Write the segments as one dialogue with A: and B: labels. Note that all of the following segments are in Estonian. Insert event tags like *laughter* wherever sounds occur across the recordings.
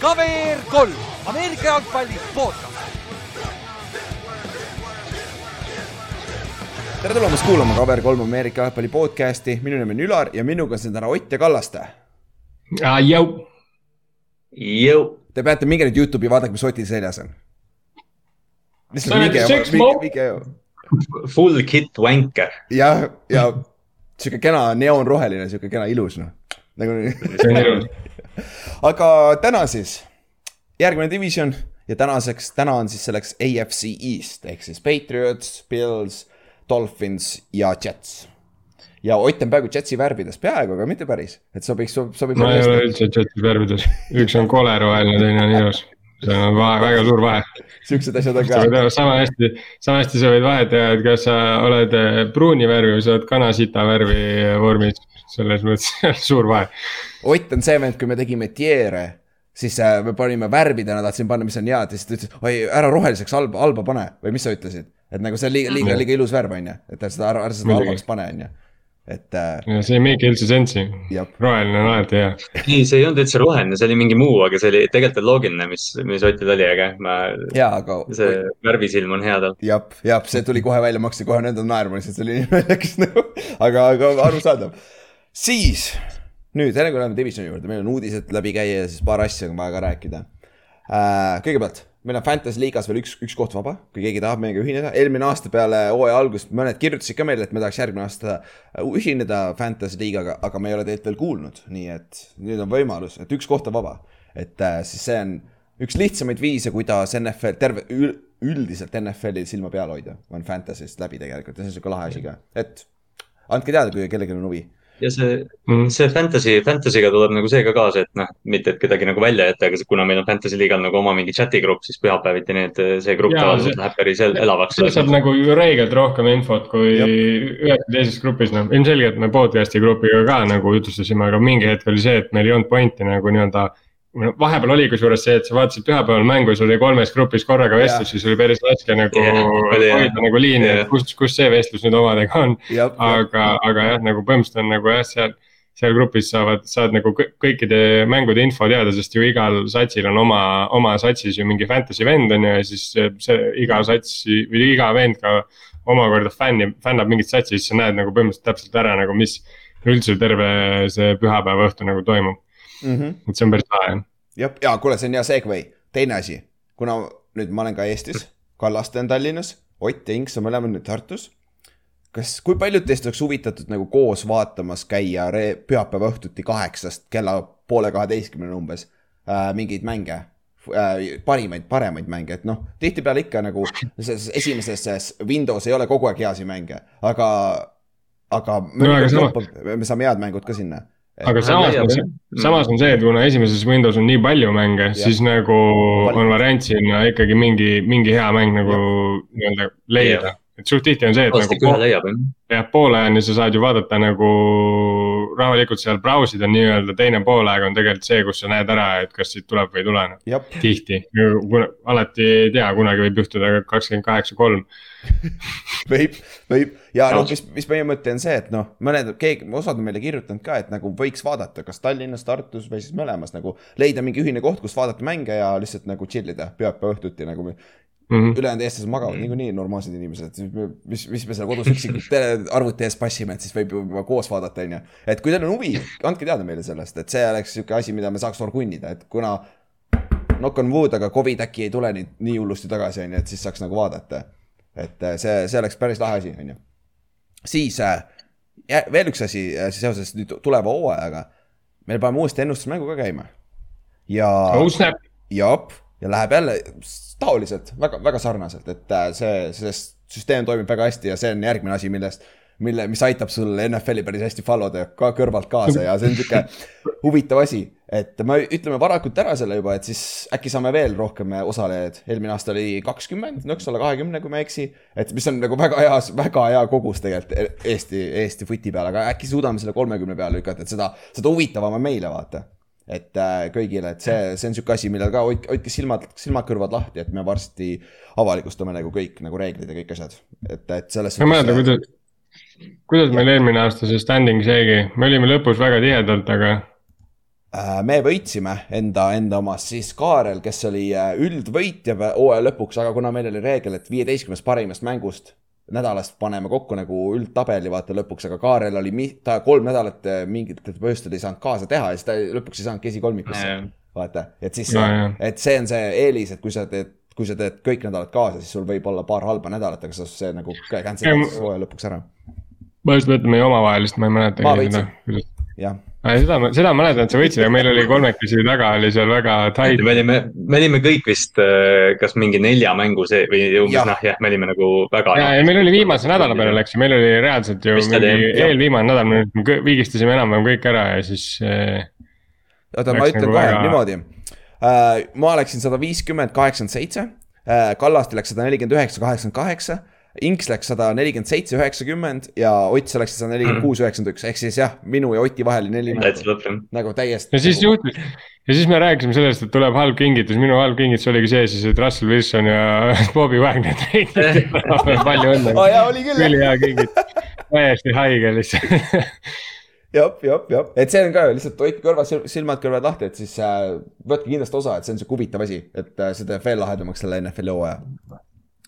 A: KVR kolm, Ameerika jalgpalli podcast.
B: tere tulemast kuulama KVR kolm Ameerika jalgpalli podcasti, minu nimi on Ülar ja minuga on siin täna Ott ja Kallaste.
C: Jõu.
D: Jõu.
B: Te peate minge nüüd Youtube'i, vaadake, mis Otil seljas on.
D: Full kit wanker.
B: jah, ja sihuke kena neoonroheline, sihuke kena ilus noh, nagu. *laughs* aga täna siis järgmine division ja tänaseks, täna on siis selleks AFC East ehk siis Patriots, Bills, Dolphins ja Jets. ja Ott on peaaegu Jetsi värvides, peaaegu, aga mitte päris, et sobiks, sobib.
C: ma ei ole üldse Jeti värvides, üks on koleroheline, teine on ilus. See on vahe, väga suur vahe.
B: siuksed asjad on ka
C: sama hästi, sama hästi sa võid vahet teha, et kas sa oled eh, pruuni värvi või sa oled kanasita värvi vormis. selles mõttes *laughs* suur vahe.
B: Ott on see vend, kui me tegime Tiere, siis äh, me panime värvidena, tahtsin panna, mis on head ja siis ta ütles, oi ära roheliseks halba, halba pane või mis sa ütlesid. et nagu see on liiga, liiga, liiga ilus värv on ju, et ära seda, ära seda
C: Muidugi.
B: halvaks pane, on ju. Et äh,
C: see ei make üldse sense'i. roheline on alati hea.
D: ei, see ei olnud üldse roheline, see oli mingi muu, aga see oli tegelikult on loogiline, mis, mis Otil oli, aga ma,
B: hea, aga
D: see värvisilm on hea tal.
B: jah, jah, see tuli kohe välja, ma hakkasin kohe nendel naerma, lihtsalt see oli *laughs* nii naljakas nagu, aga, aga arusaadav. siis nüüd, enne kui läheme divisioni juurde, meil on uudised läbi käia ja siis paar asja on vaja ka rääkida äh,. kõigepealt, meil on Fantasy liigas veel üks, üks koht vaba, kui keegi tahab meiega ühineda, eelmine aasta peale hooaja algust mõned kirjutasid ka meile, et me tahaks järgmine aasta ühineda Fantasy liigaga, aga me ei ole teilt veel kuulnud, nii et nüüd on võimalus, et üks koht on vaba. et äh, siis see on üks lihtsamaid viise, kuidas NFL, terve, üldiselt NFL-il silma peal hoida, on Fantasy'st läbi tegelikult ja see on siuke lahe asi ka, et andke teada, kui kellelgi on huvi.
D: Ja see,
C: Mhm.
D: see fantasy, fantasy'ga tuleb nagu see ka kaasa, et noh, mitte et kedagi nagu välja jätta, aga kuna meil on fantasy liigal nagu oma mingi chat'i grupp, siis pühapäeviti need, see grupp tavaliselt
C: see-
D: läheb päris el- elavaks.
C: sealt saab nagu ju reegelt rohkem infot kui ühes või teises grupis, noh ilmselgelt me podcast'i grupiga ka nagu jutustasime, aga mingi hetk oli see, et meil ei olnud pointi nagu nii-öelda. Vahepeal oli kusjuures see, et sa vaatasid pühapäeval mängu sul oli kolmes grupis korraga vestlus, siis oli päris raske nagu hoida nagu liini, et kus, kus see vestlus nüüd omadega on. aga, aga jah, nagu põhimõtteliselt on nagu jah, seal, seal grupis saavad, saad nagu kõ- kõikide mängude info teada, sest ju igal satsil on oma, oma satsis ju mingi fantasy vend on ju ja siis see, see iga satsi või iga vend ka omakorda fänni, fännab mingit satsi, siis sa näed nagu põhimõtteliselt täpselt ära nagu, mis üldse terve see pühapäeva õhtu nagu toimub,
B: Mhm.
C: et see on päris lahe.
B: jah, ja kuule, see on hea segway, teine asi, kuna nüüd ma olen ka Eestis, Kallaste on Tallinnas, Ott ja Inks on mõlemad nüüd Tartus. kas, kui paljud teist oleks huvitatud nagu koos vaatamas käia pühapäeva õhtuti kaheksast kella poole kaheteistkümneni umbes äh, mingeid mänge äh, parimaid, paremaid mänge, et noh, tihtipeale ikka nagu selles esimeses Windows ei ole kogu aeg heasi mänge, aga, aga
C: No
B: me, me saame head mängud ka sinna.
C: Aga samas on see, samas on see, et kuna esimeses Windows on nii palju mänge, siis nagu on variant sinna ikkagi mingi, mingi hea mäng nagu nii-öelda leida. et suht tihti on see, et
D: varsti
C: nagu
D: jah,
C: poole ajani sa saad ju vaadata nagu rahulikult seal brausida nii-öelda, teine poolaeg on tegelikult see, kus sa näed ära, et kas siit tuleb või ei tule.
B: jah,
C: tihti, alati ei tea, kunagi võib juhtuda kakskümmend kaheksa, kolm. *laughs*
B: võib, võib ja noh, mis, mis meie mõte on see, et noh, mõned, keegi, osad on meile kirjutanud ka, et nagu võiks vaadata, kas Tallinnas, Tartus või siis mõlemas nagu leida mingi ühine koht, kus vaadata mänge ja lihtsalt nagu chill ida pühapäeva õhtuti nagu.
C: Mhm.
B: ülejäänud eestlased magavad niikuinii normaalsed inimesed, mis, mis me seal kodus üksikult *laughs* tele- arvuti ees passime, et siis võib ju juba koos vaadata, on ju. et kui teil on huvi, andke teada meile sellest, et see oleks sihuke asi, mida me saaks orgunnida, et kuna knock on wood, aga Covid äkki ei tule nii, nii hullusti tagasi, on ju, et siis saaks nagu vaadata. et äh, see, see oleks päris lahe asi, on ju. siis äh, jä- veel üks asi äh, seoses nüüd tuleva hooajaga. me paneme uuesti ennustusmängu ka käima. ja
C: oh
B: jop, ja läheb jälle taoliselt väga, väga sarnaselt, et äh, see, see süsteem toimib väga hästi ja see on järgmine asi, millest, mille, mis aitab sul NFL-i päris hästi follow da ka kõrvalt kaasa ja see on sihuke *laughs* huvitav asi. et me ütleme varakult ära selle juba, et siis äkki saame veel rohkem osalejaid. eelmine aasta oli kakskümmend, nõks alla kahekümne, kui ma ei eksi. et mis on nagu väga hea, väga hea kogus tegelikult Eesti, Eesti footi peale, aga äkki suudame selle kolmekümne peale lükata, et seda, seda huvitavam on meile vaata et äh, kõigile, et see, see on sihuke asi, millel ka hoid- hoidke silmad, silmad-kõrvad lahti, et me varsti avalikustame nagu kõik nagu reeglid ja kõik asjad, et, et selles
C: ma ei mäleta, kuidas, kuidas meil eelmine aasta see standing seegi, me olime lõpus väga tihedalt, aga
B: Äh, me võitsime enda, enda omast, siis Kaarel, kes oli äh, üldvõitja hooaja lõpuks, aga kuna meil oli reegel, et viieteistkümnest parimast mängust nädalast paneme kokku nagu üldtabeli vaata lõpuks, aga Kaarel oli, ta kolm nädalat äh, mingitel põhjustel ei saanud kaasa teha ja siis ta lõpuks ei saanudki esikolmikusse. vaata, et siis, et see on see eelis, et kui sa teed, kui sa teed kõik nädalad kaasa, siis sul võib olla paar halba nädalat, aga see nagu cancel hooaja lõpuks ära.
C: ma just mõtlen meie omavahelist, ma ei mäleta.
B: ma võitsin, jah
C: seda, seda ma mäletan, et sa võitsid, aga meil oli kolmekesi taga oli seal väga tight.
D: me olime, me olime kõik vist äh, kas mingi nelja mängu see või umbes noh, jah, me olime nagu väga.
C: ja, ja meil oli viimase nädala peale läks ju, meil oli reaalselt ju mingi eelviimane nädal, me viigistasime enam-vähem kõik ära ja siis äh,.
B: oota, ma ütlen nagu kohe väga... niimoodi uh,. ma läksin sada viiskümmend, kaheksakümmend seitse uh,, Kallaste läks sada nelikümmend üheksa, kaheksakümmend kaheksa Inks läks sada nelikümmend seitse, üheksakümmend ja Ott sa läksid sada nelikümmend kuus, üheksakümmend üks, ehk siis jah, minu ja Oti vahel neli nagu täiesti.
C: ja siis juhtus ja siis me rääkisime sellest, et tuleb halb kingitus, minu halb kingitus oligi see siis, et Russell Wilson ja *laughs* Bobby Wagner treiditi *laughs* palju õnne.
B: Oh,.
C: ülihea kingitus, täiesti haige lihtsalt.
B: Jah, jah, jah, et see on ka lihtsalt hoidke kõrvad, silmad kõrvad lahti, et siis äh, võtke kindlasti osa, et see on sihuke huvitav asi, et äh, see teeb veel lahedamaks selle NFL-i hooaja.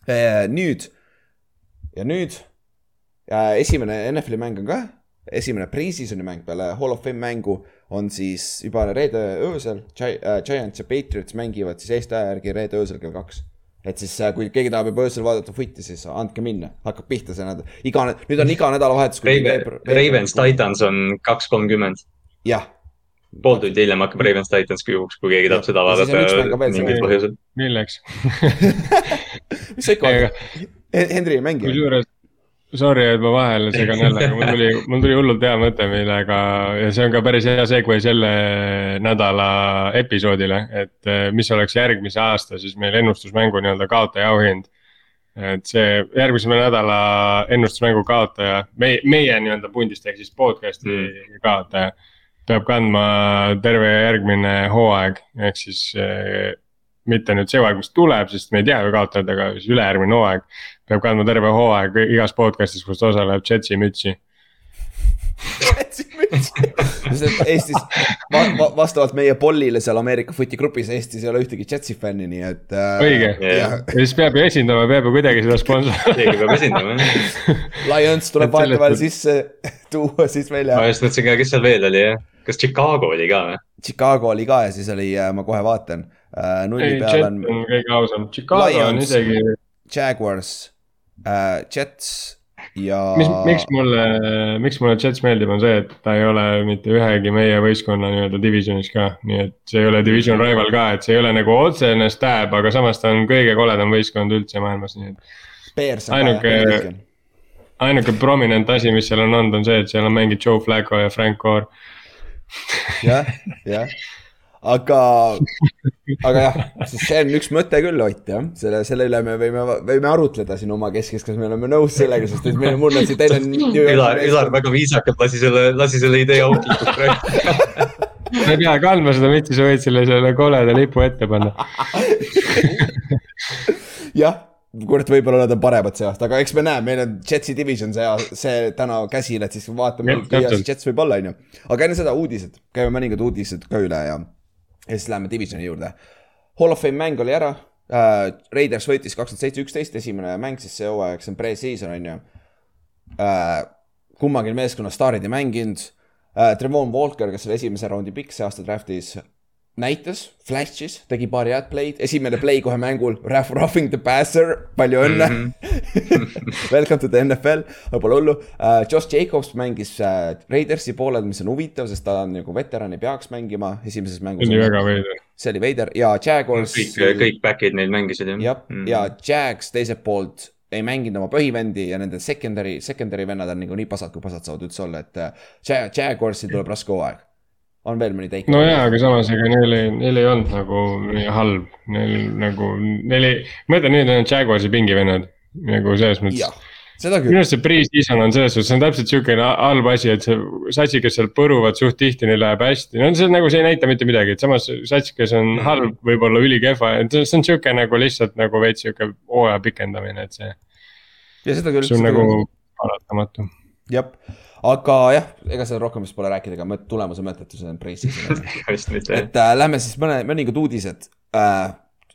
B: Äh,. nüüd ja nüüd äh, esimene NFL-i mäng on ka, esimene pre-season'i mäng peale Hall of Fame mängu on siis juba reede öösel Gi äh,. Giants ja Patriots mängivad siis Eesti aja järgi reede öösel kell kaks. et siis äh, kui keegi tahab juba öösel vaadata footi, siis andke minna, hakkab pihta see nädal, iga, nüüd on iga nädalavahetus.
D: Ravens Titans on kaks kolmkümmend.
B: jah
D: pool tundi hiljem hakkab Ravens Titans juhuks, kui keegi tahab seda vaadata
C: milleks *laughs*
B: mis sa ikka vaatad? Henry ei mängi.
C: kusjuures, sorry, et ma vahele segan jälle, aga mul tuli, mul tuli hullult hea mõte, millega ja see on ka päris hea segue selle nädala episoodile, et eh, mis oleks järgmise aasta siis meil ennustusmängu nii-öelda kaotaja auhind et see järgmise nädala ennustusmängu kaotaja, meie, meie nii-öelda pundist ehk siis podcast'i mm. kaotaja. peab kandma terve järgmine hooaeg, ehk siis eh, mitte nüüd see hooaeg, mis tuleb, sest me ei tea ju kaotajad, aga siis ülejärgmine hooaeg. Peab kandma terve hooaeg igas podcast'is, kus ta osaleb, Jetsi mütsi.
B: Jetsi mütsi, *laughs* Eestis va va vastavalt meie pollile seal Ameerika footi grupis Eestis ei ole ühtegi Jetsi fänni, nii et
C: äh,. õige yeah., ja siis peab ju esindama, peab ju kuidagi seda sponsorit. *laughs*
D: keegi peab esindama.
B: Lions tuleb vahetevahel sisse tuua siis välja.
D: ma just mõtlesin ka, kes seal veel oli jah, kas Chicago oli ka või?
B: Chicago oli ka ja siis oli, äh, ma kohe vaatan
C: uh,. nulli peal on. kõige ausam, Chicago Lions, on isegi.
B: Jaguars uh,, Jets ja.
C: mis, miks mulle, miks mulle Jets meeldib, on see, et ta ei ole mitte ühegi meie võistkonna nii-öelda divisionis ka, nii et see ei ole division rival ka, et see ei ole nagu otsene stab, aga samas ta on kõige koledam võistkond üldse maailmas, nii et. ainuke, ainuke prominent asi, mis seal on olnud, on see, et seal on mänginud Joe Flacco ja Frank Gore
B: jah, jah aga, aga jah, see on üks mõte küll, Ott jah, selle, selle üle me võime, võime arutleda siin omakeskis, kas me oleme nõus sellega, sest et meil, mul on siin teine.
D: Ülar, Ülar väga viisakalt lasi selle, lasi selle idee auklikuks praegu
C: sa ei pea kandma seda mütsi, sa võid selle, selle koleda lipu ette panna. *laughs*
B: Jah kurat, võib-olla nad on paremad see aasta, aga eks me näe, meil on Jetsi division see, see täna käsil, et siis vaatame, kui hea see Jets võib olla, on ju. aga enne seda uudised, käime mõningad uudised ka üle ja, ja siis läheme divisioni juurde. Hall of Fame mäng oli ära uh,. Raiders võitis kakskümmend seitse, üksteist, esimene mäng siis see hooaeg, see on pre-season on ju uh,. kummagi meeskonna staarid ei mänginud uh,. Trevon Walker, kes oli esimese raundi pikk see aasta draft'is näitas, flash'is, tegi paari head play'd, esimene play kohe mängul, roughing the passer, palju õnne mm. -hmm. *laughs* Welcome to the NFL, pole hullu uh,. Josh Jacobs mängis uh, Raidersi poolel, mis on huvitav, sest ta on nagu veteran, ei peaks mängima esimeses mängus.
C: see oli väga veider.
B: see oli veider ja Jaguars.
D: kõik, kõik back'id neil mängisid
B: jah. jah -hmm. ja Jags teiselt poolt ei mänginud oma põhivendi ja nende secondary, secondary vennad on nagu nii pasad, kui pasad saavad üldse olla, et uh, Jaguarsil tuleb raske hooaeg on veel mõni teik?
C: no jaa, aga samas ega neil ei, neil ei olnud nagu nii halb, neil nagu, neil ei, ma mõtlen, need on Jaguarsi pingivennad nagu selles mõttes. minu arust see pre-season on selles suhtes, see on täpselt sihukene halb asi, et see satsid, kes seal põruvad suht tihti, neil läheb hästi, no see nagu, see ei näita mitte midagi, et samas sats, kes on mhm. halb, võib-olla ülikehva, et see on sihuke nagu lihtsalt nagu veits sihuke hooaja pikendamine, et see.
B: ja seda küll.
C: see on nagu paratamatu
B: jah, aga jah, ega seal rohkem vist pole rääkida, aga mõt- tulemuse mõttetus on *laughs*
D: mitte.
B: et äh, lähme siis mõne, mõningad uudised äh,.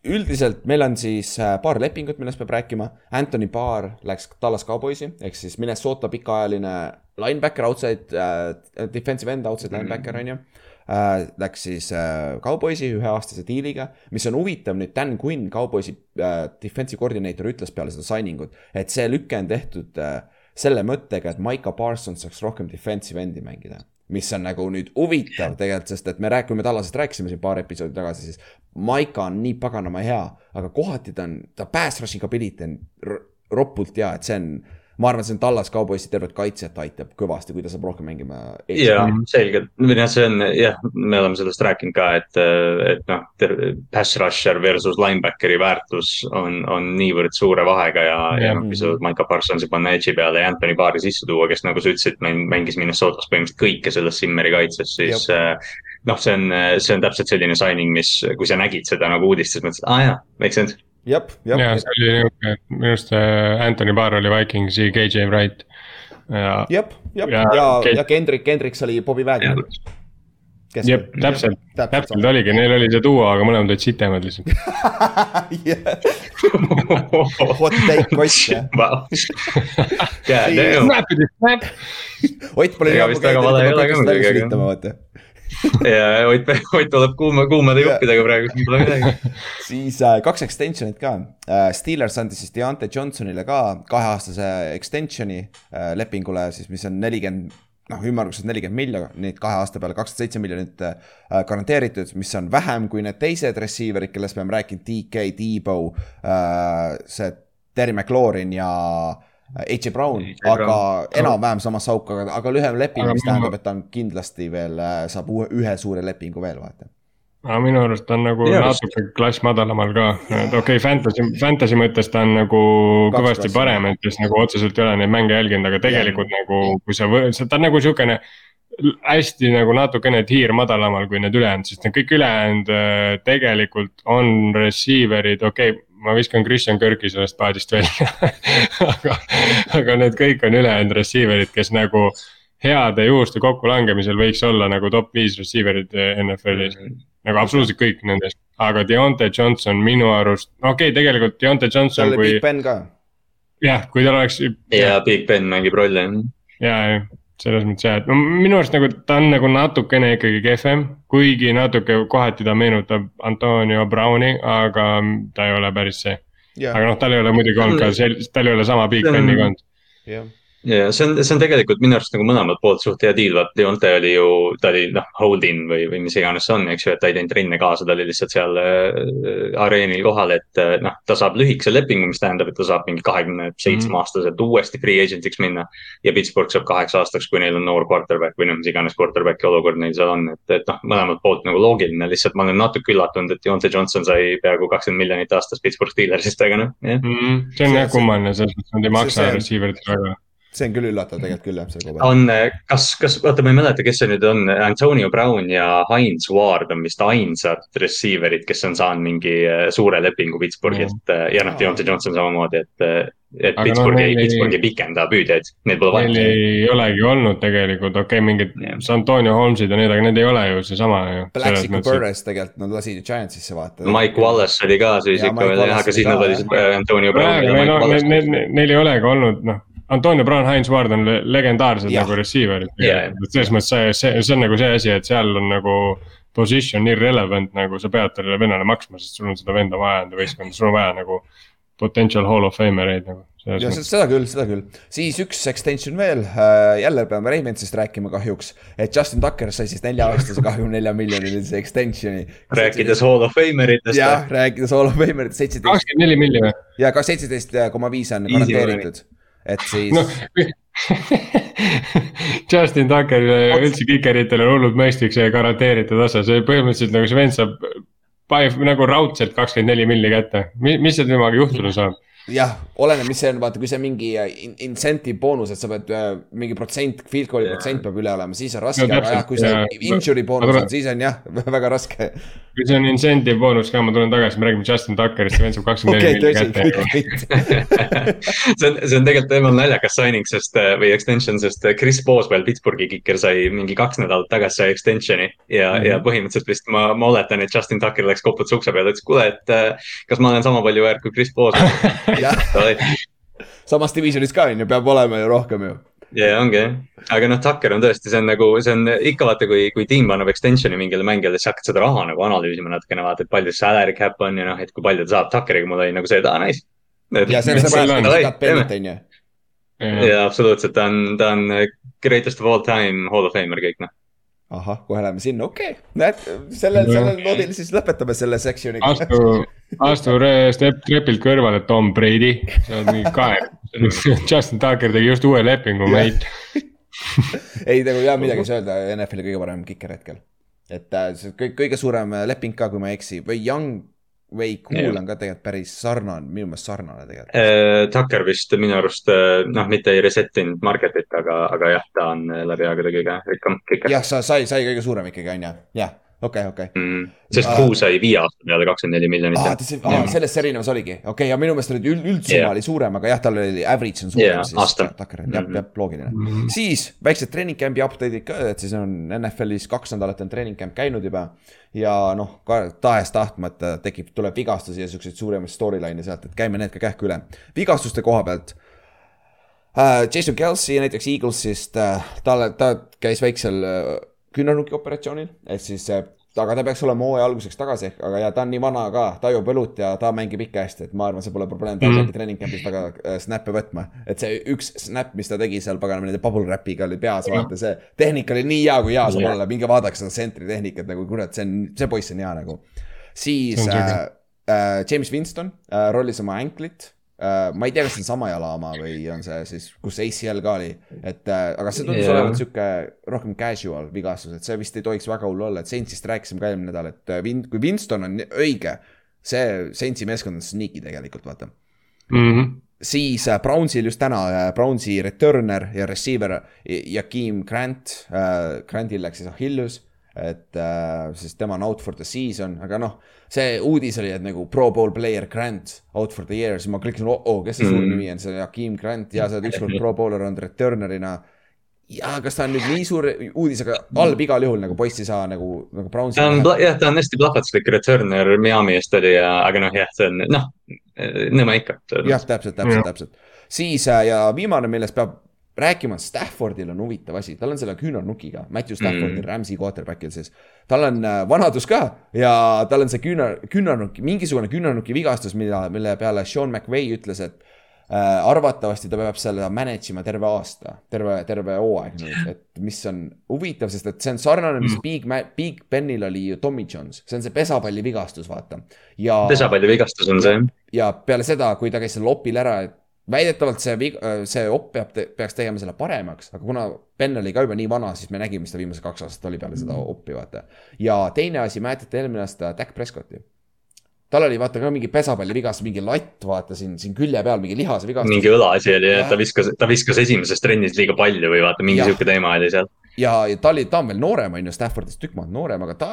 B: üldiselt meil on siis äh, paar lepingut, millest peab rääkima. Anthony Barr läks Tallas Cowboysi ehk siis Minnesota pikaajaline linebacker, outside äh,, defensive end, outside linebacker on ju äh,. Läks siis äh, Cowboysi üheaastase diiliga, mis on huvitav nüüd Dan Quinn, Cowboysi äh, defensive koordineeter ütles peale seda signing ut, et see lüke on tehtud äh, selle mõttega, et Maiko Parsons saaks rohkem defensive endi mängida. mis on nagu nüüd huvitav tegelikult, sest et me räägime, Tallasest rääkisime siin paar episoodi tagasi, siis Maika on nii paganama hea, aga kohati ta on, ta pass rushing ability on r- ropult hea, et see on, ma arvan, see on Tallas Cowboysi tervet kaitset aitab kõvasti, kui ta saab rohkem mängima.
D: ja selgelt, või noh, see on jah, me oleme sellest rääkinud ka, et, et noh, pass rusher versus linebackeri väärtus on, on niivõrd suure vahega ja, ja
C: Jah.
D: noh, kui sa Maiko Parsonsi panna edge'i peale ja Anthony Barri sisse tuua, kes nagu sa ütlesid, mängis Minnesotas põhimõtteliselt kõike selles Simmeri kaitses, siis äh, noh, see on, see on täpselt selline signing, mis, kui sa nägid seda nagu uudistes, mõtlesid, aa jaa, make sense.
B: jah,
C: ja
B: jah,
C: see oli niuke, et minu arust äh, Anthony Barr oli Vikingsi KJ Wright. ja,
B: jah, jah,
C: Ja
B: ja,
C: Ken-
B: ja Kendrick, Kendricks oli Bobby Wagner.
C: jep, täpselt, täpselt oligi, neil oli see duo, aga mõlemad olid sitemad lihtsalt. *laughs*
B: Hot take Ott jah. *laughs* Ott pole nii ammu
D: väga vale ei ole ka
B: käinud,
D: muidugi, aga-
B: üritama vaata. *laughs*
D: ja Ott, Ott tuleb kuuma, kuumade juppidega praegu, siin pole midagi. *laughs*
B: siis äh, kaks extension'it ka äh,. Steelers andis siis Deontay Johnsonile ka kaheaastase extension'i äh, lepingule siis, mis on nelikümmend, noh, ümmarguselt nelikümmend miljonit kahe aasta peale, kakskümmend seitse miljonit äh, garanteeritud, mis on vähem kui need teised receiver'id, kellest me oleme rääkinud, DK, Debo äh,, see Terry McLaurin ja H.J. Brown, aga enam-vähem samas sauk, aga, aga lühem leping, mis tähendab, et ta on kindlasti veel, saab uue, ühe suure lepingu veel, vaata.
C: aga minu arust on nagu
D: arust-
C: natuke klass madalamal ka, et okei okay,, fantasy, fantasy mõttes ta on nagu
B: Kaks
C: kõvasti
B: klassi.
C: parem, et kes nagu otseselt ei ole neid mänge jälginud, aga tegelikult nagu, kui sa, ta on nagu siukene hästi nagu natukene tiir madalamal kui need ülejäänud, sest need kõik ülejäänud äh, tegelikult on receiver'id, okei okay, ma viskan Christian Kirki sellest paadist välja *laughs* aga, aga need kõik on ülejäänud receiver'id, kes nagu heade juhuste kokkulangemisel võiks olla nagu top viis receiver'id äh, NFL-is. nagu absoluutselt kõik nendest, aga Deontay Johnson minu arust, okei okay,, tegelikult Deontay
B: seal
C: Johnson,
B: oli
C: kui
B: Big Ben ka.
C: jah, kui tal oleks
D: ja Big Ben mängib rolli,
C: ja, ja selles mõttes jah, et no minu arust nagu ta on nagu natukene ikkagi kehvem, kuigi natuke kohati ta meenutab Antonio Browni, aga ta ei ole päris see. aga noh, tal ei ole muidugi olnud ka sel-, tal ei ole sama Big Beni ka olnud.
B: jah,
D: ja see on, see on tegelikult minu arust nagu mõlemalt poolt suht hea deal, vaat Deonte oli ju, ta oli noh, hold in või, või mis iganes see on, eks ju, et ta ei teinud trenne kaasa, ta oli lihtsalt seal äh, areenil kohal, et äh, noh, ta saab lühikese lepingu, mis tähendab, et ta saab mingi kahekümne seitsme aastaselt uuesti free agent'iks minna. ja Pittsburgh saab kaheks aastaks, kui neil on noor quarterback või noh, mis iganes quarterback'i olukord neil seal on, et, et noh, mõlemalt poolt nagu loogiline, lihtsalt ma olen natuke üllatunud, et Deonte Johnson sai peaaegu kakskümmend miljonit aastas Pittsburgh Steelersist, aga noh, jah.
C: Mm, see on jah kummaline, selles mõttes nad ei maksa receiver'it väga.
B: See on küll üllatav tegelikult küll jah, koha peal.
D: on, kas, kas, oota, ma ei mäleta, kes see nüüd on, Antonio Brown ja Heinz Ward on vist ainsad receiver'id, kes on saanud mingi äh, suure lepingu Pittsburghilt mm. ja noh, Deontay Johnson samamoodi, et, et
C: Aga
D: Pittsburgh
C: no
D: ei
C: neil, ei-
D: Pittsburgh ei pikenda püüdjaid, neil pole
C: Neil
D: vaja.
C: ei olegi olnud tegelikult, okei okay,, mingid
D: Jah.
C: Antonio Holmesid ja need, aga need ei ole ju seesama ju.
B: Blacksicku Burres tegelikult nad lasid ju Giantsisse vaata.
D: Mike Wallace oli ka siis
B: Ja
D: ikka veel jah, aga siis
B: ka,
D: nad olid Antonio Brown ja
C: neil neil, neil ei olegi olnud, noh, Antonio Brown, Heinz Ward on le- legendaarsed
B: Jah.
C: nagu receiver'id tegelikult, et selles mõttes see, see, see on nagu see asi, et seal on nagu position irrelevant, nagu sa pead sellele vennale maksma, sest sul on seda venda vaja enda võistkonda, sul on vaja nagu potential hall of famer eid nagu.
B: ja
C: mõttes,
B: seda küll, seda küll, siis üks extension veel, jälle peame Raimondsist rääkima kahjuks, et Justin Tucker sai siis nelja-aastase kahekümne nelja miljonilise extension'i.
D: rääkides Hall of Fameritest.
B: jah, rääkides Hall of Fameritest seitseteist
C: kakskümmend neli või?
B: ja ka seitseteist koma viis on garanteeritud, et siis
C: noh, *laughs* Justin Tucker üldse kikeritel on hullult mõistlik see garanteeritud osa, see põhimõtteliselt nagu see vend saab. paneb nagu raudselt kakskümmend neli milli kätte, mis, mis seal temaga juhtuda saab?
B: jah, oleneb, mis see on, vaata, kui see mingi äh, in- incentive boonus, et sa pead äh, mingi protsent, field goal'i
D: Jaa.
B: protsent peab üle olema, siis on raske,
C: No
B: aga jah, kui see
C: jaa.
B: injury boonus on, siis on jah, *laughs* väga raske.
C: kui see on incentive boonus ka, ma tulen tagasi, me räägime Justin Tuckerist, see vend saab kakskümmend neli
B: kõik,
C: kätte.
D: see on, see on tegelikult teemal naljakas signing, sest äh, või extension, sest äh, Chris Boswell, Pittsburghi kiker sai mingi kaks nädalat tagasi sai extension'i. ja mm,
B: Mhm.
D: -hmm. ja põhimõtteliselt vist ma, ma oletan, et Justin Tucker läks koputas ukse peale, ütles kuule, et kas ma olen sama palju väärt kui Chris Boswell. *laughs*
B: samas divisionis ka on ju, peab olema ju rohkem ju.
D: ja ongi jah, aga noh, Tucker on tõesti, see on nagu, see on ikka vaata, kui, kui tiim annab extension'i mingile mängijale, siis hakkad seda raha nagu analüüsima natukene, vaata, et palju salary cap on ja noh, et kui palju ta saab. Tuckeriga mul oli nagu see, et aa nice.
B: ja seepärast, et igat pennit on ju.
D: ja absoluutselt, ta on, ta on greatest of all time hall of famer kõik noh.
B: ahah, kohe läheme sinna, okei okay., näed, sellel, sellel noodil siis lõpetame selle section'iga.
C: astu, astu step, trepilt kõrvale, Tom Brady, sa oled mingi kae. Justin Tucker tegi just uue lepingu, mate. *laughs*
B: ei, nagu ei ole midagi öelda, NFL-i kõige parem kiker hetkel. et äh, see kõik, kõige suurem leping ka, kui ma ei eksi, või Young või Cool
D: Jah.
B: on ka tegelikult päris sarnane, minu meelest sarnane tegelikult.
D: Eh, Tucker vist minu arust eh, noh, mitte ei reset inud market'it, aga, aga jah, ta on eh, läbi aegade kõige rikkam
B: jah, sa sai, sai kõige suurem ikkagi on ju, jah, okei, okei.
D: Mm, sest
B: Ah.
D: Kuu sai viie aasta peale kakskümmend neli miljonit
B: aa,
D: jah.
B: ta, selles see erinevus oligi, okei okay,, ja minu meelest oli üld, üldsumma
D: Jah.
B: oli suurem, aga jah, tal oli average on suurem
D: Jah,
B: siis. Tucker, jah,
D: Mhm.
B: jah, loogiline. siis väiksed treening camp'i update'id ka, et siis on NFL-is kaks nädalat on treening camp käinud juba. ja noh, tahes-tahtmata tekib, tuleb vigastusi ja siukseid suuremaid storyline'e sealt, et käime need ka kähku üle. vigastuste koha pealt äh,. Jason Kelsey näiteks Eaglesist äh,, talle, ta käis väiksel äh, küünarnuki operatsioonil, et siis äh, aga ta peaks olema hooaja alguseks tagasi, aga ja ta on nii vana ka, tajub õlut ja ta mängib ikka hästi, et ma arvan, see pole probleem, ta ei
C: Mhm.
B: peagi treening camp'is väga äh, snap'e võtma. et see üks snap, mis ta tegi seal paganama nende bubble wrap'iga oli peas, vaata see tehnika oli nii hea, kui hea saab olla, minge vaadake seda sentri tehnikat nagu kurat, see on, see poiss on hea nagu. siis äh, äh, James Winston äh, rollis oma anklit. Ma ei tea, kas see on sama jala oma või on see siis, kus ACL ka oli, et äh, aga see tundus
D: Jah.
B: olevat sihuke rohkem casual vigastus, et see vist ei tohiks väga hull olla, et Saintsist rääkisime ka eelmine nädal, et äh, Vin-, kui Winston on õige, see Saintsi meeskond on sneaky tegelikult, vaata
C: Mhm.
B: siis äh, Brownsil just täna äh, Brownsi returner ja receiver Jakeem Grant äh,, Grantil läks siis Achilles, et äh, siis tema on out for the season, aga noh, see uudis oli, et nagu pro bowl player Grant out for the year, siis ma klikkisin oh,, oh, kes see suur
D: Mm.
B: nimi on, see Jakeem Grant ja sa oled ükskord pro bowler olnud returner'ina ja kas ta on nüüd nii suur uudis, aga halb igal juhul nagu poiss ei saa nagu, nagu Brownsi
D: ta on, jah, ta on hästi plahvatuslik returner Miami eest oli ja, aga noh, jah, see on noh, nõme ikka.
B: jah, täpselt, täpselt, täpselt. siis äh, ja viimane, millest peab rääkima, Staffordil on huvitav asi, tal on selle küünarnukiga, Matthew Staffordil mm., Rams'i quarterback'il siis. tal on äh, vanadus ka ja tal on see küünar, küünarnuk, mingisugune küünarnuki vigastus, mille, mille peale Sean McVay ütles, et äh, arvatavasti ta peab seda manage ima terve aasta, terve, terve hooaeg nüüd, et mis on huvitav, sest et see on sarnane, mis Big, Big Benil oli ju Tommy Jones, see on see pesapalli vigastus, vaata. ja
D: pesapalli vigastus on see.
B: ja peale seda, kui ta käis seal opil ära, et väidetavalt see vig-, see op peab, peaks tegema selle paremaks, aga kuna Ben oli ka juba nii vana, siis me nägime, mis ta viimased kaks aastat oli peale seda opi, vaata. ja teine asi, mäletate eelmine aasta Dak Prescotti? tal oli vaata ka mingi pesapallivigastus, mingi latt, vaata siin, siin külje peal mingi lihase vigastus.
D: mingi õlaasi oli, et ta viskas, ta viskas esimeses trennis liiga palju või vaata, mingi
B: Jah.
D: sihuke teema oli seal.
B: ja, ja ta oli, ta on veel noorem, on ju, Staffordist tükk maad noorem, aga ta,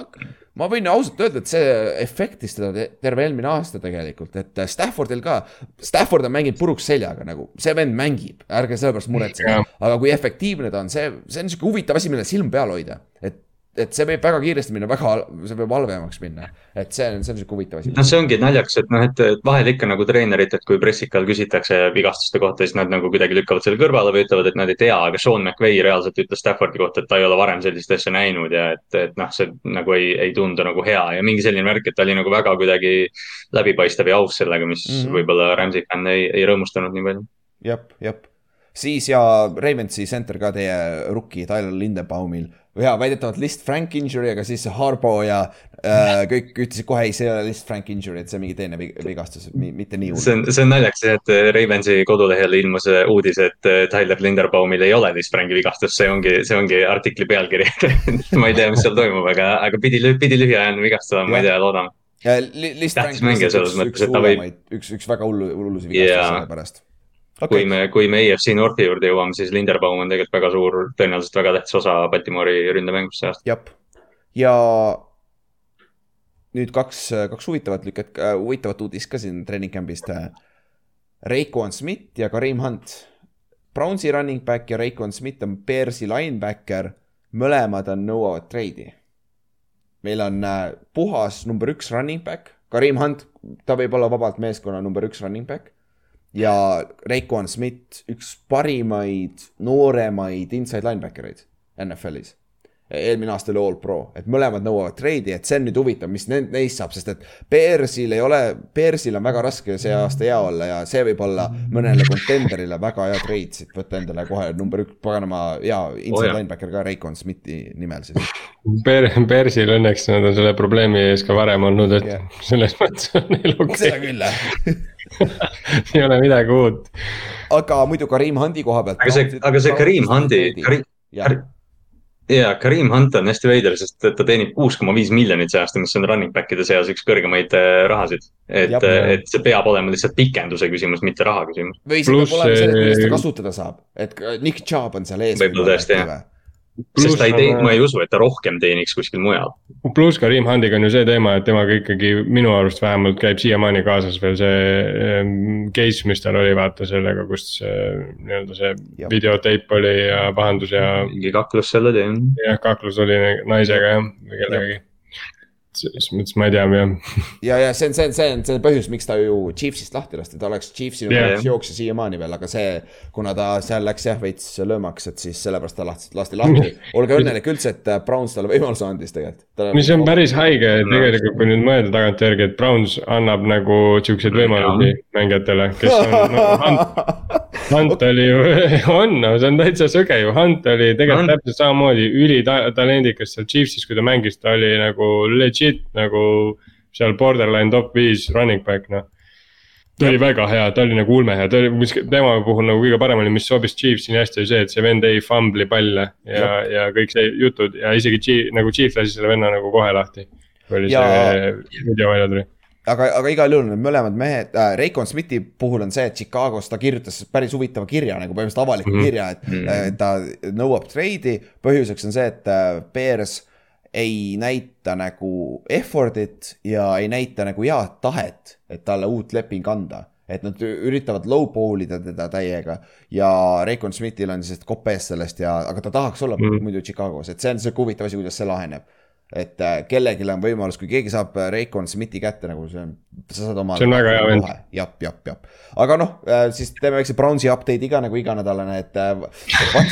B: ma võin ausalt öelda, et see efektis teda te- terve eelmine aasta tegelikult, et Staffordil ka, Stafford on mänginud puruks seljaga nagu, see vend mängib, ärge selle pärast muretsege aga kui efektiivne ta on, see, see on sihuke huvitav asi, millele silm peal hoida, et et see võib väga kiiresti minna väga, see võib halvemaks minna, et see on, see on sihuke huvitav asi.
D: noh, see ongi naljakas, et noh, et vahel ikka nagu treenerit, et kui pressikal küsitakse vigastuste kohta, siis nad nagu kuidagi lükkavad selle kõrvale või ütlevad, et nad ei tea, aga Sean McVay reaalselt ütles Staffordi kohta, et ta ei ole varem sellist asja näinud ja et, et noh, see nagu ei, ei tundu nagu hea ja mingi selline värk, et ta oli nagu väga kuidagi läbipaistev ja aus sellega, mis mm. -hmm. võib-olla Rams'i fänn ei, ei rõõmustanud nii palju.
B: jep, jep. siis ja Ravensi center ka teie rookie Tyler Lindenbaumil. Ja väidetavalt list Frank injury, aga siis Harbo ja äh, kõik ütlesid kohe ei, see ei ole list Frank injury, et see on mingi teine vig- vigastus, mitte nii
D: see
B: hull.
D: on, see on naljakas et Ravensi kodulehel ilmus äh, uudis, et äh, Tyler Linderbaumil ei ole vist Franki vigastus, see ongi, see ongi artikli pealkiri *laughs* ma ei tea, mis seal toimub, aga, aga pidi, pidi lühiajaline vigastus olema, ma ei tea, loodame. Tähtis mängija selles mõttes, et ta võib-
B: üks, üks väga hullu, hullusi vigastusi
D: Jaa.
B: selle pärast.
D: Kui
B: okei,
D: me, kui me EFC Northi juurde jõuame, siis Linderbaum on tegelikult väga suur, tõenäoliselt väga tähtis osa Baltimori ründemängust see aasta.
B: jah. ja nüüd kaks, kaks huvitavat lüket äh,, huvitavat uudist ka siin treening camp'ist. Raekwon Smith ja Kareem Hunt. Brownsi running back ja Raekwon Smith on Bearsi linebacker, mõlemad on nõuavad treidi. meil on äh, puhas number üks running back, Kareem Hunt, ta võib olla vabalt meeskonna number üks running back. Ja Raekwon Smith, üks parimaid, nooremaid inside linebacker eid NFL-is eelmine aasta oli all pro, et mõlemad nõuavad treidi, et see on nüüd huvitav, mis ne- neist saab, sest et Bearsil ei ole, Bearsil on väga raske see aasta hea olla ja see võib olla mõnele contender'ile väga hea treid, siit võtta endale kohe number üks paganama hea inside
D: Oh jah.
B: linebacker ka Raekwon Smithi nimel siis.
C: Bear, Bearsil õnneks nad on selle probleemi ees ka varem olnud, et
B: Jah.
C: yeah. selles mõttes on neil okei
B: seda küll,
C: okay., ei ole midagi uut.
B: aga muidu Kareem Hundi koha pealt.
D: aga see, aga see Kareem Hundi, Kareem,
B: jah,
D: jaa, Kareem Hunt on hästi veider, sest et ta teenib kuus koma viis miljonit see aasta, mis on running back'ide seas üks kõrgemaid äh, rahasid. et
B: Jah.,
D: et see peab olema lihtsalt pikenduse küsimus, mitte raha küsimus.
B: või see
C: Pluss
B: peab olema see, kuidas
C: see-
B: ta kasutada saab, et Nick Chubb on seal ees.
D: Võib-olla tõesti, jah. Sest ta ei tee, ma ei usu, et ta rohkem teeniks kuskil mujal.
C: pluss Karim Handiga on ju see teema, et temaga ikkagi minu arust vähemalt käib siiamaani kaasas veel see ähm, case, mis tal oli, vaata sellega, kus äh, nii-öelda see videoteip oli ja pahandus ja
D: mingi kaklus seal oli, jah.
C: jah, kaklus oli naisega jah, või kellegagi. Selles mõttes ma ei tea, jah.
B: ja, ja see on, see on, see on, see on põhjus, miks ta ju Chiefsist lahti lasti, ta oleks Chiefsi üks jooksja siiamaani veel, aga see, kuna ta seal läks jah veits löömaks, et siis sellepärast ta lasti, lasti lahti. *laughs* olge õnnelik üldse, et äh, Browns talle võimaluse andis tegelikult.
C: mis on päris haige tegelikult, kui nüüd mõelda tagantjärgi, et Browns annab nagu siukseid võimalusi mängijatele, kes on no,, Hunt, *laughs* Hunt oli ju, *laughs* on, no see on täitsa sõge ju, Hunt oli tegelikult täpselt samamoodi ülitalendikas seal Chiefsis, kui ta mängis, ta oli nagu legit nagu seal borderline top viis running back, noh. ta oli väga hea, ta oli nagu ulme hea, ta oli, mis tema puhul nagu kõige parem oli, mis sobis Chiefsi nii hästi, oli see, et see vend ei fumbli palle ja, ja kõik see jutud ja isegi Chief, nagu Chief lasi selle venna nagu kohe lahti. kui oli
B: Ja-
C: see video välja tuli.
B: aga, aga igal juhul need mõlemad mehed äh,, Raikon Smithi puhul on see, et Chicagos ta kirjutas päris huvitava kirja nagu põhimõtteliselt avaliku mm. -hmm. kirja, et mm -hmm. ta nõuab treidi. põhjuseks on see, et äh, Bears ei näita nagu effort'it ja ei näita nagu head tahet, et talle uut leping anda et nad üritavad lowball ida teda täiega ja Raikon Smithil on siis kopp ees sellest ja, aga ta tahaks olla mm.
C: Mhm.
B: muidu Chicagos, et see on sihuke huvitav asi, kuidas see laheneb. Et äh, kellelgi on võimalus, kui keegi saab äh, Raikon Smithi kätte nagu see on, sa saad oma.
C: See on väga hea vend..
B: jap, jap, jap, aga noh, siis teeme väikse Brownsi update'i ka nagu iganädalane, et äh,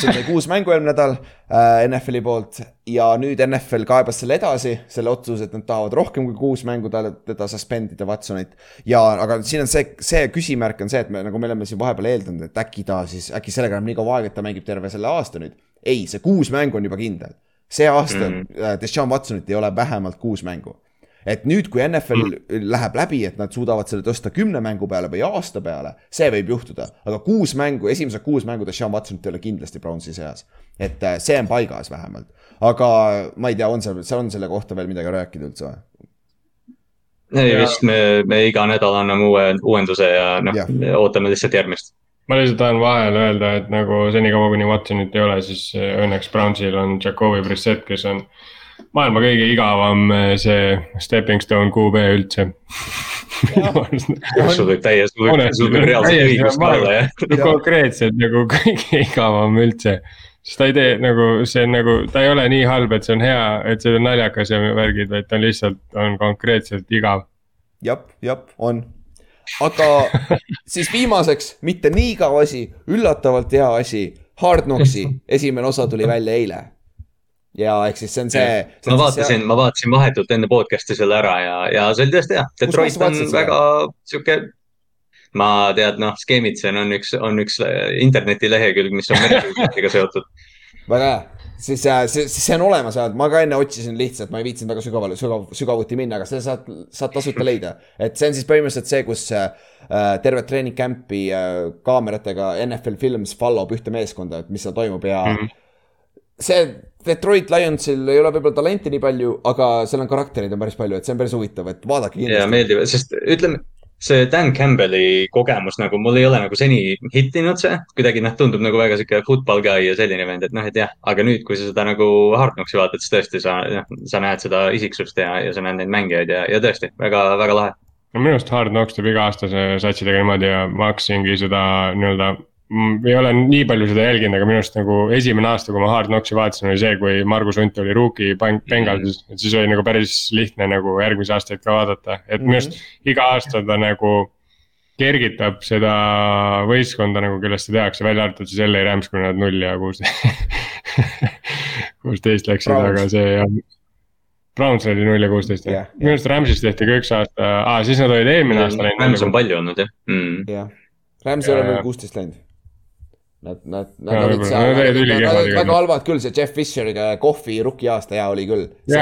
B: sai kuus mängu eelmine nädal äh, NFL-i poolt ja nüüd NFL kaebas selle edasi, selle otsuse, et nad tahavad rohkem kui kuus mängu talle, teda suspend ida Watsonit. ja, aga siin on see, see küsimärk on see, et me nagu me oleme siin vahepeal eeldanud, et äkki ta siis, äkki sellega läheb nii kaua aega, et ta mängib terve selle aasta nüüd. ei, see kuus mängu on juba kindel. See aasta mm.
D: Mhm.
B: Deshaun Watsonit ei ole vähemalt kuus mängu. et nüüd, kui NFL mm. läheb läbi, et nad suudavad selle tõsta kümne mängu peale või aasta peale, see võib juhtuda, aga kuus mängu, esimesed kuus mängu Deshaun Watsonit ei ole kindlasti Brownsi seas. et äh, see on paigas vähemalt, aga ma ei tea, on seal, on selle kohta veel midagi rääkida üldse või?
D: ei
C: Ja-
D: vist me, me iga nädal anname uue uuenduse ja noh ootame lihtsalt järgmist.
C: Ma lihtsalt tahan vahele öelda, et nagu senikaua, kuni Watsonit ei ole, siis eh, õnneks Brownsil on Jakobi Brissett, kes on maailma kõige igavam eh, see stepping stone QB üldse. *laughs*
D: sul võib täies, sul võib, reaalselt õigus ka olla, jah.
C: konkreetselt nagu kõige igavam üldse. sest ta ei tee nagu, see on nagu, ta ei ole nii halb, et see on hea, et see on naljakas ja värgid, vaid ta on lihtsalt, on konkreetselt igav.
B: jep, jep, on. Aga siis viimaseks, mitte nii igav asi, üllatavalt hea asi, Hard Knocksi esimene osa tuli välja eile. ja ehk siis see on see.
D: ma vaatasin, ma vaatasin vahetult enne podcast'i selle ära ja, ja see oli tõesti hea. Detroit on väga sihuke, ma tead, noh, skeemitsen on üks, on üks internetilehekülg, mis on *laughs* meretuulikutega seotud.
B: väga hea, siis see, see on olemas, ma ka enne otsisin lihtsalt, ma ei viitsinud väga sügavale, sügav, sügavuti minna, aga seda saad, saad tasuta leida. et see on siis põhimõtteliselt see, kus äh, tervet treening camp'i äh, kaameratega NFL Films follow b ühte meeskonda, et mis seal toimub ja mm. -hmm see Detroit Lionsil ei ole võib-olla talenti nii palju, aga seal on karaktereid on päris palju, et see on päris huvitav, et vaadake
D: ja
B: kindlasti.
D: meeldib, sest ütleme, see Dan Campbelli kogemus nagu mul ei ole nagu seni hittinud see, kuidagi noh, tundub nagu väga sihuke football guy ja selline vend, et noh, et jah, aga nüüd, kui sa seda nagu Hard Knocksi vaatad, siis tõesti sa, noh, sa näed seda isiksust ja, ja sa näed neid mängijaid ja, ja tõesti väga, väga lahe.
C: no minu arust Hard Knocks teeb iga aasta see satsidega niimoodi ja ma hakkasingi seda nii-öelda. Ei ole nii palju seda jälginud, aga minu arust nagu esimene aasta, kui ma Hard Knocksi vaatasin, oli see, kui Margus Hunt oli rookie Bengalsis. et siis oli nagu päris lihtne nagu järgmisi aastaid ka vaadata, et minu arust iga aasta ta nagu kergitab seda võistkonda nagu, kellest seda tehakse, välja arvatud siis LA Rams, kui nad null ja kuusteist. *laughs* kuusteist läksid, aga see jah. Browns oli null ja kuusteist
B: Jah,
C: jah
B: jah.,
C: minu arust Rams'is tehti ka üks aasta ah,, siis nad olid eelmine aasta läinud.
D: Rams on palju olnud jah mm..
B: jah, Rams ei ole veel kuusteist läinud. Nad, nad, nad
C: Jaa,
B: olid seal,
C: Nad olid
B: väga halvad küll, see Jeff Fisheriga Kohvi rookie aasta hea oli küll. ja,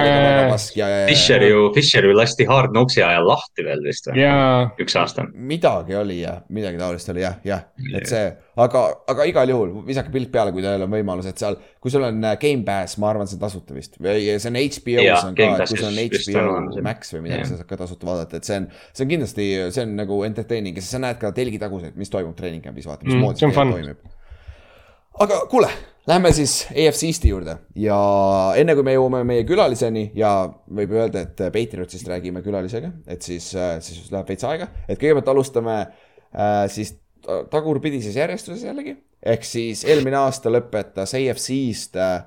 B: ja,
D: Fisher ju, Fisher ju lasti Hard Knocksi ajal lahti veel vist või?
C: ja
D: üks aasta.
B: midagi oli jah, midagi taolist oli jah, jah, et see, aga, aga igal juhul visake pilk peale, kui teil on võimalus, et seal, kui sul on äh, Gamepass, ma arvan, see on tasuta vist. Või see on HBO-s on ka, et kui sul on HBO. Max või midagi, sa saad ka tasuta vaadata, et see on, see on kindlasti, see on nagu entertaining ja sa näed ka telgitaguseid, mis toimub treening camp'is, vaata,
C: Mm,
B: mismoodi
C: see on
B: see toimub. Aga kuule, lähme siis EFC Eesti juurde ja enne kui me jõuame meie külaliseni ja võib öelda, et Patriotsist räägime külalisega, et siis, siis läheb veits aega, et kõigepealt alustame äh, siis ta- tagurpidises järjestuses jällegi. ehk siis eelmine aasta lõpetas EFC-st äh,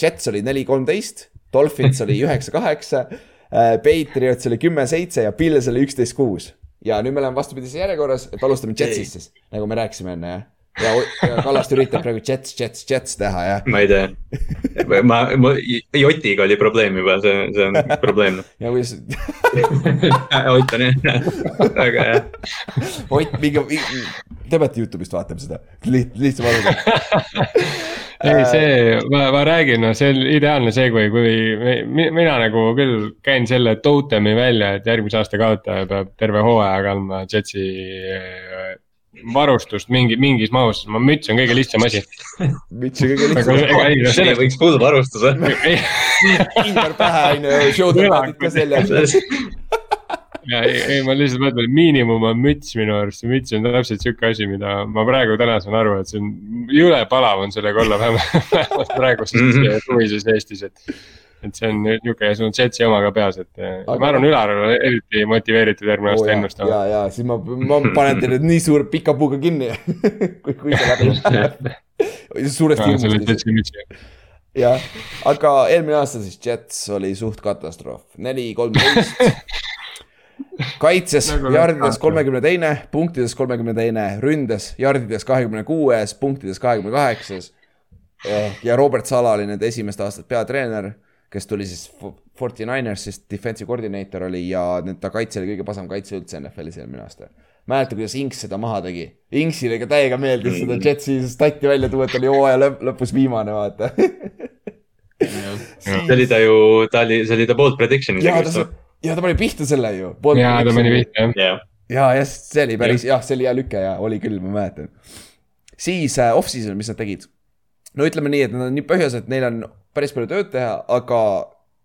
B: Jets oli neli, kolmteist, Dolphins oli *laughs* üheksa, kaheksa, Patriots oli kümme, seitse ja Pils oli üksteist, kuus. ja nüüd me oleme vastupidises järjekorras, et alustame Jetsist siis, nagu me rääkisime enne jah. Ja, ja Kallaste üritab praegu Jets, Jets, Jets teha jah.
D: ma ei tea, ma, ma, Jotiga oli probleem juba, see, see on probleem. *laughs*
B: ja kuidas, *laughs*
D: Ott on jah, väga hea.
B: Ott, minge, te peate Youtube'ist vaatama seda, liht-, lihtsam arusaam. *laughs*
C: ei, see, ma, ma räägin, no see on ideaalne segue, kui mi, mi- mina nagu küll käin selle totemi välja, et järgmise aasta kaotaja peab terve hooaja kandma Jetsi varustust mingi, mingis mahus, ma müts on kõige lihtsam asi.
B: müts on kõige lihtsam.
C: ega ei, no
D: see
C: sellest,
D: võiks full varustus olla.
B: kindel pähe on ju, showdown'id ka seljas.
C: ei, ei ma lihtsalt mõtlen, miinimum on müts minu arust, see müts on täpselt sihuke asi, mida ma praegu täna saan aru, et see on jõle palav on sellega olla vähemalt, vähemalt praeguses
D: Mhm.
C: suvises Eestis, et. Et see on nihuke, sul on Jetsi oma ka peas, et aga...
B: Aga-
C: ma arvan, Ülar on eriti motiveeritud järgmine aasta
B: ja,
C: ennustama.
B: ja, ja siis ma, ma panen teile nii suure pika puuga kinni, *laughs* kui, kui see läbi *laughs* läheb. suurest hirmust. Jah, aga eelmine aasta siis Jets oli suht katastroof, neli, kolmteist. *laughs* kaitses
C: Nagu
B: jardides kolmekümne teine, punktides kolmekümne teine, ründes jardides kahekümne kuues, punktides kahekümne kaheksas. ja Robert Sala oli nende esimest aastat peatreener, kes tuli siis Forty Ninersist, defensive coordinator oli ja ta kaitse oli kõige pasem kaitse üldse NFL-is eelmine aasta. mäleta, kuidas Inks seda maha tegi, Inksile ka täiega meeldis seda Jetsi stati välja tuua, et oli hooaja lõpp, lõpus viimane, vaata.
D: see oli ta ju, ta oli, see oli ta bold prediction
B: ja ta, ja ta pani pihta selle ju.
C: ja ta pani pihta jah.
B: ja, jah, see oli päris, jah, see oli hea lüke ja oli küll, ma mäletan. siis äh, off-season, mis nad tegid? no ütleme nii, et nad on nii põhjas, et neil on päris palju tööd teha, aga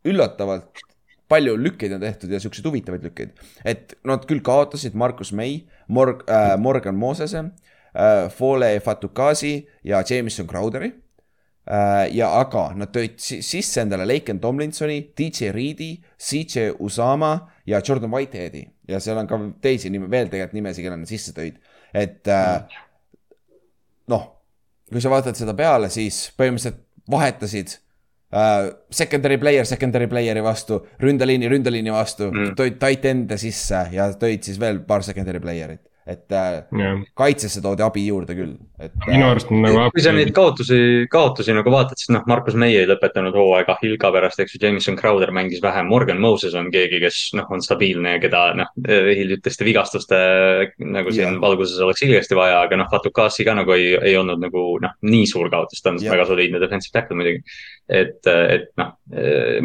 B: üllatavalt palju lükkeid on tehtud ja siukseid huvitavaid lükkeid. et nad küll kaotasid Markus May, Morg- äh,, Morgan Mosese äh,, Fole Fatukasi ja Jameson Crowderi äh,. ja aga nad tõid si- sisse endale Laken Tomlinsoni, DJ Reedi, CJ Usama ja Jordan Whiteheadi ja seal on ka teisi nime, veel tegelikult nimesid, kelle nad sisse tõid, et äh, noh, kui sa vaatad seda peale, siis põhimõtteliselt vahetasid äh, secondary player secondary player'i vastu, ründeliini ründeliini vastu mm. Tõid tight end'e sisse ja tõid siis veel paar secondary player'it, et äh,
C: jah,
B: kaitsesse toodi abi juurde küll, et
C: minu arust on nagu.
D: kui sa neid kaotusi, kaotusi nagu vaatad, siis noh, Markus Meie ei lõpetanud hooaega Hilka pärast, eks ju, Jameson Crowder mängis vähem, Morgan Moses on keegi, kes noh, on stabiilne ja keda noh, hiljutiste vigastuste nagu siin
B: Jah.
D: valguses oleks ilgesti vaja, aga noh, Fatukasi ka nagu ei, ei olnud nagu noh, nii suur kaotus, ta on
B: Jah.
D: väga soliidne defensive tackle muidugi. et, et noh,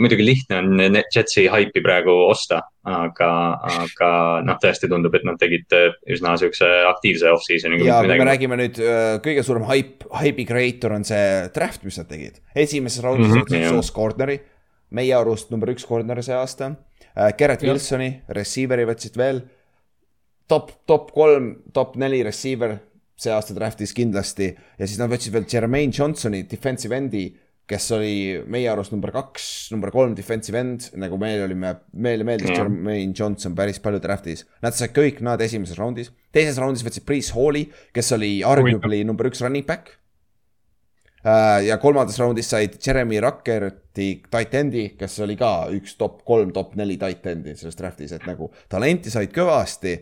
D: muidugi lihtne on Jetsi haipi praegu osta, aga, aga noh, tõesti tundub, et nad tegid äh, üsna siukse aktiivse off-season'i.
B: ja kui me räägime nüüd äh, kõige suurem hype, hype'i creator on see draft, mis nad tegid. esimeses raundis
C: Mhm,
B: võtsid
D: jah.
B: Sauce Gardneri, meie arust number üks corner see aasta. Gerrit
C: Jah.
B: Wilsoni, receiver'i võtsid veel. top, top kolm, top neli receiver see aasta draft'is kindlasti ja siis nad võtsid veel Jermaine Johnsoni, defensive end'i, kes oli meie arust number kaks, number kolm defensive end, nagu meil olime, meile meeldis
D: Jah.
B: Jermaine Johnson päris palju draft'is. Nad said kõik nad esimeses raundis, teises raundis võtsid Priis Halli, kes oli arguably number üks running back. ja kolmandas raundis said Jeremy Ruckerti tight end'i, kes oli ka üks top kolm, top neli tight end'i selles draft'is, et nagu talenti said kõvasti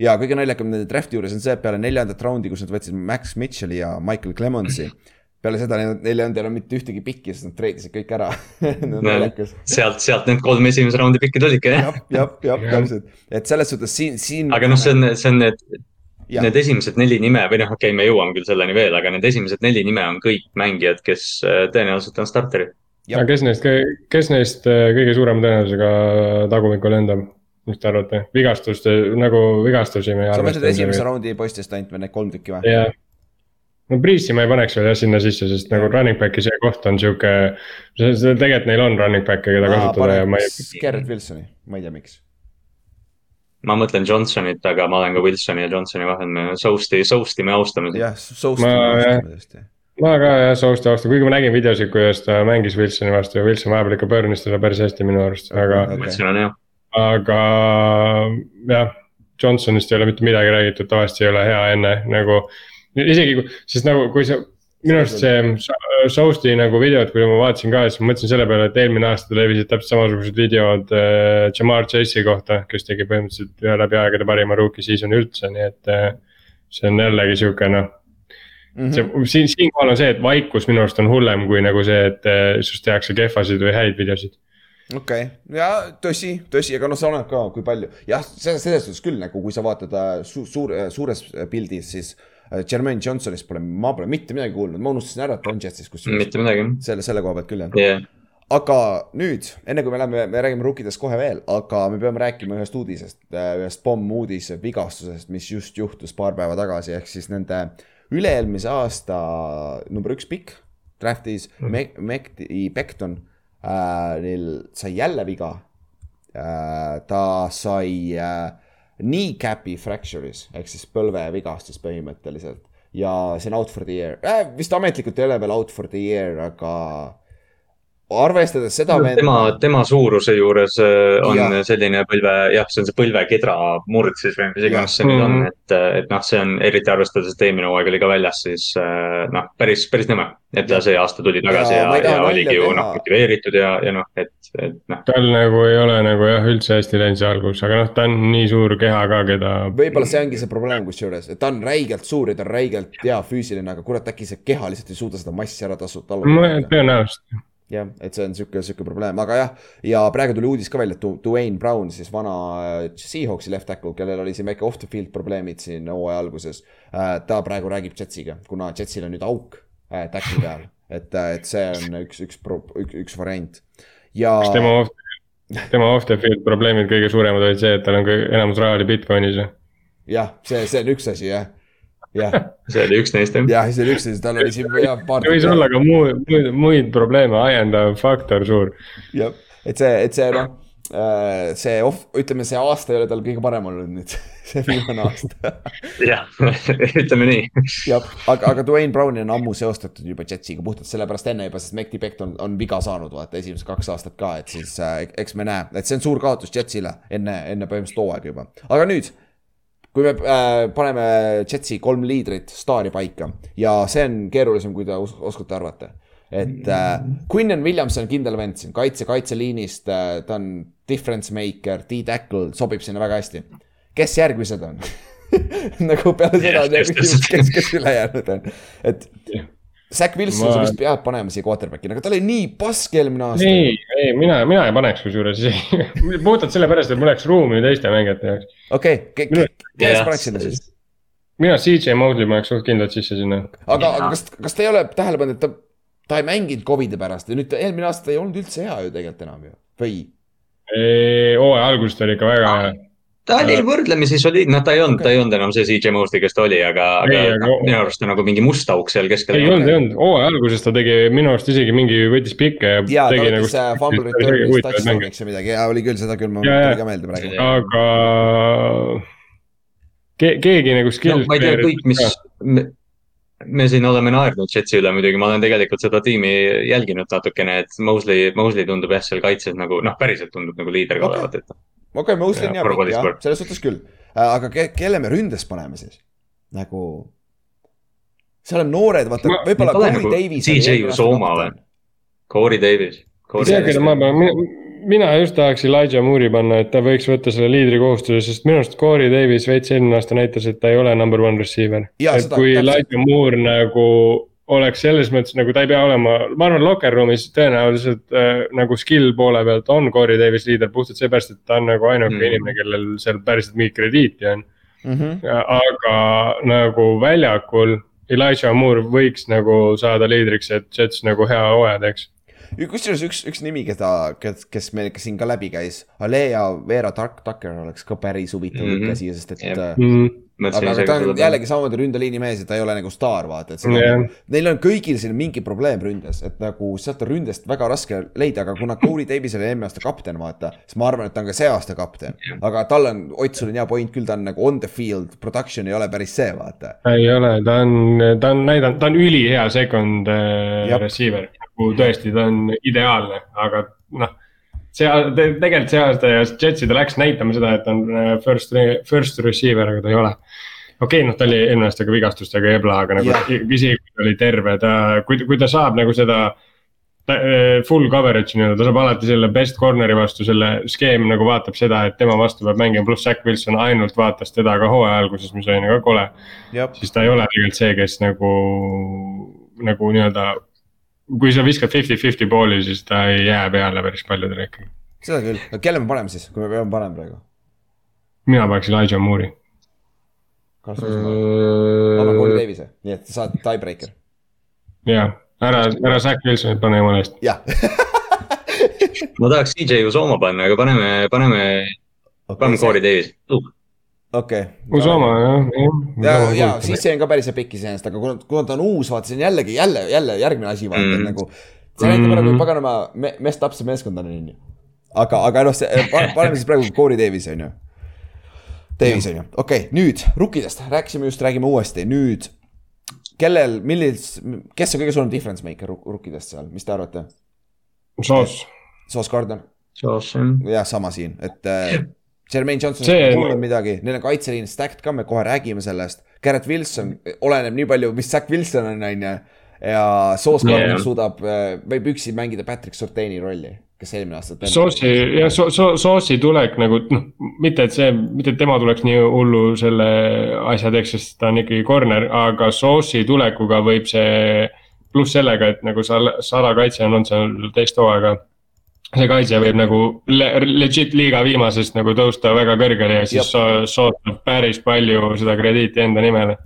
B: ja kõige naljakam nende draft'i juures on see, et peale neljandat raundi, kus nad võtsid Max Mitchell'i ja Michael Clemensi, peale seda neil ei olnud enam mitte ühtegi pikki, sest nad treidisid kõik ära. *laughs*
D: sealt, sealt need kolm esimese raundi pikki tulidki jah.
B: jah, jah, jah, täpselt, et selles suhtes siin, siin.
D: aga noh, see on, see on need, need esimesed neli nime või noh, okei okay,, me jõuame küll selleni veel, aga need esimesed neli nime on kõik mängijad, kes äh, tõenäoliselt on starterid.
C: Aga kes neist, kes neist äh, kõige suurema tõenäosusega tagumikul lendab? mis te arvate, vigastuste nagu vigastusi me ei
B: sa mõtled esimese
C: arvesta.
B: raundi poistest ainult või need kolm tükki või?
C: jah, no Priisi ma ei paneks veel jah sinna sisse, sest nagu running back'i see koht on sihuke, tegelikult neil on running back'e, keda kasutada ja ma ei.
B: Garrett Wilsoni, ma ei tea, miks.
D: ma mõtlen Johnsonit, aga ma olen ka Wilsoni ja Johnsoni vahel, me Sousti, Sousti me austame
B: jah, Soust
C: Ma-
B: ma tõesti.
C: ma ka jah, Sousti austan, kuigi ma nägin videosid, kuidas ta mängis Wilsoni vastu ja Wilson vahepeal ikka pöörnis teda päris hästi minu arust, aga
D: hea.
C: aga jah, Johnsonist ei ole mitte midagi räägitud, tavaliselt ei ole hea enne nagu. Isegi kui, sest nagu kui sa, minu arust see Sousti nagu videod, kui ma vaatasin ka, siis ma mõtlesin selle peale, et eelmine aasta levisid täpselt samasugused videod äh, Jamar Chase'i kohta, kes tegi põhimõtteliselt ühe läbi aegade parima rookie season'i üldse, nii et äh, see on jällegi sihuke noh,
B: Mhm.
C: see siin, siinkohal on see, et vaikus minu arust on hullem kui nagu see, et äh, sinust tehakse kehvasid või häid videosid.
B: okei okay., ja tõsi, tõsi, aga noh, sa oled ka, kui palju, jah, selles, suhtes küll nagu, kui sa vaatad äh, su, suur, suures pildis, siis äh, Jermaine Johnsonist pole, ma pole mitte midagi kuulnud, ma unustasin ära, et on Jetsis kusjuures.
D: mitte midagi.
B: selle, selle koha pealt küll jah.
D: jah,
B: aga nüüd, enne kui me läheme, me räägime rukkidest kohe veel, aga me peame rääkima ühest uudisest, ühest pommuudise vigastusest, mis just juhtus paar päeva tagasi, ehk siis nende üle-eelmise aasta number üks pikk draft'is mm. Meg-, Mekti Becton äh,, neil sai jälle viga äh,. ta sai äh, kneecap'i fracture'is ehk siis põlvevigastus põhimõtteliselt. Ja see on out for the year äh,, vist ametlikult ei ole veel out for the year, aga arvestades seda vend-
D: tema, tema suuruse juures äh, on ja. selline põlve, jah, see on see põlvekedra murd siis või mis iganes see nüüd on
C: Mhm.,
D: et, et noh, see on eriti arvestades, et eelmine hooaeg oli ka väljas, siis äh, noh, päris, päris nõme. et ta see aasta tuli tagasi
B: Ja
D: ja, ja, oligi ju noh, motiveeritud ja, ja noh, et, et noh.
C: tal nagu ei ole nagu jah, üldse hästi läinud see algus, aga noh, ta on nii suur keha ka, keda.
B: võib-olla see ongi see probleem kusjuures, et ta on räigelt suur ja ta on räigelt hea füüsiline, aga kurat, äkki see keha lihtsalt ei suuda seda massi ära tasu-, tallutada.
C: tõenäoliselt,
B: jah, et see on sihuke, sihuke probleem, aga jah, ja praegu tuli uudis ka välja, et Dwayne Brown, siis vana äh, Seahawksi left tackle, kellel oli siin väike off the field probleemid siin hooaja alguses. ta praegu räägib Jetsiga, kuna Jetsil on nüüd auk äh, tackle'i peal, et, et see on üks, üks, üks, üks variant. ja
C: kas tema off, tema off the field probleemid kõige suuremad olid see, et tal on enamus raha oli Bitcoinis
B: jah, see, see on üks asi jah, *laughs*
D: see oli üks neist jah.
B: jah, see on üks asi, tal oli siin jah paar.
C: võis olla ka muud, muid, muid probleeme ajendav faktor suur.
B: jah, et see, et see noh, see off, ütleme, see aasta ei ole tal kõige parem olnud nüüd, *laughs* see viimane aasta. *laughs*
D: jah, ütleme nii.
B: jah, aga, aga Dwayne Browni on ammu seostatud juba Jetsiga puhtalt sellepärast enne juba, sest Mekti Beck on, on viga saanud, vaata esimesed kaks aastat ka, et siis äh, eks me näe, et see on suur kaotus Jetsile enne, enne põhimõtteliselt hooaega juba, aga nüüd kui me äh, paneme Jetsi kolm liidrit staari paika ja see on keerulisem, kui te os oskate arvata. et äh, Quinnen Williams on kindel vend siin, kaitse, kaitseliinist äh,, ta on difference maker, D-tackle, sobib sinna väga hästi. kes järgmised on *laughs* nagu peale seda on
D: Kes-
B: küsimus, kes, kes ülejäänud on, et
C: Jah.
B: Zack Wilson
C: Ma-
B: sa vist pead panema siia quarterback'ina, aga ta oli nii pask eelmine aasta.
C: ei, ei mina, mina ei paneks kusjuures *laughs* puhtalt sellepärast, et mul oleks ruumi teiste mängijate jaoks.
B: okei, kelle sa paneks sinna siis?
C: mina CJ Mosley paneks suht kindlalt sisse sinna.
B: aga, aga kas, kas te ei ole tähele pannud, et ta, ta ei mänginud Covidi pärast ja nüüd ta eelmine aasta ei olnud üldse hea ju tegelikult enam ju, või?
C: hooaja algusest oli ikka väga hea
D: ta oli võrdlemisi soliidne, noh, ta ei olnud okay., ta ei olnud enam see CJ Mosley, kes ta oli, aga, aga ei, aga... minu arust ta nagu mingi must auk seal keskel.
C: ei olnud, ei olnud, hooaja alguses ta tegi minu arust isegi mingi, võttis pikke ja.
B: ja ta võttis nagu, fumble return'is touchdown'iks ja midagi ja oli küll, seda küll, mul tuli ka meelde praegu.
C: aga ke, keegi nagu skill
D: no,. ma ei tea, kõik, mis me, me siin oleme naernud Jetsi üle muidugi, ma olen tegelikult seda tiimi jälginud natukene, et Mosley, Mosley tundub jah, seal kaitses nagu noh, päriselt tundub nagu liider okay. olevat, et
B: okei okay,, Mosley on hea pikk jah, selles suhtes küll. Äh, aga ke, kelle me ründes paneme siis? nagu, seal on noored, vaata võib-olla Corey nagu Davis.
D: CJ Usoma või? Corey Davis.
C: ei tea, keda ma pean, mina just tahaks Elijah Moore'i panna, et ta võiks võtta selle liidri kohustuse, sest minu arust Corey Davis veits eelmine aasta näitas, et ta ei ole number one receiver. et kui Elijah Moore nagu oleks selles mõttes nagu ta ei pea olema, ma arvan, locker room'is tõenäoliselt äh, nagu skill poole pealt on Corey Davis liider puhtalt seepärast, et ta on nagu ainuke mm. inimene, kellel seal päriselt mingit krediiti on mm. -hmm. aga nagu väljakul Elijah Moore võiks nagu saada liidriks, et Jets nagu hea hooaja teeks
B: kusjuures üks, üks nimi, keda, kes, kes meil ikka siin ka läbi käis, Alea Vera Tark Tucker oleks ka päris huvitav mm -hmm. siia, sest et yep. mm. -hmm aga, aga ta on jällegi samamoodi ründeliini mees ja ta ei ole nagu staar, vaata, et yeah. Nagu, neil on kõigil siin mingi probleem ründes, et nagu sealt on ründest väga raske leida, aga kuna Corey Davis oli eelmine aasta kapten, vaata, siis ma arvan, et ta on ka see aasta kapten. Yeah.. aga tal on, Ott, sul on hea point küll, ta on nagu on the field, production ei ole päris see, vaata.
C: ei ole, ta on, ta on näidanud, ta on ülihea second äh, receiver, nagu tõesti, ta on ideaalne, aga noh see, tegelikult see aasta ja Jetsi ta läks näitama seda, et on äh, first, first receiver, aga ta ei ole. okei okay,, noh, ta oli eelmine aasta ka vigastustega ebla, aga nagu isegi kui ta oli terve, ta, kui, kui ta saab nagu seda äh, full coverage'i nii-öelda, ta saab alati selle best corner'i vastu, selle skeem nagu vaatab seda, et tema vastu peab mängima, pluss Zack Wilson ainult vaatas teda ka hooaja alguses, mis oli nagu kole. siis ta ei ole tegelikult see, kes nagu, nagu nii-öelda kui sa viskad fifty-fifty pooli, siis ta ei jää peale päris paljudele ikkagi.
B: seda küll, aga kelle me paneme siis, kui me peame panema praegu?
C: mina paneks Elijah Moore'i.
B: Anna Corey Davis'e, nii et sa saad tiebreaker.
C: jaa, ära, ära Zack Wilsonit pane jumala eest.
B: jah *laughs*
D: ma tahaks CJ Usoma panna, aga paneme, paneme okay,, paneme Corey Davis uh
B: okei okay..
C: Usama jah,
B: jah. ja, ja siis see on ka päris pikk iseenesest, aga kuna, kuna ta on uus, vaata, see on jällegi jälle, jälle järgmine asi, vaata mm. nagu. see näitab ära, kui mm. paganama me, messed up see meeskond on, on ju. aga, aga noh, see, paneme siis praegu Corey Davis, on ju. Davis on ju, okei okay,, nüüd rukkidest rääkisime just, räägime uuesti, nüüd. kellel, millis, kes on kõige suurem difference maker rukkidest seal, mis te arvate?
C: Soos.
B: Soos Gardner.
D: Soos jah.
B: jah, sama siin, et äh, Jermaine Johnson ei kuulnud midagi, neil on kaitseliin stacked ka, me kohe räägime sellest. Garrett Wilson, oleneb nii palju, mis Zack Wilson on, on ju. ja Gardner yeah. suudab, äh, võib üksi mängida Patrick Surtaini rolli, kes eelmine aasta.
C: Sauce'i, jah, Sauce'i tulek nagu noh, mitte et see, mitte et tema tuleks nii hullu selle asja teeks, sest ta on ikkagi corner, aga Sauce'i tulekuga võib see. pluss sellega, et nagu sa, Sala kaitse on olnud seal teist hooaega see kaitse võib nagu legit liiga viimasest nagu tõusta väga kõrgele ja siis sootab päris palju seda krediiti enda nimele.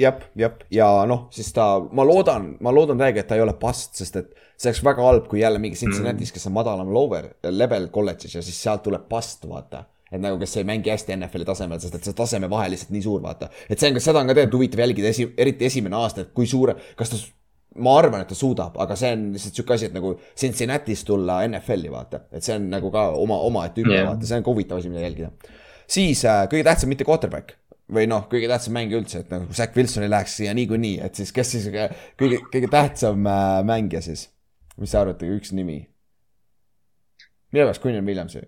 B: jah, jah, ja noh, siis ta, ma loodan, ma loodan täiega, et ta ei ole past, sest et see oleks väga halb, kui jälle mingi Cincinnati's, kes on madalam lower level kolledžis ja siis sealt tuleb past, vaata et nagu, kes ei mängi hästi NFL-i tasemel, sest et see tasemevahe lihtsalt nii suur, vaata. et see on ka, seda on ka tegelikult huvitav jälgida, esi, eriti esimene aasta, et kui suure, kas ta ma arvan, et ta suudab, aga see on lihtsalt sihuke asi, et nagu Cincinnati'st tulla NFL-i vaata, et see on nagu ka oma, omaette hüpe yeah., vaata, see on ka huvitav asi, mida jälgida. siis äh, kõige tähtsam mitte quarterback või noh, kõige tähtsam mängija üldse, et nagu Zack Wilson ei läheks siia niikuinii, et siis kes siis kõige, kõige tähtsam äh, mängija siis? mis te arvate, üks nimi? mina peaks Quinn Williamsi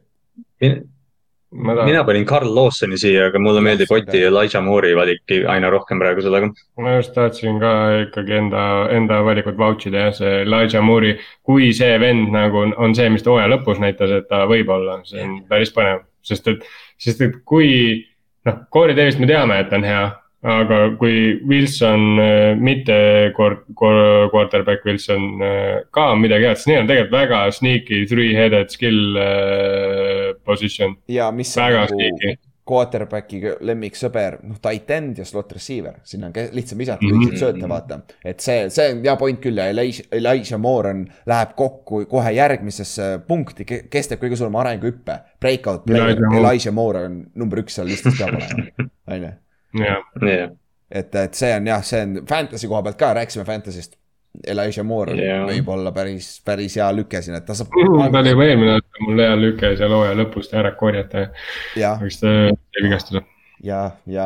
D: Tahan... mina panin Carl Lawsoni siia, aga mulle meeldib Oti ja Elijah Moore'i valik aina rohkem praegu sellega.
C: ma just tahtsin ka ikkagi enda, enda valikut vouch ida jah, see Elijah Moore'i, kui see vend nagu on, see, mis ta hooaja lõpus näitas, et ta võib olla, see on päris põnev, sest et, sest et kui. noh, Corey Davis me teame, et ta on hea, aga kui Wilson äh, mitte quarterback Wilson äh, ka on midagi head, siis neil on tegelikult väga sneaky three-headed skill äh, position.
B: ja mis
C: väga nagu, sneaky.
B: quarterback'i lemmiksõber, noh, tight end ja slot receiver, sinna on lihtsam visata lühikeid sööte, vaata. et see, see on hea point küll ja Elijah, Elijah Moore on, läheb kokku kohe järgmisesse punkti, kes teeb kõige suurema arenguhüppe. Breakout player.
C: Elijah Moore
B: on number üks seal listis peab olema, on ju
C: jah,
D: jah,
B: et, et see on jah, see on fantasy koha pealt ka, rääkisime fantasy'st. Elijah Moore
D: Jaa.
B: võib olla päris, päris hea lüke siin, et ta saab.
C: ta oli juba eelmine aasta mul hea lüke seal hooaja lõpus ta ära korjata eks ta jäi vigastada.
B: ja, ja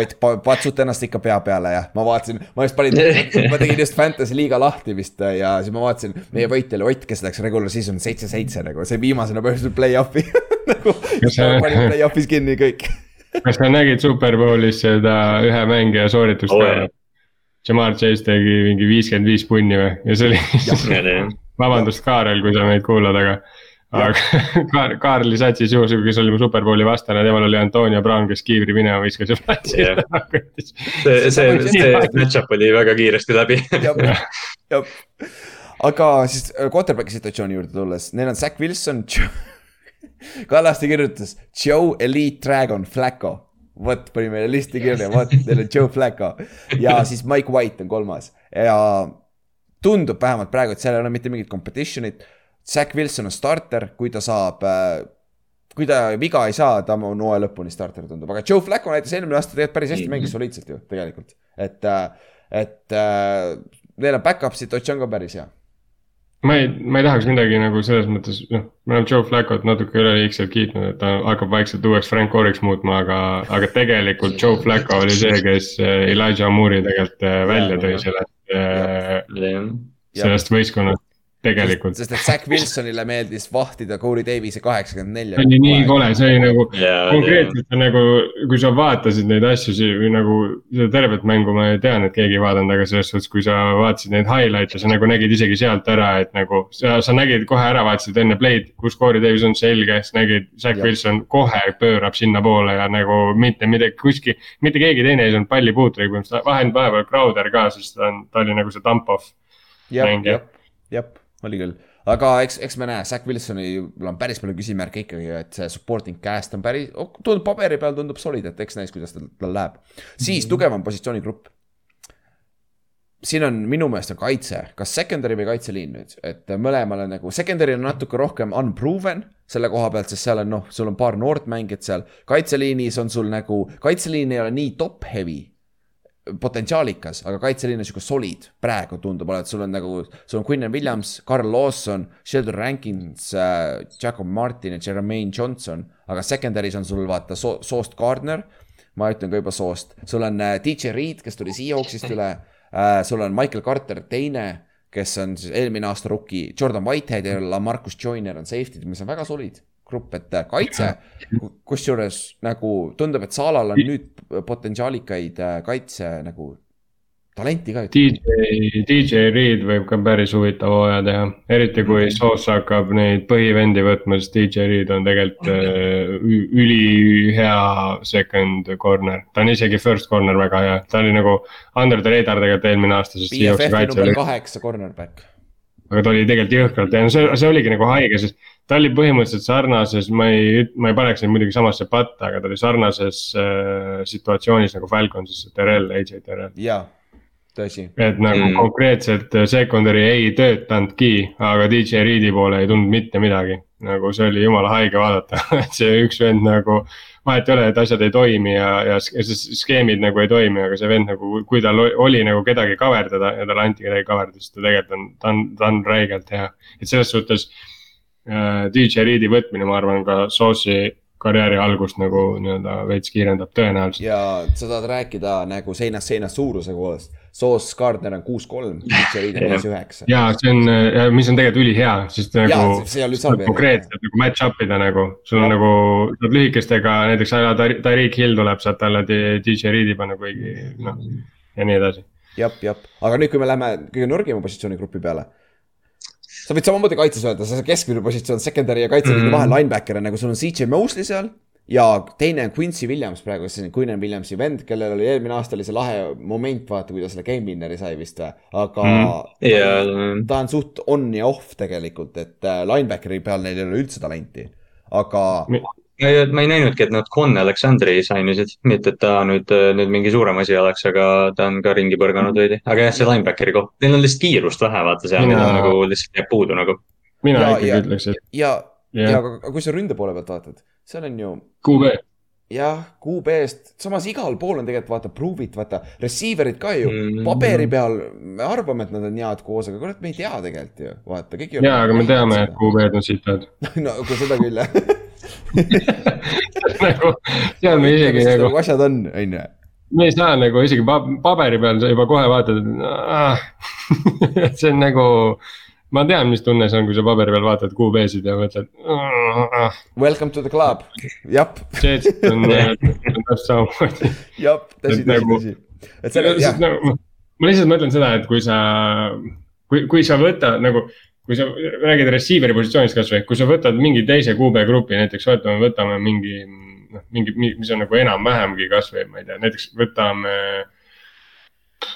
B: Ott, patsut ennast ikka pea peale ja ma vaatasin, ma just panin, *laughs* ma tegin just fantasy liiga lahti vist ja siis ma vaatasin, meie võitja oli Ott, kes läks regular season seitse-seitse nagu, see viimasena põhjusel play-off'i *laughs* nagu,
C: see-
B: panin play-off'is kinni kõik. *laughs*
C: kas sa nägid Superbowlis seda ühe mängija sooritust
D: Oo,
C: ka? Jamar Chase tegi mingi viiskümmend viis punni või ja see oli, *laughs* vabandust, Kaarel, kui sa meid kuulad, aga. aga *laughs* Kaar-, Kaarli satsis juhus, kes oli mu Superbowli vastane, temal oli Antonio Brown, kes kiivri minema viskas ja platsi
D: Jah.
C: ära kõndis.
D: see, see, see match-up oli väga kiiresti läbi.
B: aga siis äh, quarterback'i situatsiooni juurde tulles, neil on Zack Wilson. Kallaste kirjutas Joe Elite Dragon Flacco. vot, pani meile listi kirja, vot, neil on Joe Flacco ja *laughs* siis Mike White on kolmas ja tundub vähemalt praegu, et seal ei ole mitte mingit competition'it. Zack Wilson on starter, kui ta saab äh, kui ta viga ei saa, ta on hooaja lõpuni starter tundub, aga Joe Flacco näitas eelmine aasta tegelikult päris hästi mängis soliidselt ju tegelikult, et, et äh, neil on back-up situatsioon ka päris hea.
C: Ma ei, ma ei tahaks midagi nagu selles mõttes, noh, me oleme Joe Flacco't natuke üleliigselt kiitnud, et ta hakkab vaikselt uueks Frank Oriks muutma, aga, aga tegelikult Joe Flacco oli see, kes eh, Elijah Moore'i tegelikult eh, välja tõi sellest, sellest võistkonnast tegelikult.
B: sest et Zack Wilsonile meeldis vahtida Corey Davis'e kaheksakümmend nelja.
C: see oli nii kole, see oli nagu konkreetselt nagu, kui sa vaatasid neid asju si- või nagu seda tervet mängu ma ei tean, et keegi ei vaadanud, aga selles suhtes, kui sa vaatasid neid highlight'e, sa nagu nägid isegi sealt ära, et nagu sa, sa nägid kohe ära, vaatasid enne play'd, kus Corey Davis on selge, siis nägid, Zack
B: Jah.
C: Wilson kohe pöörab sinnapoole ja nagu mitte midagi kuskil, mitte keegi teine ei saanud palli puutuda, põhimõtteliselt vahend vahepeal Crowder ka, sest ta on, ta oli nagu see dump-off.
B: jah,
C: mängija.
B: jah, oli küll, aga eks, eks me näe, Zack Wilsonil on päris palju küsimärke ikkagi, et see supporting cast on päris, tundub paberi peal tundub solid, et eks näis, kuidas tal, tal läheb. siis tugevam positsioonigrupp. siin on minu meelest on kaitse, kas secondary või kaitseliin nüüd, et mõlemale nagu, secondary on natuke rohkem unproven selle koha pealt, sest seal on noh, sul on paar noort mängijat seal, kaitseliinis on sul nagu, kaitseliin ei ole nii top heavy potentsiaalikas, aga kaitseliin on sihuke solid, praegu tundub olevat, sul on nagu, sul on Quinn Williams, Carl Lawson, Sheldon Rankins äh,, Jacob Martin ja Jermaine Johnson, aga secondary's on sul vaata so soost Gardner, ma ütlen ka juba soost, sul on äh, DJ Reed, kes tuli Seahawksist üle äh,, sul on Michael Carter teine, kes on siis eelmine aasta rookie, Jordan Whitehead ja Lamarcus Joyner on safety'd, mis on väga solid grupp, et äh, kaitse, kusjuures nagu tundub, et Salal on nüüd potentsiaalikaid äh, kaitse nagu talenti ka.
C: DJ, DJ Reed võib ka päris huvitava hooaja teha, eriti kui Soos hakkab neid põhivendi võtma, siis DJ Reed on tegelikult äh, ülihea second corner. ta on isegi first corner väga hea, ta oli nagu under the radar tegelikult eelmine aasta, sest
B: BFF-i number kaheksa cornerback.
C: aga ta oli tegelikult jõhkralt ja see, see oligi nagu haige, sest ta oli põhimõtteliselt sarnases, ma ei, ma ei paneks neid muidugi samasse patta, aga ta oli sarnases äh, situatsioonis nagu Falconsis, Terrel, AJ Terrel.
B: jaa, tõsi.
C: et nagu
D: Mm.
C: konkreetselt secondary ei töötanudki, aga DJ Reedi poole ei tulnud mitte midagi. nagu see oli jumala haige vaadata, *laughs* et see üks vend nagu, vahet ei ole, et asjad ei toimi ja, ja skeemid nagu ei toimi, aga see vend nagu, kui tal o- oli nagu kedagi kaverdada ja talle anti kedagi kaverdada, siis ta tegelikult on, ta on, ta on räigelt hea. et selles suhtes äh, DJ Reedi võtmine, ma arvan, ka Sauce'i karjääri algust nagu nii-öelda veits kiirendab tõenäoliselt.
B: ja sa tahad rääkida nagu seinast seinast suuruse poolest. Soos Gardner on kuus kolm, DJ Reed on *laughs* viis üheksa.
C: ja see on, mis on tegelikult ülihea, sest nagu konkreetselt nagu match-up ida nagu, sul on nagu, saad lühikestega näiteks ära Tariq Hill tuleb, saad talle D- DJ Reedi panna, kuigi noh ja nii edasi.
B: jep, jep, aga nüüd, kui me läheme kõige nõrgema positsioonigrupi peale. Sa võid samamoodi kaitses öelda, see keskmine positsioon secondary ja kaitseliidu mm. vahel linebacker on nagu sul on CJ Mosley seal. ja teine on Quincy Williams praegu, see on Quinn Williamsi vend, kellel oli eelmine aasta oli see lahe moment, vaata, kui ta selle game winner'i sai vist või, aga mm.
D: ja
B: ta on suht on ja off tegelikult, et äh, linebackeri peal neil ei ole üldse talenti. aga
C: Mi-
D: ma ei näinudki, et nad Con Aleksandri sainisid, mitte et ta nüüd, nüüd mingi suurem asi oleks, aga ta on ka ringi põrganud veidi. aga jah, see linebackeri koht, neil on lihtsalt kiirust vähe, vaata seal
C: Mina...
D: nagu lihtsalt jääb puudu nagu.
C: mina
B: Ja-
C: ikkagi
B: ja-
C: ütleks, et
B: ja, ja
C: jah,
B: aga kui sa ründe poole pealt vaatad, seal on ju
C: QB.
B: jah, QB-st, samas igal pool on tegelikult vaata prove'id, vaata receiver'id ka ju mm.
D: Mm.
B: paberi peal, me arvame, et nad on head koos, aga kurat, me ei tea tegelikult ju, vaata, kõik
C: jaa, aga me teame, et QB-d on sitad. *laughs*
B: no seda küll jah. *laughs*
C: nagu, seal me isegi nagu,
B: asjad on, on ju.
C: me ei saa nagu isegi pa- paberi peal sa juba kohe vaatad, et ah, *laughs* see on nagu. ma tean, mis tunne see on, kui sa paberi peal vaatad QB-sid ja mõtled ah,.
B: Welcome to the club, jep,
C: Jets on on *laughs* täpselt samamoodi.
B: jep, tõsi, tõsi,
C: nagu-
B: tõsi. et selle, jah,
C: Nagu, ma lihtsalt mõtlen seda, et kui sa, kui, kui sa võtad nagu, kui sa räägid receiver'i positsioonist kasvõi, kui sa võtad mingi teise QB grupi, näiteks võtame, võtame mingi noh, mingi, mis on nagu enam-vähemgi kasvõi, ma ei tea, näiteks võtame.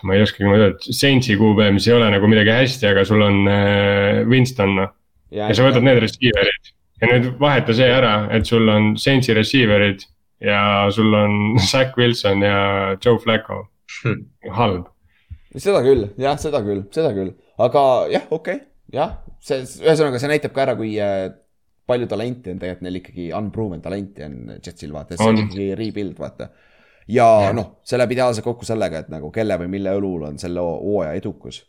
C: ma ei oskagi et Saintsi QB, mis ei ole nagu midagi hästi, aga sul on äh, Winston noh. Ja sa võtad need receiver'id. Ja nüüd vaheta see ära, et sul on Saintsi receiver'id ja sul on *laughs* Zack Wilson ja Joe Flacco, halb.
B: seda küll, jah, seda küll, seda küll, aga jah, okei. okay,, jah, see, ühesõnaga see näitab ka ära, kui äh, palju talenti on tegelikult neil ikkagi, unproven talenti on Jetsil vaata, see on ikkagi rebuild vaata. ja noh, see läheb ideaalselt kokku sellega, et nagu kelle või mille õlul on selle hooaja edukus.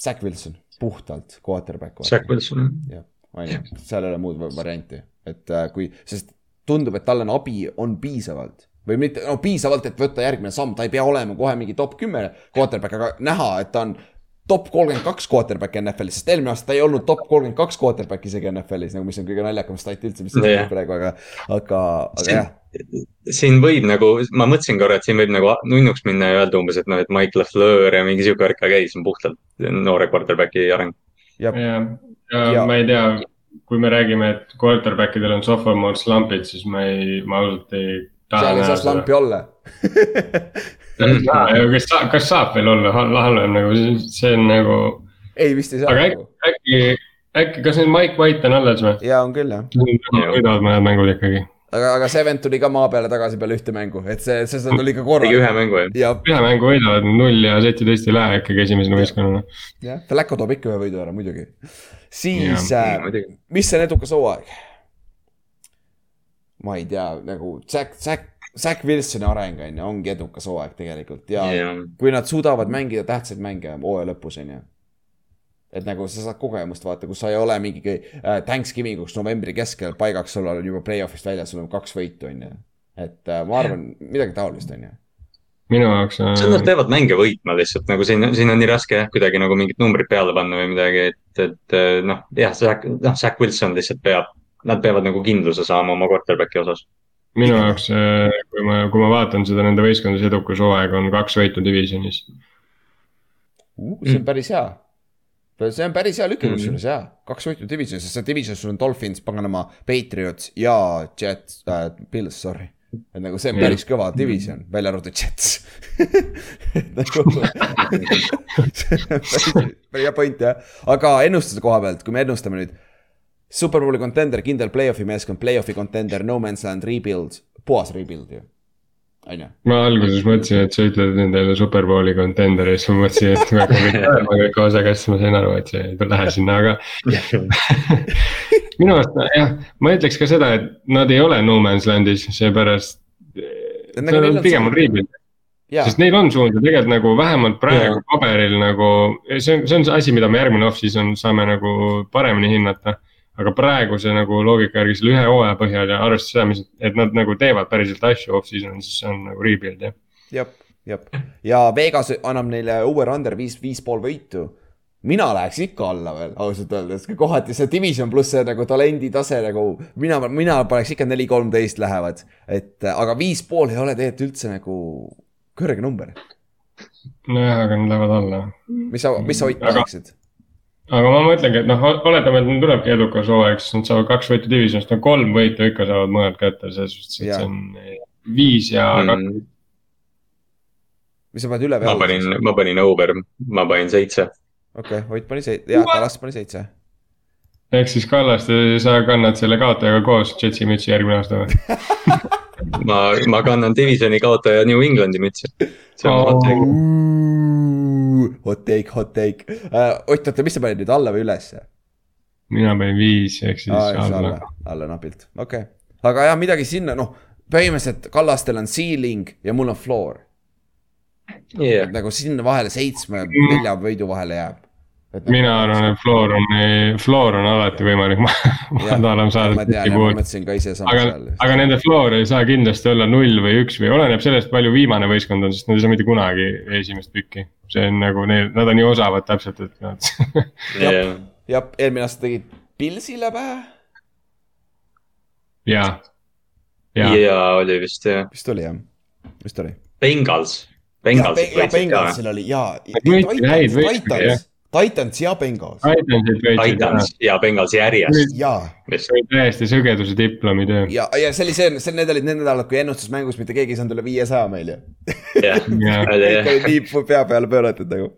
B: Zack Wilson, puhtalt quarterback.
D: Zack Wilson,
B: jah, on ju, seal ei ole muud va- varianti, et äh, kui, sest tundub, et tal on abi on piisavalt või mitte, no piisavalt, et võtta järgmine samm, ta ei pea olema kohe mingi top kümme quarterback, aga näha, et ta on top kolmkümmend kaks quarterback NFL-is, sest eelmine aasta ta ei olnud top kolmkümmend kaks quarterback isegi NFL-is nagu, mis on kõige naljakam stat üldse, mis
D: Jah.
B: yeah. praegu, aga, aga, aga jah.
D: siin võib nagu, ma mõtlesin korra, et siin võib nagu nunnuks minna ja öelda umbes, et noh, et Mike LaFleur ja mingi sihuke värk, aga ei, see on puhtalt noore quarterback'i areng.
B: ja
C: ja, ja
B: Ja-
C: ma ei tea, kui me räägime, et quarterback idel on sophomore slump'id, siis ma ei, ma ausalt ei taha
B: seal ei saa slampi olla. *laughs*
C: kas saab, kas saab veel olla hal- halvem nagu, see on nagu,
B: ei, vist ei saa
C: aga äkki, äkki, äkki, kas nüüd Mike White on alles või?
B: ja on küll jah,
C: võidavad mõned mängud ikkagi.
B: aga, aga Seven tuli ka maa peale tagasi peale ühte mängu, et see, see seda tuli ikka korra
D: tegi. ühe mängu jah.
B: ja
C: ühe mängu võidavad, null ja seitseteist ei lähe ikkagi esimesena võistkonnana.
B: jah, Flacco toob ikka ühe võidu ära muidugi. siis äh,, mis on edukas hooaeg? ma ei tea, nagu Zack, Zack, Zack Wilsoni areng on ju, ongi edukas hooaeg tegelikult ja yeah. kui nad suudavad mängida tähtsaid mänge hooaja lõpus on ju. et nagu sa saad kogemust vaata, kus sa ei ole mingi äh, Thanksgiving uks novembri keskel paigaks, sul on juba play-off'ist väljas, sul on kaks võitu on ju. et äh, ma arvan, midagi taolist on ju.
C: minu jaoks on
D: see, nad peavad mänge võitma lihtsalt nagu siin, siin on nii raske jah, kuidagi nagu mingit numbrit peale panna või midagi, et, et noh, jah, Zack, noh, Zack Wilson lihtsalt peab, nad peavad nagu kindluse saama oma quarterback'i osas.
C: Minu jaoks, kui ma, kui ma vaatan seda nende võistkondade edukus hooaega on kaks võitu divisionis.
B: Uh, see on päris hea. see on päris hea lüke
D: Mhm.
B: kusjuures jaa, kaks võitu divisionis, sest see divisionis sul on Dolphins, paganama, Patriots ja Jets äh,, Bills, sorry. et nagu see on päris kõva division, välja arvatud Jets. *laughs* nagu, päris, päris hea point jah, aga ennustuse koha pealt, kui me ennustame nüüd. Superbowli contender, kindel play-off'i meeskond, play-off'i contender, no man's land, rebuild, puhas rebuild ju, on ju.
C: ma alguses mõtlesin, et sa ütled nendele Superbowli contender ja siis ma mõtlesin, et hakkab kõik kõik osaga, siis ma sain aru, et see ei lähe sinna, aga. *laughs* minu arust jah, ma ütleks ka seda, et nad ei ole no man's land'is, seepärast.
B: nagu
C: pigem on rebuild,
B: jaa,
C: sest neil on suund ja tegelikult nagu vähemalt praegu
D: Jaa.
C: paberil nagu, see on, see on see asi, mida me järgmine off-season saame nagu paremini hinnata. Aga praeguse nagu loogika järgi selle ühe hooaja põhjal ja arvestades seda, mis, et nad nagu teevad päriselt asju off-season, siis see on nagu rebuild jah.
B: jep, jep ja Vegas annab neile over-under viis, viis pool võitu. mina läheks ikka alla veel ausalt öeldes, kohati see division pluss see nagu talendi tase nagu mina, mina paneks ikka neli, kolmteist lähevad, et aga viis pool ei ole tegelikult üldse nagu kõrge number.
C: nojah, aga nad lähevad alla
B: mis sa, mis sa Ott paneksid?
C: Aga ma mõtlengi, et noh, oletame, et neil tulebki edukas hooaeg, siis nad saavad kaks võitu divisionist, no kolm võitu ikka saavad mõned kätte, selles suhtes, et see on eh, viis ja kaks.
D: Mm,
B: mis sa paned üle või
D: ma panin, ma panin over, ma panin seitse.
B: okei okay,, Ott pani seitse, jah, Talas pani seitse.
C: ehk siis Kallaste, sa kannad selle kaotajaga koos Jetsi mütsi järgmine aasta või? *laughs*
D: ma, ma kannan divisioni kaotaja New Englandi mütsi. see on hot take.
B: Hot take, hot take uh,. Ott, oota, mis sa panid nüüd alla või ülesse?
C: mina panin viis ehk siis
B: aa, alla
C: alla.,
B: alla napilt, okei okay.. aga jah, midagi sinna, noh, põhimõtteliselt Kallastel on ceiling ja mul on floor.
D: Yeah.
B: nagu sinna vahele seitsme, nelja võidu vahele jääb.
C: Mina arvan, et floor on, floor on alati võimalik ma- *laughs* madalam saada
B: ma tean,
C: City
B: ma mõtlesin ka ise sama
C: aga
B: seal.,
C: aga nende floor ei saa kindlasti olla null või üks või oleneb sellest, palju viimane võistkond on, sest nad ei saa mitte kunagi esimest pükki. see on nagu neil, nad on nii osavad täpselt, et nad
D: Yeah. *laughs*
B: jah, eelmine aasta tegid Pilsile pähe,
C: ja, ja
D: ja oli vist jah.
B: vist oli jah, vist oli.
D: Bengals.
B: Bengalsil oli ja.
C: Häid võistkondi, jah.
B: Titans, ja Bengals.
D: Titans ja Bengals järjest.
C: see oli täiesti sõgeduse diplomi töö.
B: ja, ja see oli see, see, need olid need nädalad, kui ennustusmängus mitte keegi ei saanud üle viiesaja meil ju. kõik olid nii pea peale pööratud nagu.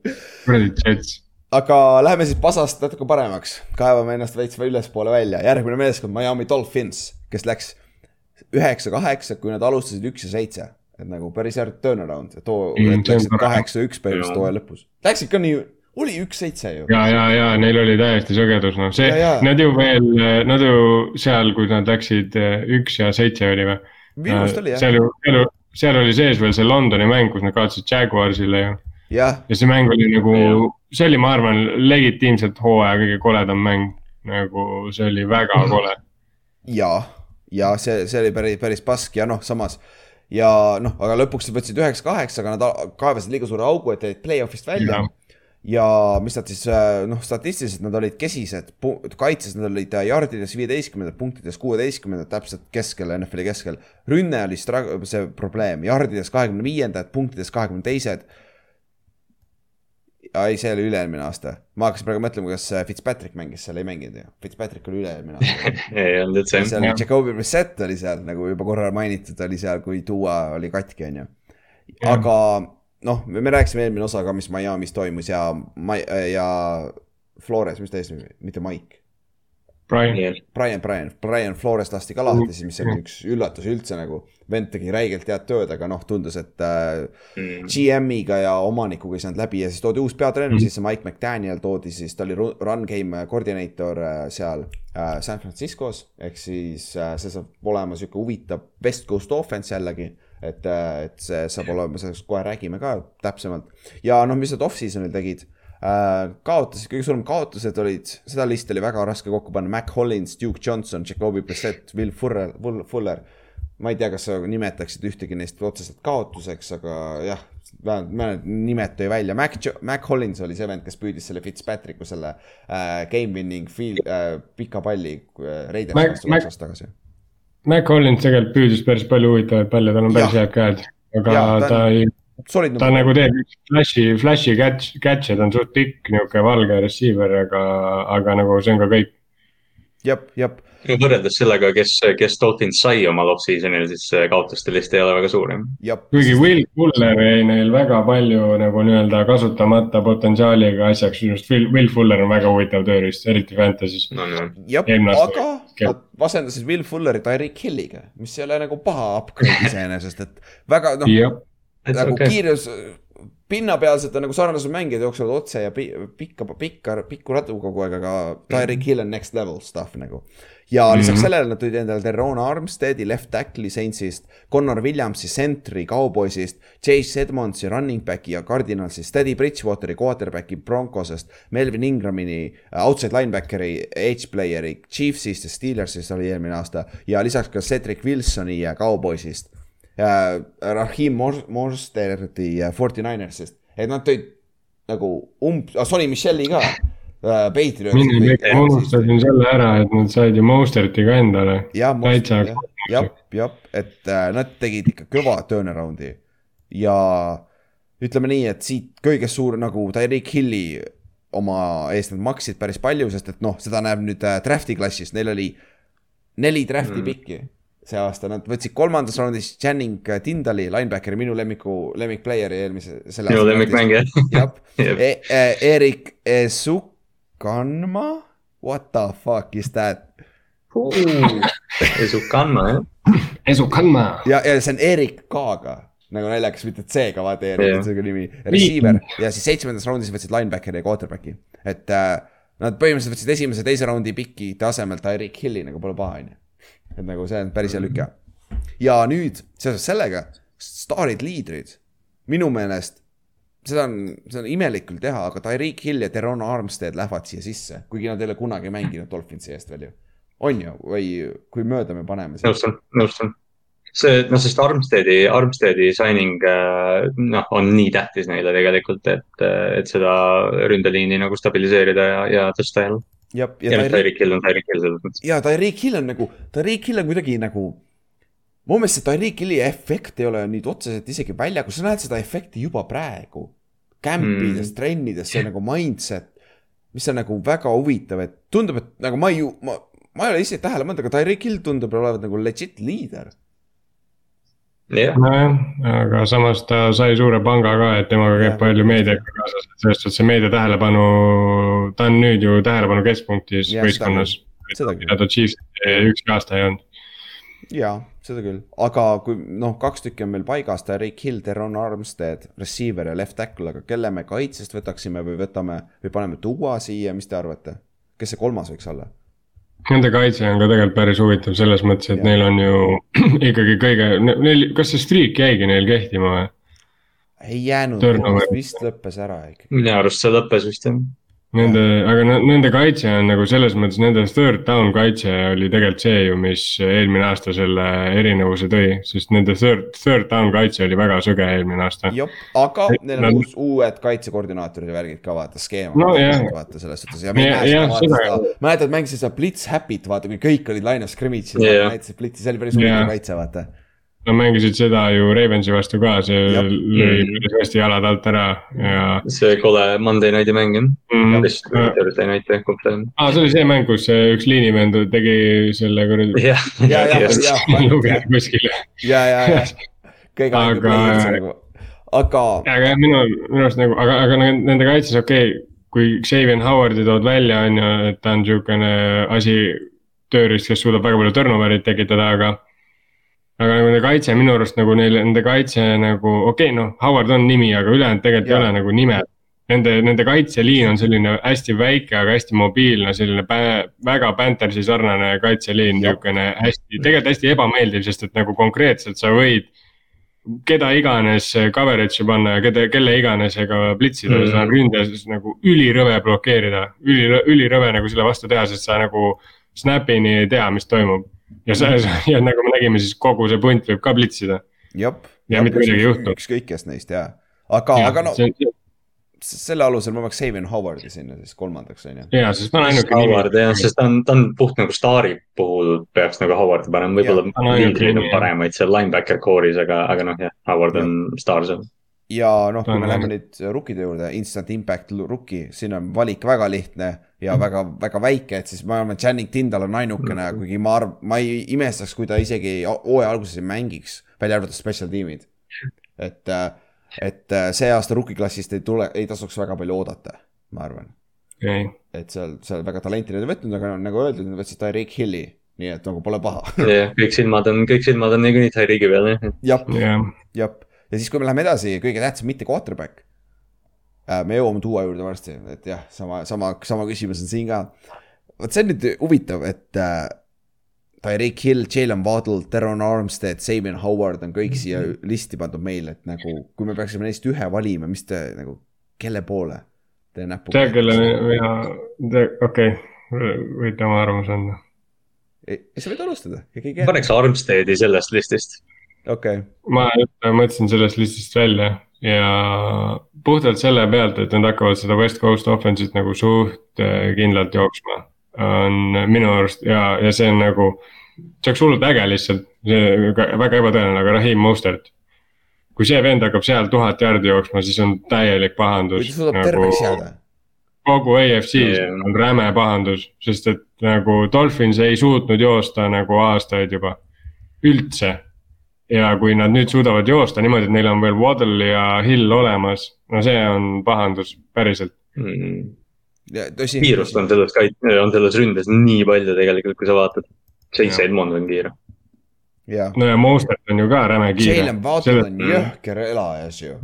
C: kuradi Jets.
B: aga läheme siis pasast natuke paremaks, kaevame ennast veits veel ülespoole välja, järgmine meeskond Miami Dolphins, kes läks üheksa-kaheksa, kui nad alustasid üks ja seitse. et nagu päris hea turnaround, too
C: Mm, on
B: läksid
C: tore.
B: kaheksa-üks põhimõtteliselt hooaja lõpus. Läksid ka nii, oli üks-seitse ju.
C: ja, ja, ja neil oli täiesti sõgedus, noh see
B: Ja, ja.,
C: nad ju veel, nad ju seal, kui nad läksid eh, üks ja seitse oli või?
B: minu arust oli jah,
C: seal ju, seal ju, seal oli sees veel see Londoni mäng, kus nad kaotasid Jaguarsile ju. ja see mäng oli nagu see oli, ma arvan, legitiimselt hooaja kõige koledam mäng. nagu see oli väga *clears throat* kole.
B: ja, ja see, see oli päris, päris pask ja noh, samas ja noh, aga lõpuks nad võtsid üheksa-kaheksa, aga nad kaevasid liiga suure augu, et jäid play-off'ist välja
C: Jah..
B: Ja mis nad siis noh, statistiliselt nad olid kesised, kaitses nad olid äh, jardides viieteistkümnendad, punktides kuueteistkümnendad, täpselt keskel, NFL-i keskel. rünne oli see probleem, jardides kahekümne viiendad, punktides kahekümne teised. ei, see oli üle-eelmine aasta, ma hakkasin praegu mõtlema, kas äh, Fitzpatrick mängis seal, ei mänginud ju, Fitzpatrick oli üle-eelmine aasta. *laughs*
D: ei olnud üldse
B: seal
C: Jah.
B: Jacobi Brissett oli seal nagu juba korra mainitud, oli seal, kui Duo oli katki, onju. aga noh, me rääkisime eelmine osa ka, mis Miami's toimus ja ma- ja Flores, mis ta eesnimi, mitte Mike.
C: Brian.
B: Brian, Brian, Brian Flores lasti ka lahti, siis mis oli üks üllatus üldse nagu. vend tegi räigelt head tööd, aga noh, tundus, et äh,
D: Mm.
B: GM-iga ja omanikuga ei saanud läbi ja siis toodi uus peatreener mm, -hmm. siis see Mike McDaniel toodi siis, ta oli ru- run game koordineeter äh, seal äh, San Franciscos. ehk siis äh, see saab olema sihuke huvitav West Coast offense jällegi. et, et see saab olema, sellest kohe räägime ka täpsemalt. ja noh, mis nad off-season'il tegid äh, kaotasid, kõige suurem kaotused olid, seda listi oli väga raske kokku panna, Mac Hollins, Duke Johnson, Jacobi Brissett, Will Fuller, Fuller. ma ei tea, kas sa nimetaksid ühtegi neist otseselt kaotuseks, aga jah, vähemalt nimed tõi välja, Mac, Mac Hollins oli see vend, kes püüdis selle Fitzpatricku selle äh, game winning field äh, pika palli äh, Raiders
C: Mac-
B: vastu kaks aastat tagasi.
C: Mac Collins tegelikult püüdis päris palju huvitavaid palle, tal on päris head käed. aga ja,
B: ta
C: ta, ei, ta nagu teeb flash'i, flash'i catch, catch'e, ta on suht pikk niuke valge receiver, aga, aga nagu see on ka kõik.
B: jep, jep,
D: võrreldes sellega, kes, kes Dolphins sai omal off-season'il, siis see kaotuste list ei ole väga suur jah.
C: kuigi Will Fuller jäi neil väga palju nagu nii-öelda kasutamata potentsiaaliga asjaks, minu arust Will, Will Fuller on väga huvitav tööriist, eriti Fantasy's.
D: no no,
B: jah, aga nad vasendasid Will Fulleri Tyreek Hilliga, mis ei ole nagu paha upgrade *laughs* iseenesest, et väga noh, nagu
D: okei.
B: kiirus, pinnapealselt on nagu sarnased mängijad jooksevad otse ja pi- pikka, pikka, pikku radu kogu aeg, aga Tyreek Hill on next level stuff nagu. Ja lisaks
C: Mhm.
B: sellele nad tulid endale Teron Armsteadi left tackle'i Saintsist, Connor Williamsi center'i Cowboysist, Chase Edmondsi running back'i ja Cardinalsist, Teddy Bridgewater'i quarterback'i Broncosest, Melvin Ingramini äh, outside linebackeri, edge player'i Chiefsist ja Steelersist oli eelmine aasta ja lisaks ka Cedric Wilsoni ja Cowboysist. Äh, Morsterdi äh, 49ersist, et nad tõid nagu umb- ah,, Sonny Michelli ka
C: mingi hetk ma unustasin selle ära, et nad said ju Mosterti ka endale.
B: jah, jah, jah, et äh, nad tegid ikka kõva turnaround'i ja ütleme nii, et siit kõige suur nagu Tyreek Hilli oma eest nad maksid päris palju, sest et noh, seda näeb nüüd äh, draft'i klassis, neil oli neli draft'i mm. pikki see aasta, nad võtsid kolmandas raundis Channing Tindali, linebackeri, minu lemmiku, lemmikplayer'i eelmise,
D: minu lemmikmängija.
B: jah *laughs*
D: Jep.
B: e,, Sukanma, what the fuck is that? *laughs*
D: Esu kandma jah.
C: Esu kandma.
B: ja, ja see on Erik K-ga nagu naljakas, mitte C-ga, vaata Erik on see nimi. Receiver ja siis seitsmendas raundis võtsid linebackeri ja quarterback'i, et äh, nad põhimõtteliselt võtsid esimese, teise raundi pikide asemel Tyreek Hilli nagu pole paha, on ju. et nagu see on päris hea lüke. ja nüüd seoses sellega, staarid, liidrid, minu meelest seda on, seda on imelik küll teha, aga Tyreek Hill ja Teron Armstead lähevad siia sisse, kuigi nad ei ole kunagi mänginud Dolphinsi eest veel ju. on ju, või kui mööda me paneme
D: nõustun, nõustun. see, noh, sest Armsteadi, Armsteadi signing äh, noh, on nii tähtis neile tegelikult, et, et seda ründeliini nagu stabiliseerida ja, ja tõsta jälle.
B: ja, ja,
D: ja
B: Tyreek
D: Hill on Tyreek Hill selles mõttes.
B: ja Tyreek Hill on nagu, Tyreek Hill on kuidagi nagu. mu meelest see Tyreek Hilli efekt ei ole nüüd otseselt isegi väljakul, sa näed seda efekti juba praegu. Campides mm., trennides, see nagu mindset, mis on nagu väga huvitav, et tundub, et nagu ma ei ju, ma, ma ei ole ise tähele pannud, aga Tyreek Hill tundub olevat nagu legit liider.
D: jah,
C: nojah, aga samas ta sai suure panga ka, et temaga käib
B: Jah.
C: palju meediaga kaasas, et selles suhtes see meedia tähelepanu, ta on nüüd ju tähelepanu keskpunktis
B: Jah,
C: võistkonnas.
B: seda küll.
C: mida ta Chiefsi ükski aasta ei olnud.
B: jaa, seda küll, aga kui noh, kaks tükki on meil paigas, Tyreek Hill, Teron Armstead, receiver ja left tackle, aga kelle me kaitsest võtaksime või võtame või paneme Duo siia, mis te arvate? kes see kolmas võiks olla?
C: Nende kaitse on ka tegelikult päris huvitav selles mõttes, et
B: Jah.
C: neil on ju *clears throat* ikkagi kõige, neil, kas see streak jäigi neil kehtima või?
B: ei jäänud vist lõppes ära ikka.
D: minu arust see lõppes vist jah.
C: Nende, aga ne- nende kaitse on nagu selles mõttes, nende third down kaitse oli tegelikult see ju, mis eelmine aasta selle erinevuse tõi, sest nende third, third down kaitse oli väga sõge eelmine aasta.
B: jah, aga neil on
C: Nad-
B: uus, uued kaitsekoordinaatorid ja värgid ka vaata, skeem
C: No
B: vaata selles suhtes ja
C: Ja-
B: seda, mäletad, mängisid seda Blitz Happy't vaata, kui kõik olid line of scrimmage'is yeah., näitasid Blitzi, see oli päris huvitav kaitse, vaata.
C: Nad mängisid seda ju Ravensi vastu ka, see
B: Jah.
C: lõi
D: Mhm.
C: päris hästi jalad alt ära ja
D: see kole Monday Night'i mäng jah,
C: mm,.
D: vist Thursday Night jah, kumb ta on.
C: aa, see oli see mäng, kus üks liinivend tegi selle kuradi.
B: ja, ja,
D: just,
B: ja, *laughs*
C: lugeja kuskil.
B: ja, ja, ja kõige player'id nagu, aga
C: aga jah, minu, minu arust nagu, aga, aga nende kaitses okei okay,, kui Xavier Howardi tood välja, on ju, et ta on niisugune asi, tööriist, kes suudab väga palju turnover'it tekitada, aga. Aga nagu nende kaitse minu arust nagu neil, nende kaitse nagu okei okay,, noh, Howard on nimi, aga ülejäänud tegelikult
B: Jaa.
C: ei ole nagu nimed. Nende, nende kaitseliin on selline hästi väike, aga hästi mobiilne, selline pä- väga Panthersi sarnane kaitseliin, niisugune hästi, tegelikult hästi ebameeldiv, sest et nagu konkreetselt sa võid keda iganes coverage'i panna ja keda, kelle iganes ega plitsida mm, sa ründes nagu ülirõve blokeerida, üli, ülirõve nagu selle vastu teha, sest sa nagu snap'ini ei tea, mis toimub. Ja sa, ja nagu me nägime, siis kogu see punt võib ka plitsida. Ja mitte midagi ei juhtu.
B: ükskõik kes neist ja, aga, aga no selle alusel ma paneks Xavier Howardi sinna siis kolmandaks on ju.
C: ja, sest ta on ainuke
D: Howard jah,
C: nimi.
D: sest ta on, ta on puht nagu staari puhul peaks nagu Howard'i panema, võib-olla liidrid on
C: nimi,
D: paremaid seal linebacker core'is, aga, aga noh, jah, Howard on staar seal.
B: Ja noh, kui me läheme nüüd rookide juurde, instant impact rookie, siin on valik väga lihtne ja väga, väga väike, et siis ma arvan, et Channing Tindal on ainukene, kuigi ma arv-, ma ei imestaks, kui ta isegi hooaja alguses ei mängiks, välja arvatud special tiimid. et, et äh, see aasta rookie klassist ei tule, ei tasuks väga palju oodata, ma arvan.
C: okei,
B: et seal, seal väga talenti nad ei võtnud, aga nagu öeldud, nad võtsid Tyreek Hilli, nii et nagu pole paha.
D: jah, kõik silmad on, kõik silmad on niikuinii Tyreek'i peal jah,
B: jah,
C: jah,
B: ja siis, kui me läheme edasi, kõige tähtsam, mitte quarterback. me jõuame tuua juurde varsti, et jah, sama, sama, sama küsimus on siin ka. vot see on nüüd huvitav, et äh, Tyreek Hill, Jalen Waddle, Teron Armstead, Sabian Howard on kõik siia listi pandud meil, et nagu kui me peaksime neist ühe valima, mis te nagu, kelle poole te näpuga
C: tea, kelle mina, okei, võite oma arvamuse anda.
B: ei, sa võid alustada,
D: paneks Armsteadi sellest listist.
B: okei,
C: ma mõtlesin sellest listist välja ja puhtalt selle pealt, et nad hakkavad seda West Coast offense'it nagu suht eh, kindlalt jooksma. on minu arust ja, ja see on nagu, see oleks hullult äge lihtsalt, väga ebatõenäoline, aga Raheem Mostert. kui see vend hakkab seal tuhat jardi jooksma, siis on täielik
B: või
C: pahandus.
B: ta suudab terveks jääda.
C: kogu AFC-s
D: Jah.
C: on räme pahandus, sest et nagu Dolphins ei suutnud joosta nagu aastaid juba, üldse. Ja kui nad nüüd suudavad joosta niimoodi, et neil on veel Waddle ja Hill olemas, no see on pahandus päriselt.
D: Mm.
B: tõsi.
D: kiirust on selles kait-, on selles ründes nii palju tegelikult, kui sa vaatad. Chase. Edmond on kiire.
C: no ja Mostert on ju ka räme kiire
B: Jalen Waddle on jõhker elajas ju.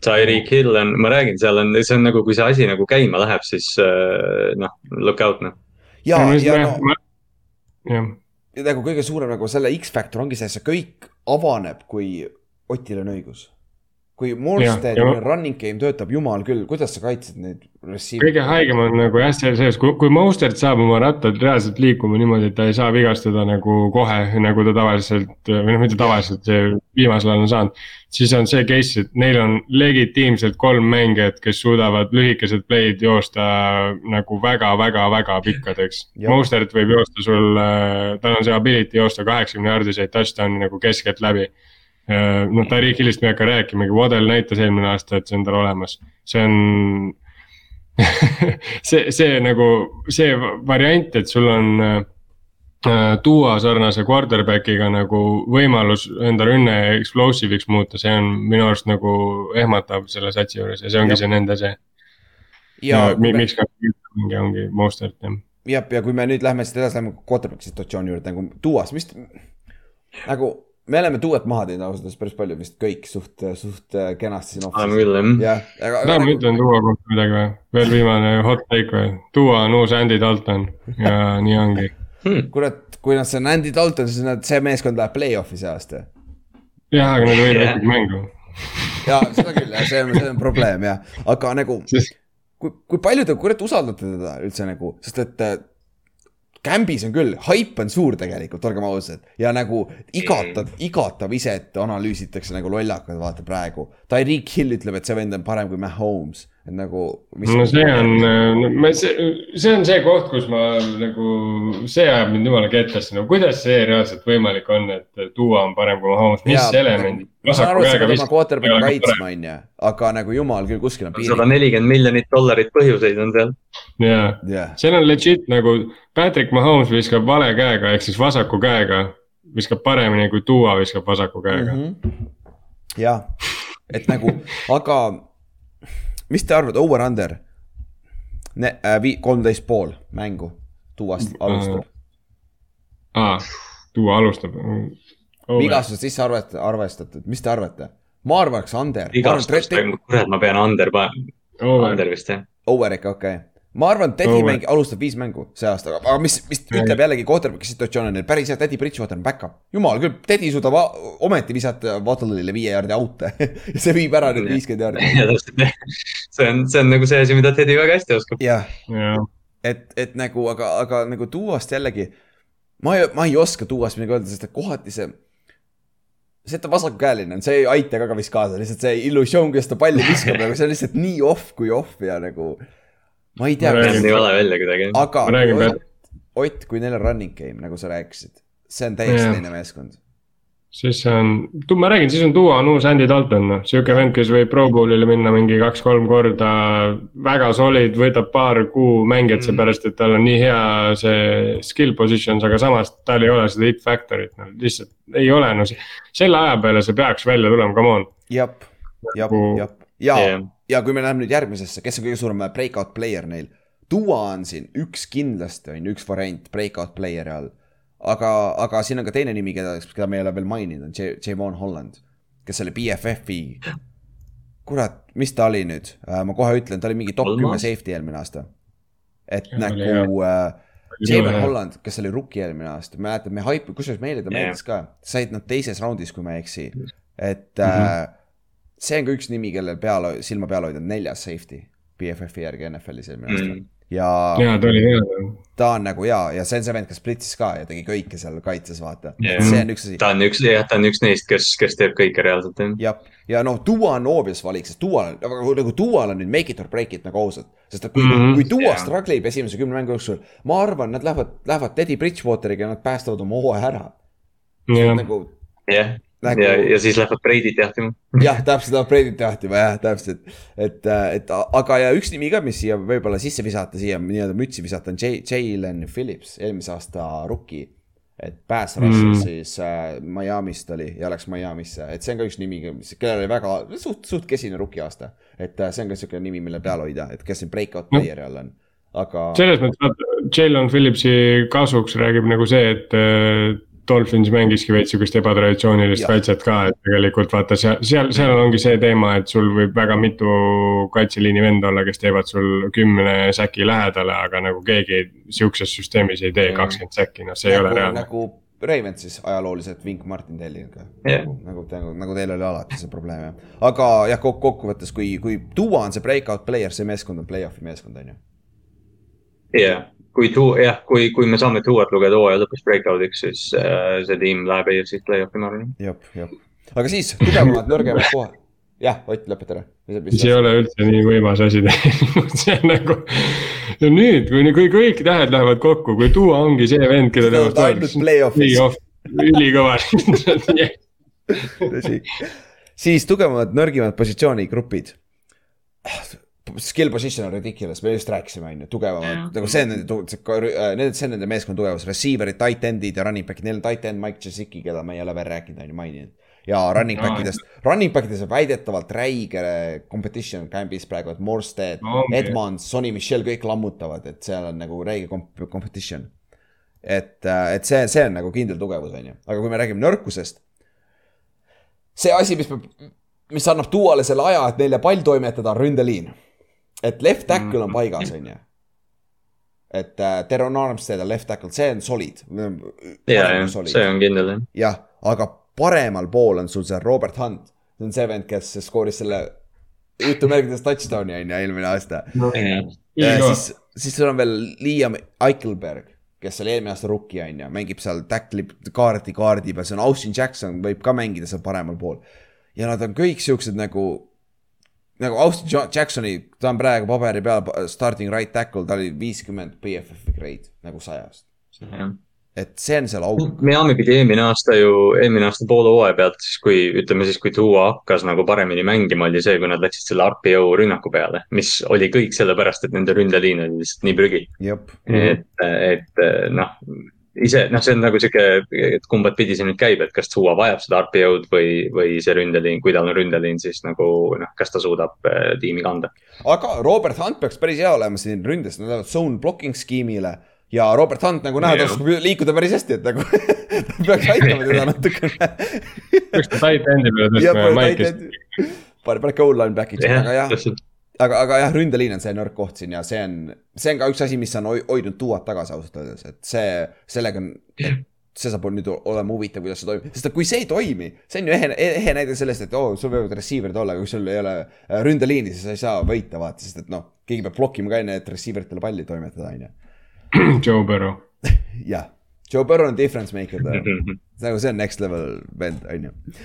D: Tyreek Hill on, ma räägin, seal on, see on nagu, kui see asi nagu käima läheb, siis äh, noh, look out noh.
B: ja, ja no
C: jah,
B: ja nagu kõige suurem nagu selle X-faktor ongi see, see kõik avaneb, kui Otil on õigus. kui Morstead
C: ja-
B: running game töötab, jumal küll, kuidas sa kaitsed neid receiver'e?
C: kõige haigem on nagu jah, see sees, kui, kui Mostert saab oma rattad reaalselt liikuma niimoodi, et ta ei saa vigastada nagu kohe, nagu ta tavaliselt või noh, mitte tavaliselt, see viimasel ajal on saanud. Siis on see case, et neil on legitiimselt kolm mängijat, kes suudavad lühikesed play'd joosta nagu väga-väga-väga pikkadeks. Mostert võib joosta sul, tal on see ability joosta kaheksakümne jaardiseid touchdown'i nagu keskeltläbi. noh, Tariq Hillist me ei hakka rääkimagi, Waddell näitas eelmine aasta, et see on tal olemas, see on *laughs* see, see nagu see variant, et sul on äh, tuua sarnase quarterback'iga nagu võimalus enda rünne explosive'iks muuta, see on minu arust nagu ehmatav selle satsi juures ja see ongi
B: Jah.
C: see nende see.
B: ja
C: ja mi- miks ka ongi, ongi Mostert jah.
B: jah, ja kui me nüüd lähme siit edasi, lähme quarterback'i situatsiooni juurde nagu tuuas, mis nagu me oleme tuuet maha teinud ausalt öeldes päris palju vist kõik suht, suht äh, kenasti siin off'is.
D: küll jah.
C: tahad, ma ütlen Duo kohta midagi või? veel viimane hot take või? Duo on uus Andy Dalton ja nii ongi.
B: kurat, kui nad, see on Andy Dalton, siis nad, see meeskond läheb play-off'i see aasta.
C: jah, aga nad võidavad
D: Jah.
C: ikkagi mängu.
B: ja seda küll jah, see on, see on probleem jah, aga nagu
C: sest
B: kui, kui palju te kurat usaldate teda üldse nagu, sest et äh, Kämbis on küll, haip on suur tegelikult, olgem ausad. ja nagu igatab, igatab ise, et analüüsitakse nagu lollakad, vaata praegu. Tyreek Hill ütleb, et see vend on parem kui Mahomes, et nagu.
C: no see on, see, see on see koht, kus ma nagu, see ajab mind jumala kettasse, no kuidas see reaalselt võimalik on, et Duo on parem kui Mahomes, mis element?
B: ma saan aru, et sa pead oma quarterback'i kaitsma, on ju, aga nagu jumal küll, kuskil on
D: sada
B: piirid.
D: nelikümmend miljonit dollarit põhjuseid on seal.
C: jaa,
B: jah,
C: seal on legit nagu Patrick Mahomes viskab vale käega ehk siis vasaku käega, viskab paremini kui Duo viskab vasaku käega mm.
B: Mhm. jah, et nagu, aga mis te arvate, over-under? kolmteist pool mängu, tuuast alustab.
C: aa, Duo alustab.
B: vigastused sisse arvet-, arvestatud, mis te arvate? ma arvaks under.
D: vigastust, kurat, ma pean under under vist jah.
B: Over ikka, okei okay.. Ma arvan, et Teddy
C: Over.
B: mäng alustab viis mängu see aasta, aga mis, mis ütleb jällegi quarterback'i situatsioon on neil päris hea, Teddy Bridgewater on back-up. jumal küll, Teddy suudab ometi visata Waddle'ile viie jaardi out'e *laughs* ja see viib ära need viiskümmend jaardi.
D: ja see on, see on nagu see asi, mida Teddy väga hästi oskab.
B: jah,
C: jah,
B: et, et nagu, aga, aga nagu tuuast jällegi. ma ei, ma ei oska tuuast midagi öelda, sest et kohati see. see, et ta vasakukäeline on, see ei aita ka, ka vist kaasa, lihtsalt see illusioon, kuidas ta palli viskab nagu see on lihtsalt nii off kui off ja nagu. Ma ei tea
C: Ma, räägin-
D: nii vale välja kuidagi.
B: aga
C: Ma räägin
B: Ott, Ott, kui neil on running game, nagu sa rääkisid, see on täiesti
C: Jah.
B: teine meeskond.
C: siis on, ma räägin, siis on Duo on uus Andy Dalton, noh, sihuke vend, kes võib Pro Bowlile minna mingi kaks-kolm korda. väga solid, võtab paar kuu mängijat
D: Mm.
C: seepärast, et tal on nii hea see skill positions, aga samas tal ei ole seda hit factor'it, no lihtsalt ei ole, no selle aja peale see peaks välja tulema, come on.
B: jep, jep
C: Nagu-,
B: jep ja
D: Jah.
B: Ja kui me läheme nüüd järgmisesse, kes on kõige suurem breakout player neil. Duo on siin üks kindlasti on ju üks variant breakout player'i all. aga, aga siin on ka teine nimi, keda, keda me ei ole veel maininud, on J- Javon Holland, kes oli BFF-i. kurat, mis ta oli nüüd, ma kohe ütlen, ta oli mingi top kümme safety eelmine aasta. et
C: Ja,
B: nagu äh, Javon. Holland, kes oli rookie eelmine aasta, mäletad, me hype, kusjuures meile ta meeldis ka, said nad teises raundis, kui ma ei eksi. et mm -hmm. See on ka üks nimi, kellel peal, silma peal hoida, neljas safety BFF-i järgi NFL-is eelmine aasta
D: Mm.
B: ja
C: ja ta oli hea,
B: ta on nagu hea ja see on see vend, kes splitsis ka ja tegi kõike seal kaitses, vaata
D: Jah.
B: see on üks asi.
D: ta on üks, jah, ta on üks neist, kes, kes teeb kõike reaalselt jah.
B: jah, ja noh, Duo on obvious valik, sest Duo on, nagu Duo'l on nüüd make it or break it nagu ausalt. sest et kui mm. -hmm. kui Duo
D: Jaa.
B: struggle ib esimese kümne mängu jooksul, ma arvan, nad lähevad, lähevad Teddy Bridgewateriga ja nad päästavad oma hooaja ära.
C: jah,
B: nagu
D: jah,
B: Nagu-
D: ja, ja siis lähevad Brady't jahtima. *laughs*
B: jah, täpselt, läheb Brady't jahtima jah, täpselt. et, et aga ja üks nimi ka, mis siia võib-olla sisse visata, siia nii-öelda mütsi visata, on J- Jalen Phillips, eelmise aasta rookie. et Russell
C: Mm.
B: siis äh, Miami'st oli ja läks Miami'sse, et see on ka üks nimi, kellel oli väga suht, suht kesine rookie aasta. et äh, see on ka siuke nimi, mille peal hoida, et kes siin breakout player'i all on, aga.
C: selles mõttes, vaata, Jalen Phillipsi kasuks räägib nagu see, et äh, Dolphins mängiski veits sihukest ebatraditsioonilist kaitset ka, et tegelikult vaata seal, seal, seal ongi see teema, et sul võib väga mitu kaitseliini venda olla, kes teevad sul kümne säki lähedale, aga nagu keegi sihukeses süsteemis ei tee
B: Mm.
C: kakskümmend säki, noh, see ei ole
B: nagu,
C: reaalne.
B: nagu Ravensis ajalooliselt Vink Martin Telliga
D: Jah.
B: nagu, nagu, nagu, nagu teil oli alati see probleem jah. aga jah, kokku, kokkuvõttes, kui, kui tuua on see breakout player, see meeskond on play-off'i meeskond on ju.
D: jah, kui tuu-, jah, kui, kui me saame tuuat lugeda hooaja lõpus breakout'iks, siis äh, see tiim läheb EFC-st play-off'i, ma arvan.
B: jah, jah. aga siis tugevamad, nõrgemad kohad. jah, Ott, lõpeta ära.
C: mis ei ole üldse nii võimas asi tegelikult, *laughs* see on nagu. no nüüd, kui, kui kõik tähed lähevad kokku, kui Duo ongi see vend,
B: ainult play-off'is.
C: play-off, ülikõva *laughs*
B: tõsi. siis tugevamad, nõrgimad positsioonigrupid. Skill position on ridiculous, me just rääkisime, on ju, tugevamad, nagu see on nende, need, see on nende meeskonna tugevus, receiver'id, tight end'id ja running back'id, neil on tight end Mike Jasicki, keda me ei ole veel rääkinud, on ju, maininud. ja running back idest, running back ides on väidetavalt räige competition camp'is praegu, et Morstead
C: No.
B: Edmonds, Sonny Michel, kõik lammutavad, et seal on nagu räige komp-, competition. et, et see, see on nagu kindel tugevus, on ju, aga kui me räägime nõrkusest. see asi, mis peab, mis annab tuuale selle aja, et neile pall toimetada, on ründeliin. Et left tackle on paigas, *laughs* on ju. et äh, Teron Armstead on left tackle, see on solid.
D: ja, ja see on kindel jah.
B: jah, aga paremal pool on sul see Robert Hunt, see on see vend, kes skooris selle jutumärkides touchdown'i on ju eelmine aasta. Ja siis, siis sul on veel Liam Eichelberg, kes oli eelmine aasta rookie on ju, mängib seal tackli kaardi kaardi peal, see on Austin Jackson võib ka mängida seal paremal pool. ja nad on kõik siuksed nagu, nagu Austin Jacksoni, ta on praegu paberi peal starting right tackle, ta oli viiskümmend BFF-i grade nagu sajast. et see on seal auk,
D: Miami pidi eelmine aasta ju, eelmine aasta poole hooaja pealt siis, kui ütleme siis, kui Duo hakkas nagu paremini mängima, oli see, kui nad läksid selle RPO rünnaku peale, mis oli kõik sellepärast, et nende ründeliin oli lihtsalt nii prügi. et, et noh, ise noh, see on nagu sihuke, et kumbat pidi see nüüd käib, et kas Duo vajab seda RPO-d või, või see ründeliin, kui tal on ründeliin, siis nagu noh, kas ta suudab äh, tiimi kanda.
B: aga Robert Hunt peaks päris hea olema siin ründes, nad lähevad zone blocking skeemile ja Robert Hunt nagu näha, ta oskab liikuda päris hästi, et nagu *laughs* ta peaks aitama teda natukene.
C: peaks ta tight end'i peale
B: ja
C: tõstma Mike'ist.
B: pane, pane goal line back'iks, aga jah. aga, aga jah, ründeliin on see nõrk koht siin ja see on, see on ka üks asi, mis on hoi- hoidnud tuuad tagasi ausalt öeldes, et see, sellega on, see saab nüüd olema huvitav, kuidas see toimib, sest et kui see ei toimi, see on ju ehe, ehe näide sellest, et oo oh,, sul võivad receiver'id olla, aga kui sul ei ole äh, ründeliini, siis sa ei saa võita, vaata, sest et noh, keegi peab blokkima ka enne, et receiver itele palli toimetada, on ju. *clears throat*
C: Joe Burrow. *laughs*
B: jah, Joe Burrow on difference maker, *laughs* nagu see on next level vend, on ju.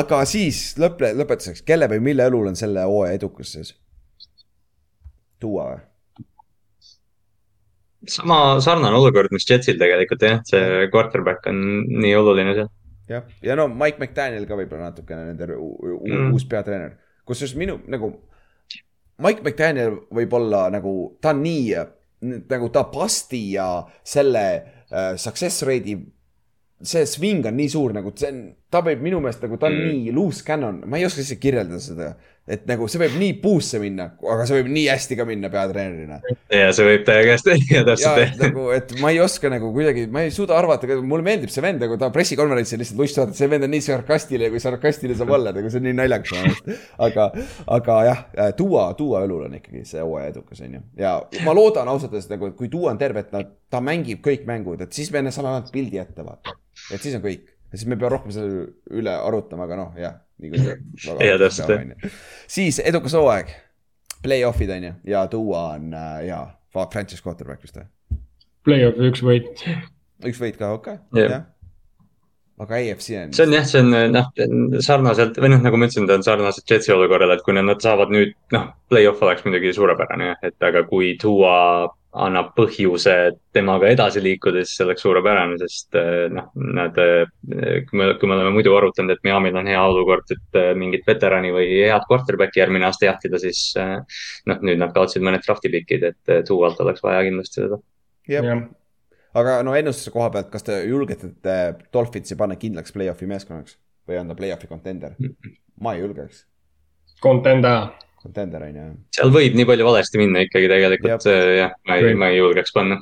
B: aga siis lõpp, lõpetuseks, kelle või mille õlul on selle hooaja edukus siis? Tuua või?
D: sama sarnane olukord, mis Jetsil tegelikult jah, see quarterback on nii oluline seal.
B: jah, ja no Mike McDaniel ka võib-olla natukene nende
D: Mm.
B: uus peatreener, kusjuures minu nagu. Mike McDaniel võib olla nagu, ta on nii nagu ta pasti ja selle äh, success rate'i. see swing on nii suur nagu see on, ta võib minu meelest nagu ta on
D: Mm.
B: nii loose cannon, ma ei oska isegi kirjeldada seda. et nagu see võib nii puusse minna, aga see võib nii hästi ka minna peatreenerina.
D: ja see võib täie käest *laughs* ja täpselt
B: nagu, et ma ei oska nagu kuidagi, ma ei suuda arvata, mulle meeldib see vend, nagu ta pressikonverentsil lihtsalt lust saada, et see vend on nii sarkastiline, kui sarkastiline saab olla, nagu see on nii naljakas minu meelest. aga, aga jah, tuua, tuua õlul on ikkagi see hooaja edukas, on ju. ja ma loodan ausalt öeldes nagu, et kui tuua on terve, et nad, ta mängib kõik mängud, et siis me saame vähemalt pildi ette vaata. et siis on kõik, siis me ei pea rohkem selle üle arutama, aga noh, jah. *laughs*
D: Jaa, täpselt, jah.
B: siis edukas hooaeg, play-off'id on ju, ja tuua on äh, jaa, franchise quarterback vist või?
C: Play-off'i üks võit.
B: üks võit ka, okei okay., jah. aga AFC on.
D: see on jah, see on noh, sarnaselt või noh, nagu ma ütlesin, ta on sarnaselt Jetsi olukorrale, et kui nad, nad saavad nüüd noh, play-off oleks muidugi suurepärane jah, et aga kui tuua annab põhjuse temaga edasi liikuda, siis see oleks suurepärane, sest eh, noh, nad, kui me, kui me oleme muidu arutanud, et Miami'l on hea olukord, et eh, mingit veterani või head quarterback'i järgmine aasta jahtida, siis eh, noh, nüüd nad kaotasid mõned draft'i pick'id, et eh, tuualt oleks vaja kindlasti seda.
B: jah, aga no ennustuse koha pealt, kas te julgete Dolphinsi panna kindlaks play-off'i meeskonnaks või on ta play-off'i contender? ma ei julgeks.
C: Contender.
B: Contender on ju,
D: seal võib nii palju valesti minna ikkagi tegelikult jah, ma ei, ma ei julgeks panna.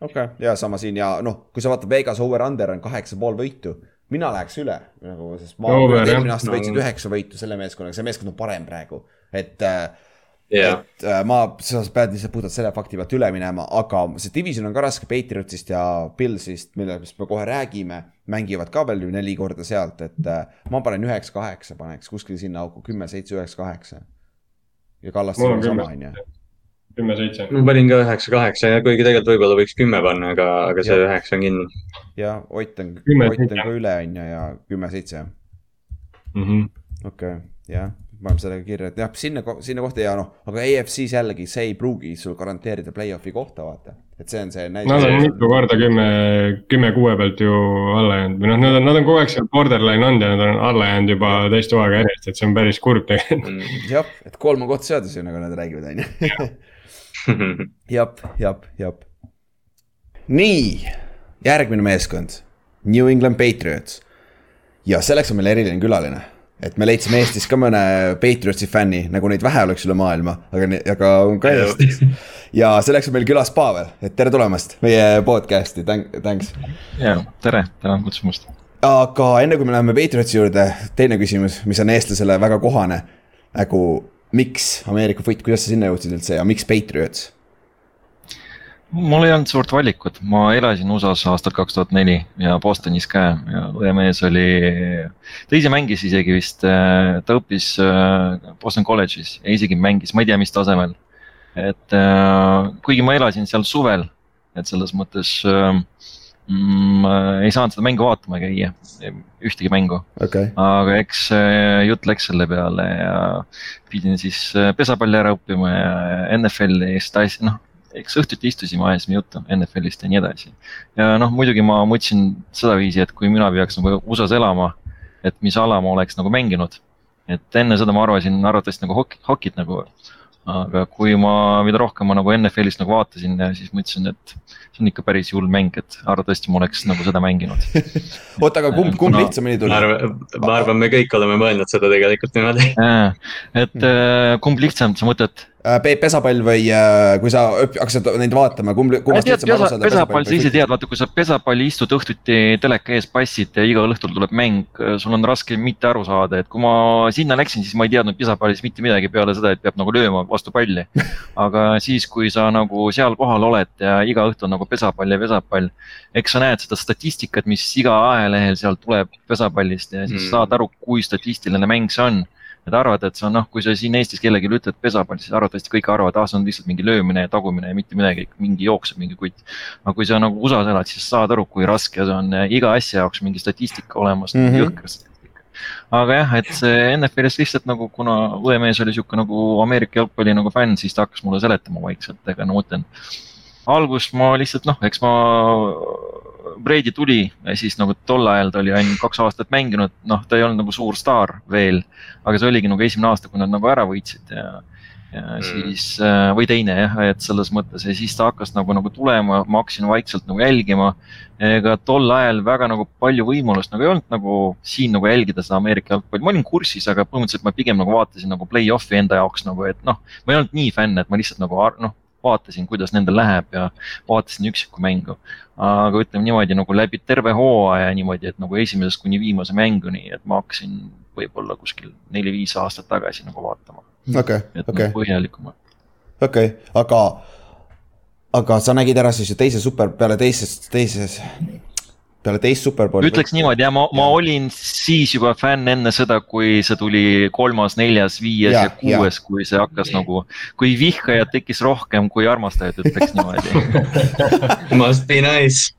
B: okei okay., ja sama siin ja noh, kui sa vaatad Vegas over-under on kaheksa pool võitu mina läheks üle nagu, sest ma eelmine aasta võitsin üheksa no. võitu selle meeskonnaga, see meeskond on parem praegu, et äh, Yeah. et äh, ma, sa pead lihtsalt puhtalt selle fakti pealt üle minema, aga see division on ka raske, Patriotsist ja Pillsist, millest me kohe räägime, mängivad ka veel ju neli korda sealt, et äh, ma panen üheksa-kaheksa, paneks kuskil sinna auku kümme, seitse, üheksa, kaheksa. Ja Kallastel on sama, on ju
C: kümme-seitse.
D: ma panin ka üheksa-kaheksa ja kuigi tegelikult võib-olla võiks kümme panna, aga, aga see üheksa on kindel.
B: ja Ott on, Ott on ka üle, on ju, ja kümme-seitse, jah.
C: Mhm.
B: okei, jah paneme sellega kirja, et jah, sinna, sinna kohta ja noh, aga EFC-s jällegi see ei pruugi sul garanteerida play-off'i kohta, vaata. et see on see näide.
C: Nad on mitu korda kümme, kümme kuue pealt ju alla jäänud või noh, nad on, nad on kogu aeg seal borderline olnud ja nad on alla jäänud juba teist hooaega järjest, et see on päris kurb tegelikult
B: mm,. jah, et kolm on koht seadus ju, nagu nad räägivad, on ju. jep, jep, jep. nii, järgmine meeskond, New England Patriots. ja selleks on meil eriline külaline et me leidsime Eestis ka mõne Patriotsi fänni, nagu neid vähe oleks üle maailma, aga, aga on ka Eestis. ja selleks on meil külas Pavel, et tere tulemast meie podcast'i, thanks.
E: ja tere, tänan kutsumast.
B: aga enne kui me läheme Patriotsi juurde, teine küsimus, mis on eestlasele väga kohane. nagu miks Ameerika foot, kuidas sa sinna jõudsid üldse ja miks Patriots?
E: Mul ei olnud suurt valikut, ma elasin USA-s aastal kaks tuhat neli ja Bostonis ka. Ja õemees oli, ta ise mängis isegi vist, äh, ta õppis äh, Boston kolledžis ja isegi mängis, ma ei tea, mis tasemel. et äh, kuigi ma elasin seal suvel, et selles mõttes mm, ei saanud seda mängu vaatama käia, ühtegi mängu.
B: Okay..
E: aga eks jutt läks selle peale ja pidin siis pesapalli ära õppima ja NFL-i eest asja, noh eks õhtuti istusime, ajasime juttu NFL-ist ja nii edasi. ja noh, muidugi ma mõtlesin sedaviisi, et kui mina peaks nagu USA-s elama, et mis ala ma oleks nagu mänginud. et enne seda ma arvasin arvatavasti nagu hokit, hokit nagu. aga kui ma, mida rohkem ma nagu NFL-ist nagu vaatasin, siis mõtlesin, et see on ikka päris hull mäng, et arvatavasti ma oleks nagu seda mänginud *laughs*
B: oota, aga kumb, kumb Kuna... lihtsamini tuli?
D: ma arvan, ma arvan, me kõik oleme mõelnud seda tegelikult niimoodi.
E: et hmm. kumb lihtsam, sa mõtled
B: Äh, Pesapall või äh, kui sa hakkasid neid vaatama, kumb, kummast
E: lihtsam aru saada? pesapall, sa ise tead, vaata, kui sa pesapalli istud õhtuti teleka ees, passid ja igal õhtul tuleb mäng, sul on raske mitte aru saada, et kui ma sinna läksin, siis ma ei teadnud pesapallis mitte midagi peale seda, et peab nagu lööma vastu palli. *laughs* aga siis, kui sa nagu seal kohal oled ja iga õhtu on nagu pesapall ja pesapall, eks sa näed seda statistikat, mis iga ajalehel sealt tuleb pesapallist ja siis mm. saad aru, kui statistiline mäng see on Nad arvavad, et see on noh, kui sa siin Eestis kellelegi ütled pesapall, siis arvatavasti kõik arvavad, ah see on lihtsalt mingi löömine ja tagumine ja mitte midagi, mingi jookseb mingi kutt. aga kui sa nagu USA-s elad, siis saad aru, kui raske see on, iga asja jaoks mingi statistika olemas mm, -hmm. jõhker statistika. aga jah, et see NFL-is lihtsalt nagu, kuna õemees oli sihuke nagu Ameerika jalgpalli nagu fänn, siis ta hakkas mulle seletama vaikselt, ega no ma mõtlen alguses ma lihtsalt noh, eks ma Brady tuli siis nagu tol ajal ta oli ainult kaks aastat mänginud, noh, ta ei olnud nagu suur staar veel. aga see oligi nagu esimene aasta, kui nad nagu ära võitsid ja, ja mm. siis äh, või teine jah, et selles mõttes ja siis ta hakkas nagu, nagu tulema, ma hakkasin vaikselt nagu jälgima. ega tol ajal väga nagu palju võimalust nagu ei olnud nagu siin nagu jälgida seda Ameerika jalgpalli, ma olin kursis, aga põhimõtteliselt ma pigem nagu vaatasin nagu play-off'i enda jaoks nagu, et noh. ma ei olnud nii fänn, et ma lihtsalt nagu noh vaatasin, kuidas nendel läheb ja vaatasin üksikku mängu. aga ütleme niimoodi nagu läbi terve hooaja niimoodi, et nagu esimesest kuni viimase mänguni, et ma hakkasin võib-olla kuskil neli-viis aastat tagasi nagu vaatama.
B: okei,
E: nagu
B: okei.
E: põhjalikumalt.
B: okei okay., aga, aga sa nägid ära siis ju teise super, peale teises, teises peale teist superbowli.
E: ütleks niimoodi jah, ma, ma olin siis juba fänn enne seda, kui see tuli kolmas, neljas, viies ja, ja kuues, kui see hakkas nagu, kui vihkajad tekkis rohkem kui armastajad, ütleks niimoodi. *laughs*
D: Must be nice.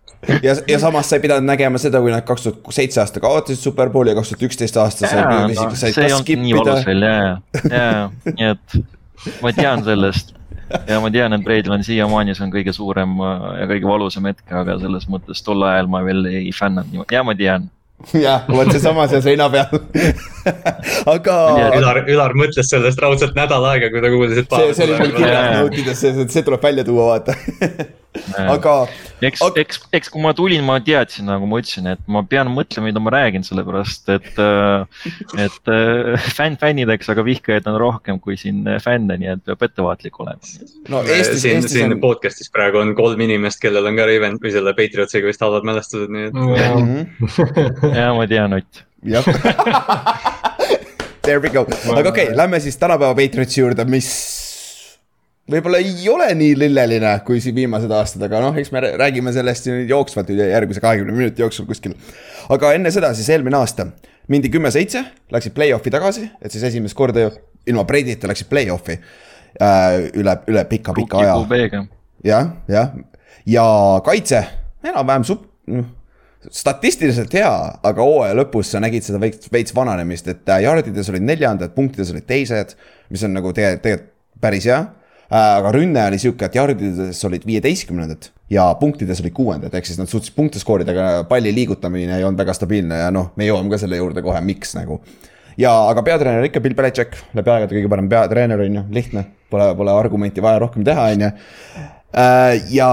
B: Ja, ja samas sa ei pidanud nägema seda, kui nad kaks tuhat seitse aasta kaotasid superbowli ja kaks tuhat üksteist aasta
E: said, said ka skip ida. ja, ja, nii et ma tean sellest ja ma tean, et Breidel on siiamaani, see on kõige suurem äh, ja kõige valusam hetk, aga selles mõttes tol ajal ma veel ei fännanud niimoodi, ja ma tean *laughs*
B: jah, vot seesama seal seina peal *laughs* aga.
D: Ülar, Ülar mõtles sellest raudselt nädal aega, kui ta kuulis, et.
B: see, see oli mul kirjas notides, see, see tuleb välja tuua, vaata aga.
E: eks
B: Aga-,
E: eks, eks kui ma tulin, ma teadsin, nagu ma ütlesin, et ma pean mõtlema, mida ma räägin, sellepärast et, et äh, fänn fännideks, aga vihkajaid on rohkem kui siin fänne, nii et peab ettevaatlik olema.
B: no Eestis,
D: siin,
B: Eestis
D: siin
B: on.
D: podcast'is praegu on kolm inimest, kellel on ka Raven või selle Patriotsiga vist halvad mälestused, nii et.
B: Mhm. *laughs* *laughs*
E: ja ma tean, Ott.
B: jah. There we go, aga okei okay,, lähme siis tänapäeva Patriotsi juurde, mis võib-olla ei ole nii lilleline kui siin viimased aastad, aga noh, eks me räägime sellest ju jooksvalt ju järgmise kahekümne minuti jooksul kuskil. aga enne seda siis eelmine aasta mindi kümme-seitse, läksid play-off'i tagasi, et siis esimest korda ju ilma Brady'ta läksid play-off'i äh, üle, üle pika-pika aja jah, jah, ja kaitse enam-vähem sup-, noh, statistiliselt hea, aga hooaja lõpus sa nägid seda veits, veits vananemist, et äh, jardides olid neljandad, punktides olid teised, mis on nagu tegelikult, tegelikult päris hea äh,. aga rünne oli sihuke, et jardides olid viieteistkümnendad ja punktides olid kuuendad, ehk siis nad suutsid punkte skoorida, aga palli liigutamine ei olnud väga stabiilne ja noh, me jõuame ka selle juurde kohe, miks nagu ja, aga peatreener ikka Bill Belichik, läbi aegade kõige parem peatreener on ju, lihtne, pole, pole argumenti vaja rohkem teha, on ju. ja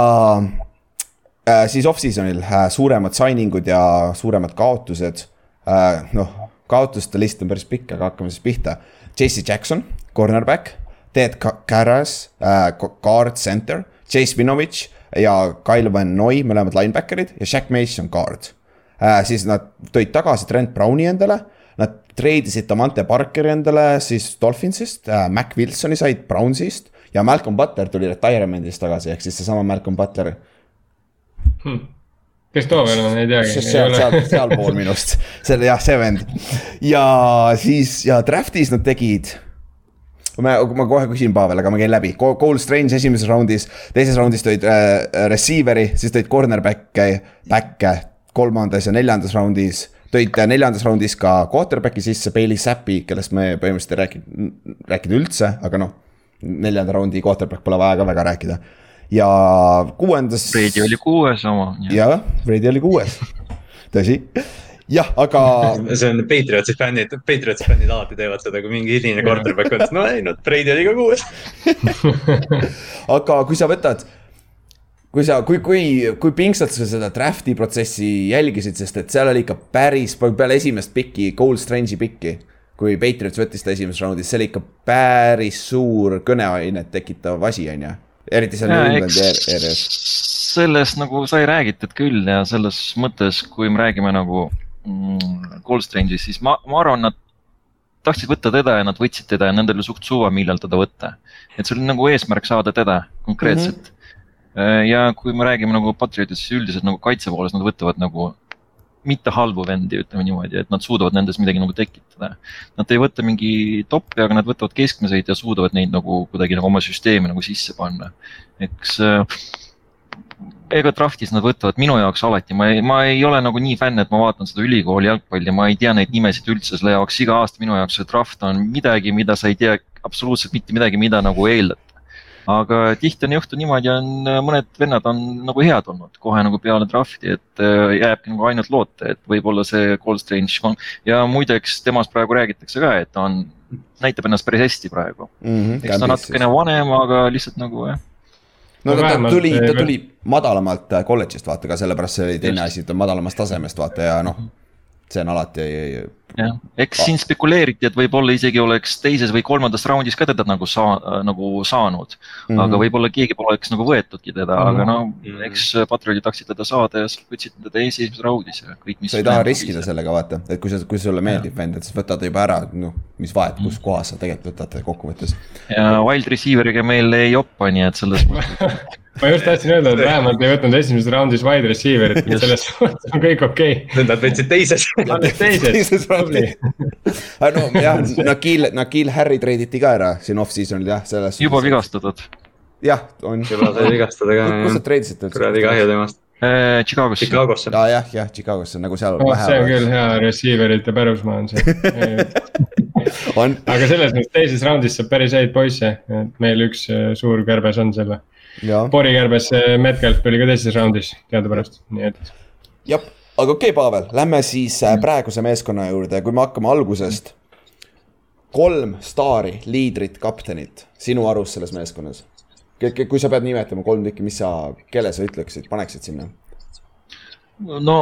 B: äh, siis off-season'il äh, suuremad signing ud ja suuremad kaotused äh,. noh, kaotuste list on päris pikk, aga hakkame siis pihta. Jesse Jackson, cornerback, Ted Karras äh,, guard center, Chase Vinovitš ja Kyle Van Noy, mõlemad linebacker'id ja Shaq Mason guard äh,. siis nad tõid tagasi Trent Browni endale Nad treidisid Damante Parkeri endale siis Dolphinsist äh,, Mac Wilsoni said Brownsist ja Malcolm Butler tuli retirement'ist tagasi, ehk siis seesama Malcolm Butler.
C: Kes too veel on, ei teagi.
B: seal, seal, sealpool minust, *laughs* selle jah, see vend. ja siis ja draft'is nad tegid ma, ma kohe küsin Pavel, aga ma käin läbi, Cole Strange esimeses raundis, teises raundis tõid äh, receiver'i, siis tõid cornerback'e, back'e kolmandas ja neljandas raundis. tõid neljandas raundis ka quarterback'i sisse, Bailey Zappi, kellest me põhimõtteliselt ei rääkinud, rääkinud üldse, aga noh. neljanda raundi quarterback pole vaja ka väga rääkida. Ja kuuendas.
E: Brady oli kuues oma.
B: jah, Brady oli kuues, tõsi. jah, aga *laughs*
D: see on Patriotsi fännid, Patriotsi fännid alati teevad seda, kui mingi hiline quarterback on, no ei no Brady oli ka kuues. *laughs*
B: aga kui sa võtad, kui sa, kui, kui, kui pingsalt sa seda draft'i protsessi jälgisid, sest et seal oli ikka päris palju peale esimest piki, Gold Strange'i piki. kui Patriots võttis ta esimeses raundis, see oli ikka päris suur kõneainet tekitav asi, on ju. Eriti seal New Englandi ääres.
E: sellest nagu sai räägitud küll ja selles mõttes, kui me räägime nagu mm, Cold Strange'ist, siis ma, ma arvan, nad tahtsid võtta teda ja nad võtsid teda ja nendel oli suht suva, millal teda võtta. et see oli nagu eesmärk saada teda konkreetselt mm. -hmm. ja kui me räägime nagu Patriotist, siis üldiselt nagu kaitse pooles nad võtavad nagu mitte halbu vendi, ütleme niimoodi, et nad suudavad nendes midagi nagu tekitada. Nad ei võta mingi topi, aga nad võtavad keskmiseid ja suudavad neid nagu kuidagi nagu oma süsteemi nagu sisse panna. eks äh, ega draft'is nad võtavad minu jaoks alati, ma ei, ma ei ole nagu nii fänn, et ma vaatan seda ülikooli jalgpalli, ma ei tea neid nimesid üldse, selle jaoks iga aasta minu jaoks see draft on midagi, mida sa ei tea absoluutselt mitte midagi, mida nagu eeldada. Aga tihti on juhtunud niimoodi, on mõned vennad on nagu head olnud kohe nagu peale draft'i, et äh, jääbki nagu ainult loota, et võib-olla see Cold Strange on ja muideks temast praegu räägitakse ka, et ta on, näitab ennast päris hästi praegu.
B: Mhm,
E: eks ta natukene vanem, aga lihtsalt nagu jah
B: no ta, ta tuli, ta
C: ei-
B: tuli madalamalt äh, kolledžist vaata ka sellepärast see oli teine asi, ta on madalamast tasemest vaata ja noh. see on alati,
E: jah, eks siin spekuleeriti, et võib-olla isegi oleks teises või kolmandas raundis ka teda nagu saa-, nagu saanud mm.
B: Mhm.
E: -hmm. aga võib-olla keegi poleks nagu võetudki teda mm, -hmm. aga no
D: Mhm.
E: eks patrioodid tahtsid teda saada ja siis võtsid teda esimeses raundis ja kõik, mis.
B: sa ei taha riskida. sellega vaata, et kui sa, kui sulle meeldib vend, et siis võta ta juba ära, noh, mis vahet, kus kohas sa tegelikult võtad teda kokkuvõttes.
E: ja wild receiver'iga meil ei joppa, nii et selles *laughs* mõttes.
C: ma just tahtsin öelda, et vähemalt ei võtnud esimeses raundis wide receiver'it, selles suhtes on kõik okei okay..
D: Nad võtsid teises.
C: alles teises
B: teises, raundis. nojah, Nakil, Nakil Harry treiditi ka ära siin off-season'il jah, selles.
E: juba. vigastatud.
B: jah, on.
D: juba sai vigastada ka
B: kus sa
D: jah.
B: treidisid üldse?
D: kuradi kahju temast.
E: Äh, Chicagosse.
D: Chicagosse.
B: aa jah, jah, Chicagosse nagu seal
C: oh,. see on küll hea receiver'ite pärusmaa on see. *laughs*
B: on,
C: aga selles mõttes teises raundis saab päris häid poisse, et meil üks äh, suur kärbes on selle.
B: jah,
C: Bori kärbes äh, Metcalf oli ka teises raundis teadupärast, nii et.
B: jah, aga okei okay,, Pavel, lähme siis äh, praeguse meeskonna juurde, kui me hakkame algusest. kolm staari, liidrit, kaptenit sinu arust selles meeskonnas. kui sa pead nimetama kolm tükki, mis sa, kelle sa ütleksid, paneksid sinna?
E: no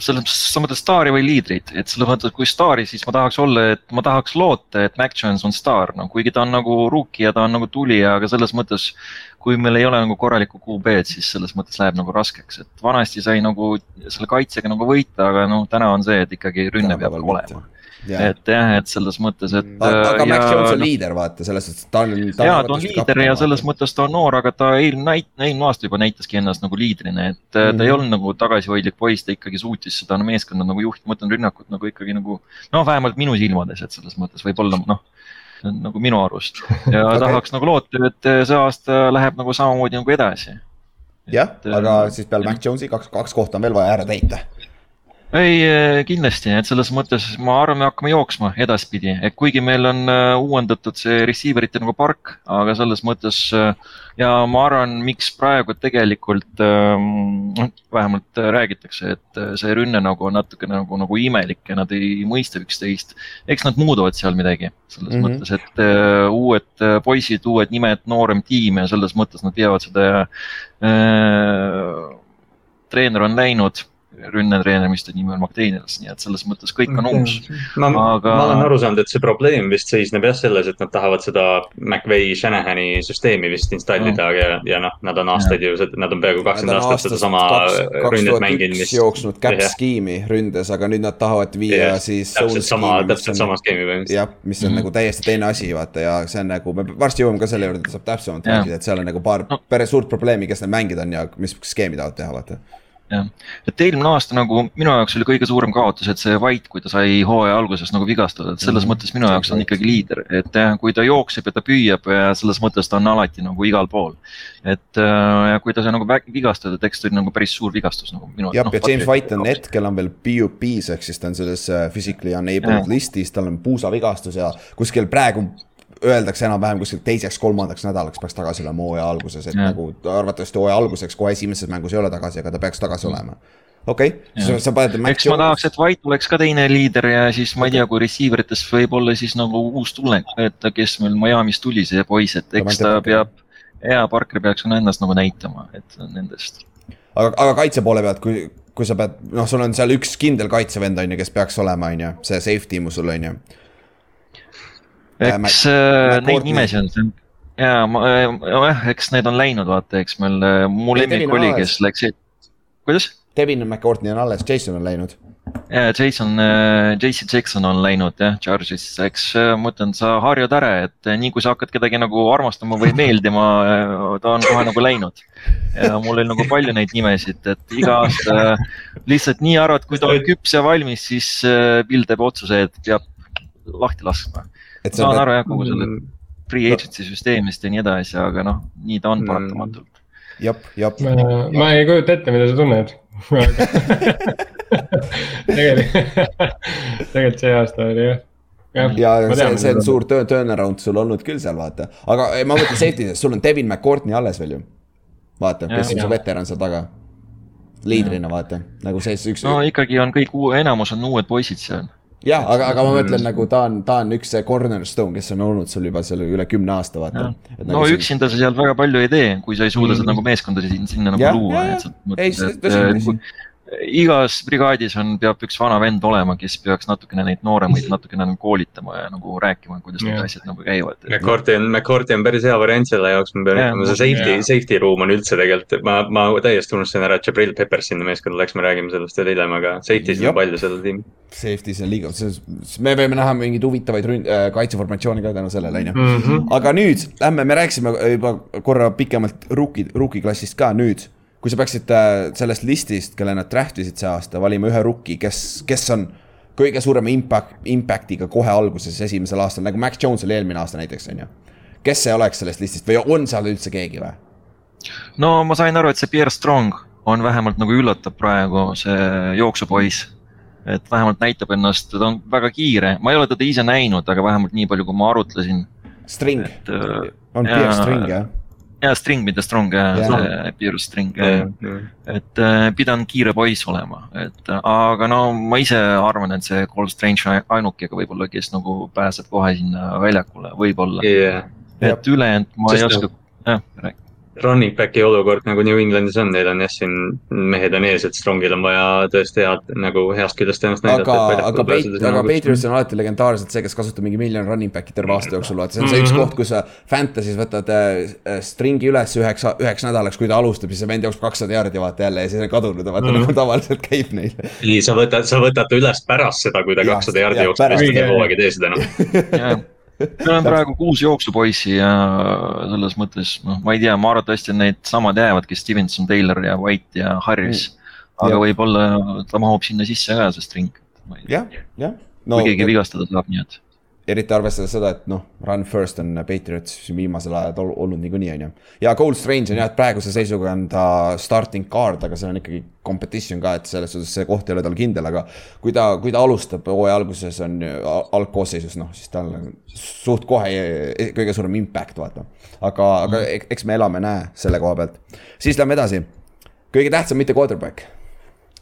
E: selles mõttes, sa mõtled staari või liidrit, et selles mõttes, kui staari, siis ma tahaks olla, et ma tahaks loota, et Mac Jones on staar, no kuigi ta on nagu rookie ja ta on nagu tulija, aga selles mõttes. kui meil ei ole nagu korralikku QB-d, siis selles mõttes läheb nagu raskeks, et vanasti sai nagu selle kaitsega nagu võita, aga noh, täna on see, et ikkagi rünne peab olema. Et jah, et selles mõttes, et.
B: aga, aga Mac Jones on
E: noh,
B: liider, vaata, selles suhtes, et ta on.
E: ja ta on liider ja selles mõttes ta on noor, aga ta eelmine eelmine aasta juba näitaski ennast nagu liidrina, et mm -hmm. ta ei
B: Mhm.
E: olnud nagu tagasihoidlik poiss, ta ikkagi suutis seda no, meeskonda nagu juhtida, ma mõtlen rünnakut nagu ikkagi nagu. no vähemalt minu silmades, et selles mõttes võib-olla noh, see on nagu minu arust ja *laughs* okay. tahaks nagu loota, et see aasta läheb nagu samamoodi nagu edasi.
B: jah, aga siis peale Mac Jonesi kaks, kaks kohta on veel vaja ära täita.
E: ei, kindlasti, et selles mõttes ma arvan, me hakkame jooksma edaspidi, et kuigi meil on äh, uuendatud see receiver ite nagu park, aga selles mõttes äh, ja ma arvan, miks praegu tegelikult vähemalt äh, räägitakse, et see rünne nagu on natuke nagu, nagu imelik ja nad ei mõista üksteist. eks nad muudavad seal midagi selles mm. -hmm. mõttes, et uued poisid, uued nimed, noorem tiim ja selles mõttes nad teevad seda äh,. treener on läinud, rünnetreener, mis ta nimi on, McDaniels, nii et selles mõttes kõik on uus.
D: ma
E: Aga-
D: ma olen aru saanud, et see probleem vist seisneb jah selles, et nad tahavad seda McVay Shanahani süsteemi vist installida ja, ja noh, nad on aastaid ju, nad on peaaegu kakskümmend aastat sedasama rünnet mänginud,
B: jooksnud cap
D: Jah.
B: skeemi ründes, aga nüüd nad tahavad viia
D: Jah,
B: siis.
D: täpselt sama, täpselt sama skeemi põhimõtteliselt.
B: jah, mis on
E: Mhm.
B: nagu täiesti teine asi, vaata ja see on nagu, me varsti jõuame ka selle juurde, saab täpsemalt rääkida, et seal on nagu paar
E: No.
B: päris suurt probleemi, kes need mängida on ja mis skeemi tahavad teha, vaata.
E: jah, et eelmine aasta nagu minu jaoks oli kõige suurem kaotus, et see White, kui ta sai hooaja alguses nagu vigastada, et selles
B: Mhm.
E: mõttes minu jaoks on ikkagi liider, et kui ta jookseb ja ta püüab ja selles mõttes ta on alati nagu igal pool. et äh, ja kui ta sai nagu vigastada, et eks ta oli nagu päris suur vigastus nagu minu.
B: jah, ja James White on hetkel on veel PUP-s ehk siis ta on selles äh, physically unable
E: Jah.
B: listis, tal on puusavigastus ja kuskil praegu öeldakse enam-vähem kuskil teiseks-kolmandaks nädalaks peaks tagasi olema hooaja alguses, et ja. Nagu arvatavasti hooaja alguseks kohe esimeses mängus ei ole tagasi, aga ta peaks tagasi olema. okei okay.,
E: Jah.
B: sa, paned
E: eks ma tahaks, et White oleks ka teine liider ja siis ma ei tea, kui receiver ites võib-olla siis nagu uus tulek, et kes meil Miami'st tuli, see poiss, et eks ta peab, hea Parker peaks ka ennast nagu näitama, et nendest.
B: aga, aga kaitse poole pealt, kui, kui sa pead, noh, sul on seal üks kindel kaitsevend on ju, kes peaks olema, on ju, see safety mu sul on ju. Äh,
E: eks äh,
B: Mac
E: neid nimesid on, ja ma, jah, eks need on läinud, vaata, eks meil, mu
B: Ei,
E: lemmik oli, kes läks, kuidas?
B: Devin McCourtney on alles, Jason on läinud.
E: ja Jason, JC Jackson on läinud jah, Charges'isse, eks äh, ma ütlen, sa harjud ära, et äh, nii kui sa hakkad kedagi nagu armastama või meeldima, ta on kohe nagu läinud. ja mul oli nagu palju neid nimesid, et iga aasta äh, lihtsalt nii arvad, kui ta on küps ja valmis, siis äh, Bill teeb otsuse, et peab lahti laskma.
B: Et
E: saan
B: sa
E: aru jah, kogu selle free agency süsteemist ja nii edasi, aga noh, nii ta on
D: Mm.
E: paratamatult.
B: jep, jep.
C: ma ei kujuta ette, mida sa tunned. *laughs* tegelikult, tegelikult see aasta oli jah.
B: ja see, see on suur töö, turnaround sul olnud küll seal, vaata. aga ma mõtlen safety'des, sul on Devin McCourtney alles veel ju. vaata, kes on su veteran seal taga. liidrina vaata, nagu see üks
E: no ikkagi on kõik, enamus on uued poisid seal.
B: jah, aga, aga ma mõtlen nagu ta on, ta on üks see cornerstone, kes on olnud sul juba seal üle kümne aasta, vaata.
E: no üksinda sa seal väga palju ei tee, kui sa ei suuda seda nagu meeskonda siin- sinna nagu
B: Jah,
E: luua
B: jah,,
E: et sa
B: ei,
E: et
B: tõsi.
E: Igas brigaadis on, peab üks vana vend olema, kes peaks natukene neid nooremaid natukene nagu koolitama ja nagu rääkima, kuidas need asjad nagu käivad.
D: McCourty on, McCourty on päris hea variant selle jaoks, ma pean ütlema, see safety safety room on üldse tegelikult, ma, ma täiesti unustasin ära, et Jabril Peppers sinna meeskonda läks, me räägime sellest veel hiljem, aga safety'sid
B: Jah.
D: on palju sellel tiimil.
B: Safety's on liiga, me võime näha mingeid huvitavaid ründ- äh, kaitseformatsioone ka tänu sellele, on ju.
C: Mhm.
B: aga nüüd lähme, me rääkisime juba korra pikemalt rookie, rookie klassist ka nüüd. Kui sa peaksid äh, sellest listist, kelle nad draft isid see aasta, valima ühe rookie, kes, kes on kõige suurema impact, impact'iga kohe alguses esimesel aastal, nagu Max Jones oli eelmine aasta näiteks, on ju. kes see oleks sellest listist või on seal üldse keegi või?
E: no ma sain aru, et see Pierre Strong on vähemalt nagu üllatab praegu see jooksupoiss. et vähemalt näitab ennast, ta on väga kiire, ma ei ole teda ise näinud, aga vähemalt nii palju, kui ma arutlesin,
B: String,
E: äh,
B: on. Pierre String jah?
E: Ja String, mitte Strong,
B: Jaa.
E: Pierre String, et äh, pidanud kiire poiss olema, et äh, aga no ma ise arvan, et see Cole Strange ainukega võib-olla, kes nagu pääseb kohe sinna väljakule, võib-olla.
D: jah,
E: et ülejäänud ma ei
D: Sest
E: oska, jah, räägi.
D: Running back'i olukord nagu New Englandis on, neil on jah, siin mehed on ees, et Strongil on vaja tõesti head nagu heast küljest ennast näidata.
B: aga, aga Peit-, aga Patriots on alati legendaarselt see, kes kasutab mingi miljon running back'i terve aasta jooksul, vaata see on see üks mhm. koht, kus sa Fantasy's võtad äh, string'i üles üheks, üheks nädalaks, kui ta alustab, siis see vend jookseb kakssada jaardi vaata jälle ja siis on kadunud vaata mm. nagu tavaliselt käib neil.
D: ei, sa võtad, sa võtad ta üles pärast seda, kui ta kakssada jaardi jookseb, siis ta kogu aeg ei tee seda *laughs* enam
E: meil on praegu kuus jooksupoissi ja selles mõttes, noh, ma ei tea, ma arvatavasti need samad jäävadki, Stevenson, Taylor ja White ja Harris. Mm.. aga võib-olla ta mahub sinna sisse ka, see string.
B: jah, jah.
E: No,. kui keegi vigastada saab, nii et
B: eriti arvestades seda, et noh, run first on Patriots viimasel ajal olnud niikuinii, on ju. ja Cold Strange on jah, et praeguse seisuga on ta starting card, aga see on ikkagi competition ka, et selles suhtes see koht ei ole tal kindel, aga. kui ta, kui ta alustab hooaja alguses on algkoosseisus, noh siis tal on suht kohe kõige suurem impact, vaata. aga, aga mm. eks me elame-näe selle koha pealt. siis lähme edasi. kõige tähtsam mitte quarterback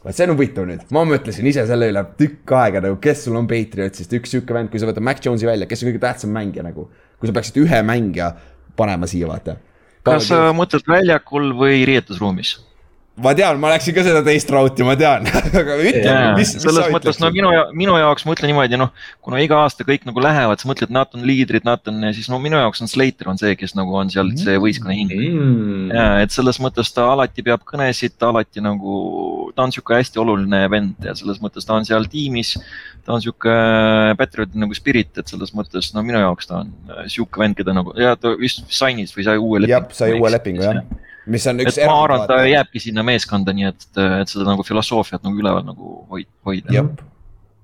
B: vaat see on huvitav nüüd, ma mõtlesin ise selle üle tükk aega nagu, kes sul on Patriotsist, üks sihuke vend, kui sa võtad Mac Jones'i välja, kes on kõige tähtsam mängija nagu. kui sa peaksid ühe mängija panema siia, vaata.
E: kas sa mõtled väljakul või riietusruumis?
B: Ma tean, ma läksin ka seda teist raudti, ma tean *laughs* aga ütle,
E: mis, mis selles mõttes, no minu, minu jaoks ma ütlen niimoodi, noh. kuna iga aasta kõik nagu lähevad, sa mõtled, nad on liidrid, nad on, siis no minu jaoks on Slater on see, kes nagu on seal see mm. võistkonna hing mm.. ja, et selles mõttes ta alati peab kõnesid, ta alati nagu, ta on sihuke hästi oluline vend ja selles mõttes ta on seal tiimis. ta on sihuke patrioti nagu spirit, et selles mõttes, no minu jaoks ta on äh, sihuke vend, keda nagu ja ta vist sign'is või sai uue
B: lepingu. jah, sai uue lepingu jah mis on üks.
E: ma arvan, et ta jääbki sinna meeskonda, nii et, et seda nagu filosoofiat nagu üleval nagu hoid, hoida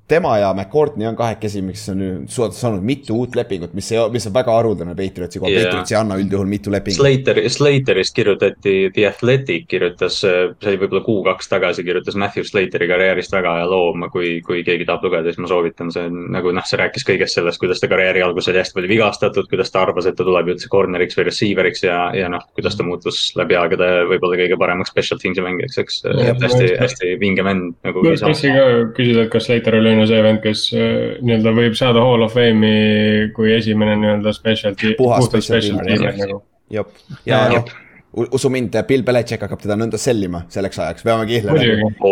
B: tema ja McCourtney on kahekesi, mis on saanud mitu uut lepingut, mis mis on väga haruldane Patriotsi kohal yeah., Patriots ei anna üldjuhul mitu lepingut.
D: Slater, Slaterist kirjutati, The Athletic kirjutas, see oli võib-olla kuu-kaks tagasi, kirjutas Matthew Slateri karjäärist väga hea loo, kui, kui keegi tahab lugeda, siis ma soovitan, see on nagu noh, see rääkis kõigest sellest, kuidas ta karjääri alguses oli hästi palju vigastatud, kuidas ta arvas, et ta tuleb üldse corner'iks või receiver'iks ja, ja noh, kuidas ta muutus läbi aegade võib-olla kõige paremaks special teams'i mängijaks, eks. hästi, hästi vinge vend nagu.
C: küsida, kas Slater oli on ju see vend, kes äh, nii-öelda võib saada Hall of Fame'i kui esimene nii-öelda specialty.
B: puhas specialty, nagu. jep, ja noh usu mind, Bill Belichik hakkab teda nõnda sellima selleks ajaks, veame kihla.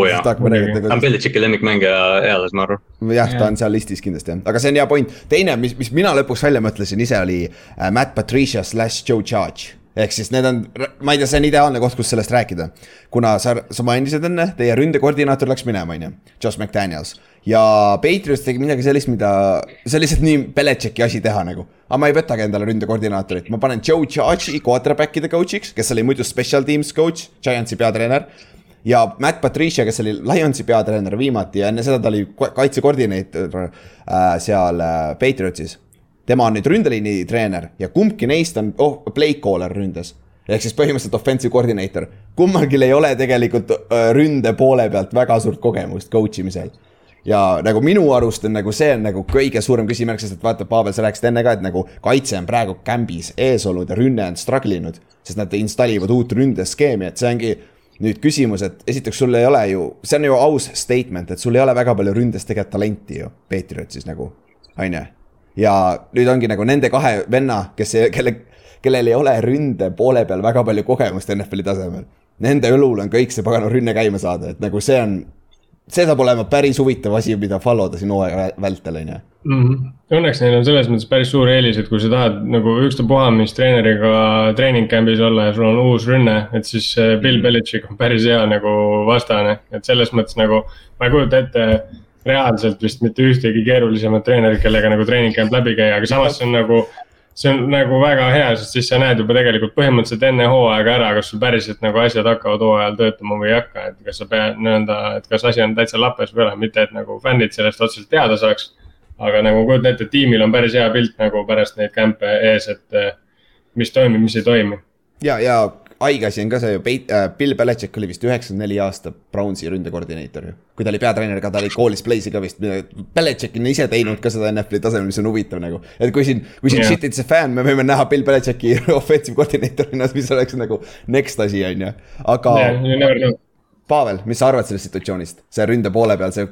D: jaa, ta on Belichiki lemmikmängija eales, ma arvan.
B: jah, ta on seal listis kindlasti jah, aga see on hea point. teine, mis, mis mina lõpuks välja mõtlesin ise oli äh, Matt Patricia slash Joe Judge ehk siis need on, ma ei tea, see on ideaalne koht, kus sellest rääkida. kuna sa, sa mainisid enne, teie ründekoordinaator läks minema, on ju, Josh McDaniels ja Patriots tegi midagi sellist, mida, see on lihtsalt nii Belichicki asi teha nagu. aga ma ei võtagi endale ründekoordinaatorit, ma panen Joe Judge'i quarterback'ide coach'iks, kes oli muidu special teams coach, Giantsi peatreener. ja Matt Patricia, kes oli Lionsi peatreener viimati ja enne seda ta oli kaitsekoordineeter äh, seal äh, Patriotsis. Tema on nüüd ründeliini treener ja kumbki neist on oh, play caller ründes ehk siis põhimõtteliselt offensive coordinator. kummalgi ei ole tegelikult ründe poole pealt väga suurt kogemust coach imisel ja nagu minu arust on nagu see on nagu kõige suurem küsimärk, sest et vaata, Pavel, sa rääkisid enne ka, et nagu kaitse on praegu kämbis ees olnud ja rünne on struggle inud. sest nad installivad uut ründeskeemi, et see ongi nüüd küsimus, et esiteks sul ei ole ju, see on ju aus statement, et sul ei ole väga palju ründes tegelikult talenti ju, Patriotsis nagu, on ju. Ja nüüd ongi nagu nende kahe venna, kes, kelle, kellel ei ole ründe poole peal väga palju kogemust NFL-i tasemel. Nende õlul on kõik see pagana rünne käima saada, et nagu see on see saab olema päris huvitav asi, mida follow da siin hooaja vältel, on ju.
C: Mhm. Õnneks neil on selles mõttes päris suur eelis, et kui sa tahad nagu ükstapuha, mis treeneriga treening camp'is olla ja sul on uus rünne, et siis Bill Belichik on päris hea nagu vastane, et selles mõttes nagu ma ei kujuta ette reaalselt vist mitte ühtegi keerulisemat treenerit, kellega nagu treening camp läbi käia, aga samas see on nagu see on nagu väga hea, sest siis sa näed juba tegelikult põhimõtteliselt enne hooaega ära, kas sul päriselt nagu asjad hakkavad hooajal töötama või ei hakka, et kas sa pead nii-öelda, et kas asi on täitsa lapes või ei ole, mitte et nagu fännid sellest otseselt teada saaks. aga nagu kujuta ette, et tiimil on päris hea pilt nagu pärast neid kämpe ees, et mis toimib, mis ei toimi.
B: ja, ja haige asi on ka see ju, äh, Bill Belichik oli vist üheksakümmend neli aasta Brownsi ründekoordineeter ju. kui ta oli peatreener ka, ta oli koolis Blaze'i ka vist, Belichik on ise teinud ka seda NFL-i tasemel, mis on huvitav nagu. et kui siin, kui siin yeah. shit'id see fänn, me võime näha Bill Belichiki *laughs* offensive koordineetorina, mis oleks nagu next asi, on ju, aga yeah,. Pavel, mis sa arvad sellest situatsioonist, see ründe poole peal, see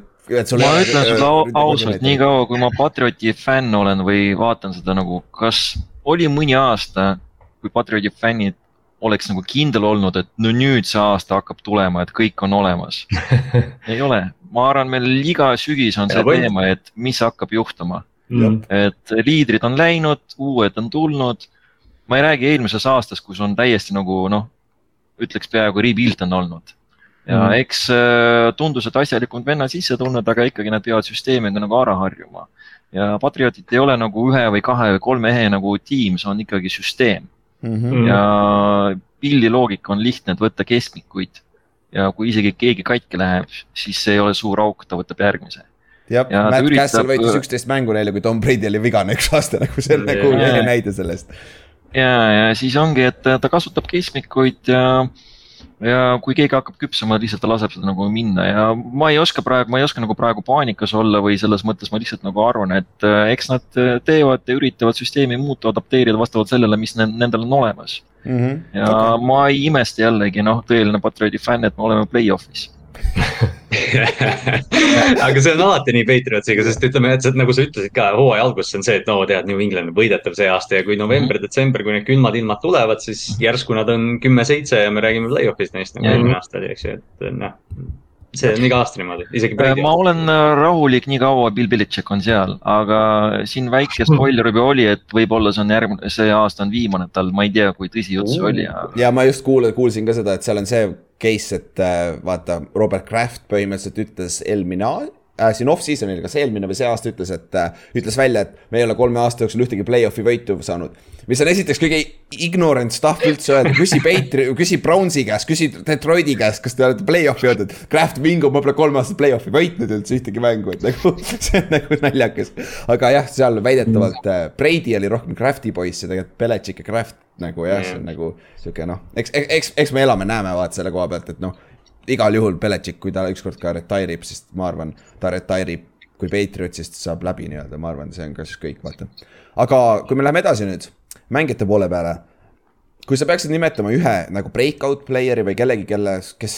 E: ma ütlen sulle ausalt, niikaua kui ma Patrioti fänn olen või vaatan seda nagu, kas oli mõni aasta, kui Patrioti fännid oleks nagu kindel olnud, et no nüüd see aasta hakkab tulema, et kõik on olemas. *laughs* ei ole, ma arvan, meil iga sügis on see
D: Ja
E: teema, et mis hakkab juhtuma,
C: Mm.
E: et liidrid on läinud, uued on tulnud. ma ei räägi eelmises aastas, kus on täiesti nagu noh, ütleks peaaegu rebuild on olnud. ja mm. eks äh, tundus, et asjalikud vennad sisse tulnud, aga ikkagi nad peavad süsteemiga nagu ära harjuma. ja Patriotid ei ole nagu ühe või kahe või kolme ehe nagu tiim, see on ikkagi süsteem
C: Mm.
E: ja pildi loogika on lihtne, et võtta keskmikuid ja kui isegi keegi katki läheb, siis see ei ole suur auk, ta võtab järgmise.
B: jah, Matt
E: üritab-
B: Castle võitis üksteist mängu neile, kui Tom Brady oli vigane üks aasta nagu see on nagu ehe näide sellest.
E: ja, ja siis ongi, et ta kasutab keskmikuid ja, ja kui keegi hakkab küpsema, lihtsalt ta laseb seda nagu minna ja ma ei oska praegu, ma ei oska nagu praegu paanikas olla või selles mõttes ma lihtsalt nagu arvan, et äh, eks nad äh, teevad ja üritavad süsteemi muuta, adapteerida vastavalt sellele, mis ne- nendel on olemas. ja okay. ma ei imesta jällegi noh, tõeline Patrioti fänn, et me oleme play-off'is. *laughs*
D: aga see on alati nii Patriotsiga, sest ütleme, et see, nagu sa ütlesid ka, hooaja alguses on see, et no tead, New England on võidetav see aasta ja kui november-detsember, kui need külmad ilmad tulevad, siis järsku nad on kümme-seitse ja me räägime play-off'ist neist nagu
E: Mhm.
D: eelmine aasta oli, eks ju, et noh. see on iga aasta niimoodi, isegi.
E: ma olen äh, rahulik nii kaua, Bill Belichik on seal, aga siin väike spoiler juba oli, et võib-olla see on järgmine, see aasta on viimane tal, ma ei tea, kui tõsi jutt see oli, aga
B: ja ma just kuul-, kuulsin ka seda, et seal on see case, et äh, vaata, Robert Kraft põhimõtteliselt ütles eelmine äh, siin off-season'il, kas eelmine või see aasta ütles, et äh, ütles välja, et me ei ole kolme aasta jooksul ühtegi play-off'i võitu saanud. mis on esiteks kõige ignorant stuff üldse öelda, küsi Patri, küsi Brownsi käest, küsi Detroiti käest, kas te olete play-off'i jõudnud. Kraft bingo, ma pole kolm aastat play-off'i võitnud üldse ühtegi mängu, et nagu *laughs* see on nagu naljakas. aga jah, seal väidetavalt äh, Brady oli rohkem Crafti poiss ja tegelikult Belichik ja Kraft nagu jah, see on nagu sihuke noh, eks, eks, eks me elame-näeme vaata selle koha pealt, et noh igal juhul Belichik, kui ta ükskord ka retire ib, siis ma arvan, ta retire ib, kui Patriotsist saab läbi nii-öelda, ma arvan, see on ka siis kõik, vaata. aga kui me läheme edasi nüüd mängijate poole peale. kui sa peaksid nimetama ühe nagu breakout player'i või kellegi, kelle, kes,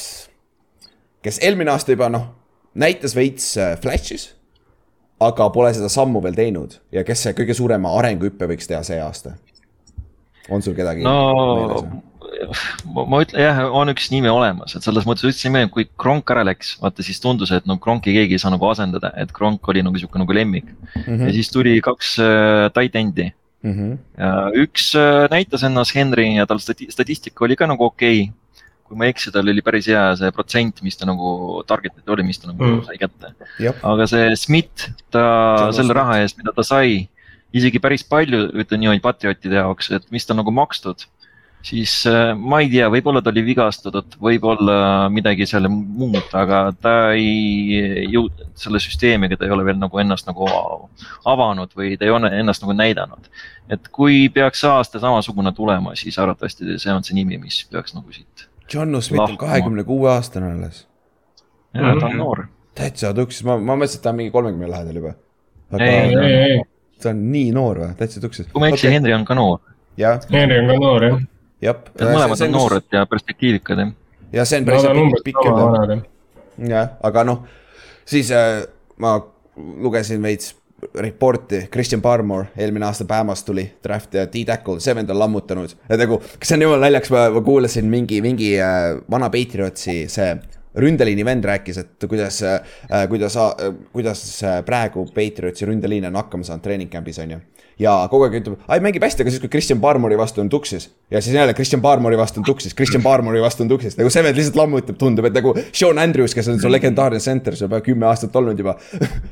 B: kes eelmine aasta juba noh, näitas veits äh, flash'is. aga pole seda sammu veel teinud ja kes see kõige suurema arenguhüppe võiks teha see aasta? on sul kedagi
E: no? Ma, ma ütlen jah, on üks nimi olemas, et selles mõttes üldse ei meeldinud, kui Kronk ära läks, vaata siis tundus, et no Kronki keegi ei saa nagu asendada, et Kronk oli nagu sihuke nagu lemmik mm. -hmm. ja siis tuli kaks äh, tight end'i
B: Mm -hmm.
E: ja üks äh, näitas ennast Henry ja tal stati statistika oli ka nagu okei okay.. kui ma ei eksi, tal oli päris hea see protsent, mis ta nagu target'id oli, mis ta nagu
C: Mm.
E: sai kätte. aga see Smith, ta
B: John
E: selle
B: Smith.
E: raha eest, mida ta sai, isegi päris palju, ütlen niimoodi patriottide jaoks, et mis ta nagu makstud, siis äh, ma ei tea, võib-olla ta oli vigastatud, võib-olla midagi seal muud, aga ta ei jõud-, selle süsteemiga ta ei ole veel nagu ennast nagu avanud või ta ei ole ennast nagu näidanud. et kui peaks aasta samasugune tulema, siis arvatavasti see on see nimi, mis peaks nagu siit,
B: John Smith on kahekümne kuue aastane alles.
E: ta on
C: Mhm.
E: noor.
B: täitsa tuksis, ma, ma mõtlesin, et ta on mingi kolmekümne lähedal juba.
E: Ei,
C: ei, ei, ei,
B: ta on nii noor või, täitsa tuksis.
E: kui ma ei eksi okay., Henry on ka noor,
C: Henry on ka noor jah.
B: jah.
E: Mõlemad on noored ja perspektiivikad jah.
B: ja see on päris pikk,
C: vanad jah.
B: aga noh, siis äh, ma lugesin veits report'i, Christian Barmore eelmine aasta Bama's tuli draft ja D-Tackle, see vend on lammutanud. ja nagu, kas see on jumala naljakas, ma ma kuulasin mingi, mingi äh, vana Patriotsi see ründeliini vend rääkis, et kuidas äh,, kuidas äh,, kuidas äh, praegu Patriotsi ründeliin on hakkama saanud treening camp'is on ju. Ja kogu aeg ütleb, ai mängib hästi, aga siis kui Christian Barmore'i vastu on tuksis ja siis jälle Christian Barmore'i vastu on tuksis, Christian Barmore'i vastu on tuksis, nagu see vend lihtsalt lammutab, tundub, et nagu Sean Andrews, kes on su legendaarne center, see on juba kümme aastat olnud juba.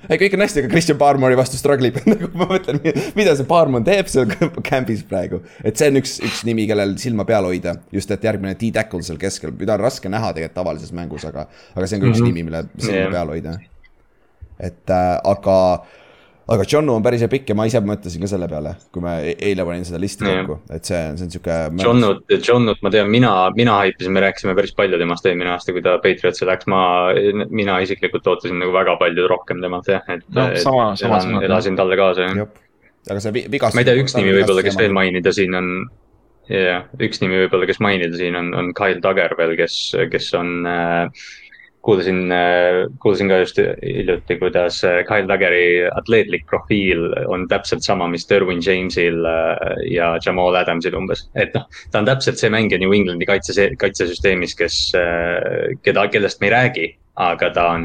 B: ei, kõik on hästi, aga Christian Barmore'i vastu struggle ib, *laughs* nagu ma mõtlen, mida see Barmon teeb seal camp'is praegu. et see on üks, üks nimi, kellel silma peal hoida, just et järgmine D-Tackle seal keskel, mida on raske näha tegelikult tavalises mängus, aga, aga see on ka üks
C: Mhm.
B: nimi, mille silma
D: Jah.
B: peal hoida. et äh, aga, aga Johnu on päris pikk ja ma ise mõtlesin ka selle peale, kui ma e- eile panin seda listi kokku, et see, see on sihuke.
D: Johnut, Johnut ma tean, mina, mina haipisin, me rääkisime päris palju temast eelmine aasta, kui ta Patriotsi läks, ma, mina isiklikult ootasin nagu väga palju rohkem temalt jah, et
E: No, sama- sama sõnad,
D: elasin talle kaasa jah.
B: aga see vi- vigastus.
D: ma ei tea, üks nimi võib-olla, kes veel mainida siin on, jah, üks nimi võib-olla, kes mainida siin on, on Kyle Tugger veel, kes, kes on äh, kuulsin, kuulsin ka just hiljuti, kuidas Kyle Tuggeri atleetlik profiil on täpselt sama, mis Derwin Jamesil ja Jamal Adamsil umbes. et noh, ta on täpselt see mängija New Englandi kaitse, kaitsesüsteemis, kes, keda, kellest me ei räägi aga ta on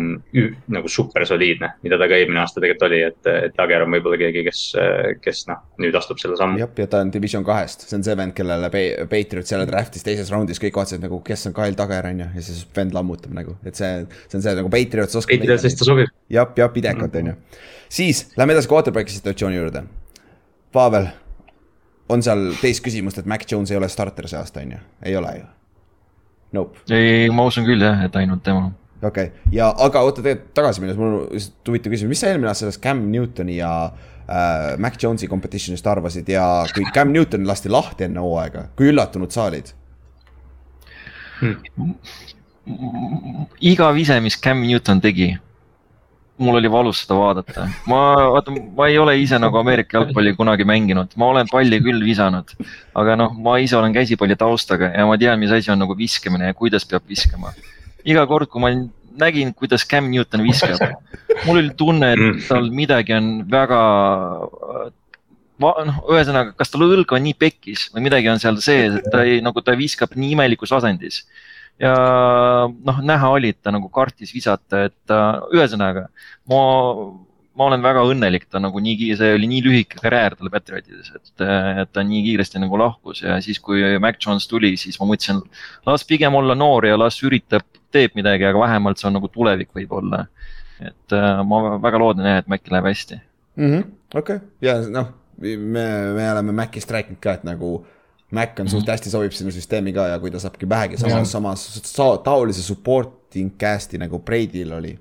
D: nagu super soliidne, mida ta ka eelmine aasta tegelikult oli, et, et Lager on võib-olla keegi, kes, kes noh, nüüd astub selle sammu.
B: jah, ja ta on division kahest, see on see vend, kellele Patriot selle draft'is teises raundis kõik vaatasid nagu, kes on Kyle Tager on ju, ja siis vend lammutab nagu, et see, see on see nagu Patriots
D: oskab. Patriotsist ta sobib.
B: jah, jah, pidekalt on ju. siis lähme edasi quarterback'i situatsiooni juurde. Pavel, on seal teist küsimust, et Mac Jones ei ole starter see aasta on ju, ei ole ju? Nope.
E: ei, ma usun küll jah, et ainult tema
B: okei okay., ja aga oota tegelikult tagasi minnes, mul on lihtsalt huvitav küsimus, mis sa eelmine aasta sellest Cam Newtoni ja äh, Mac Jones'i competition'ist arvasid ja kui Cam Newton lasti lahti enne hooaega, kui üllatunud sa olid
E: hmm.? iga vise, mis Cam Newton tegi, mul oli valus seda vaadata. ma, vaata, ma ei ole ise nagu Ameerika jalgpalli kunagi mänginud, ma olen palli küll visanud. aga noh, ma ise olen käsipalli taustaga ja ma tean, mis asi on nagu viskamine ja kuidas peab viskama iga kord, kui ma nägin, kuidas Cam Newton viskab, mul oli tunne, et mm. tal midagi on väga noh, ühesõnaga, kas tal õlg on nii pekkis või midagi on seal sees, et ta ei, nagu ta viskab nii imelikus asendis. ja noh, näha oli, et ta nagu kartis visata, et ta, ühesõnaga ma, ma olen väga õnnelik, ta nagu nii, see oli nii lühike karjäär tal Patriotides, et, et ta nii kiiresti nagu lahkus ja siis, kui Mac Jones tuli, siis ma mõtlesin, las pigem olla noor ja las üritab teeb midagi, aga vähemalt see on nagu tulevik võib-olla. et äh, ma väga loodan jah, et Maci läheb hästi
B: -hmm.. okei ja noh, me, me oleme Macist rääkinud ka, et nagu Mac on suht mm -hmm. hästi sobib sinna süsteemi ka ja kui ta saabki vähegi samas, samas taolise supporting cast'i nagu Brady'l oli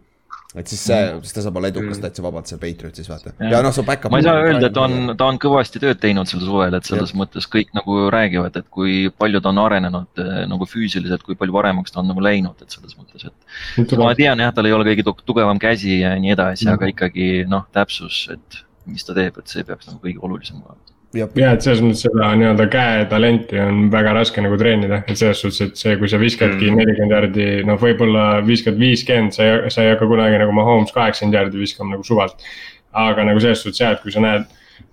B: et siis see mm., siis ta saab olla edukas mm. täitsa vabalt seal Patriotsis vaata. ja noh, su back-up.
E: ma ei saa öelda, et ta on, ta on kõvasti tööd teinud sel suvel, et selles ja. mõttes kõik nagu räägivad, et kui palju ta on arenenud eh, nagu füüsiliselt, kui palju paremaks ta on nagu läinud, et selles mõttes, et. ma tean jah, tal ei ole kõige tugevam käsi ja nii edasi mm., aga ikkagi noh, täpsus, et mis ta teeb, et see peaks nagu kõige olulisem olema
C: ja et selles mõttes seda nii-öelda käetalenti on väga raske nagu treenida, et selles suhtes, et see, kui sa viskadki mm. nelikümmend jardi, noh, võib-olla viskad viiskümmend, sa ei, sa ei hakka kunagi nagu Mahomes kaheksakümmend jardi viskama nagu suvalt. aga nagu selles suhtes jah, et kui sa näed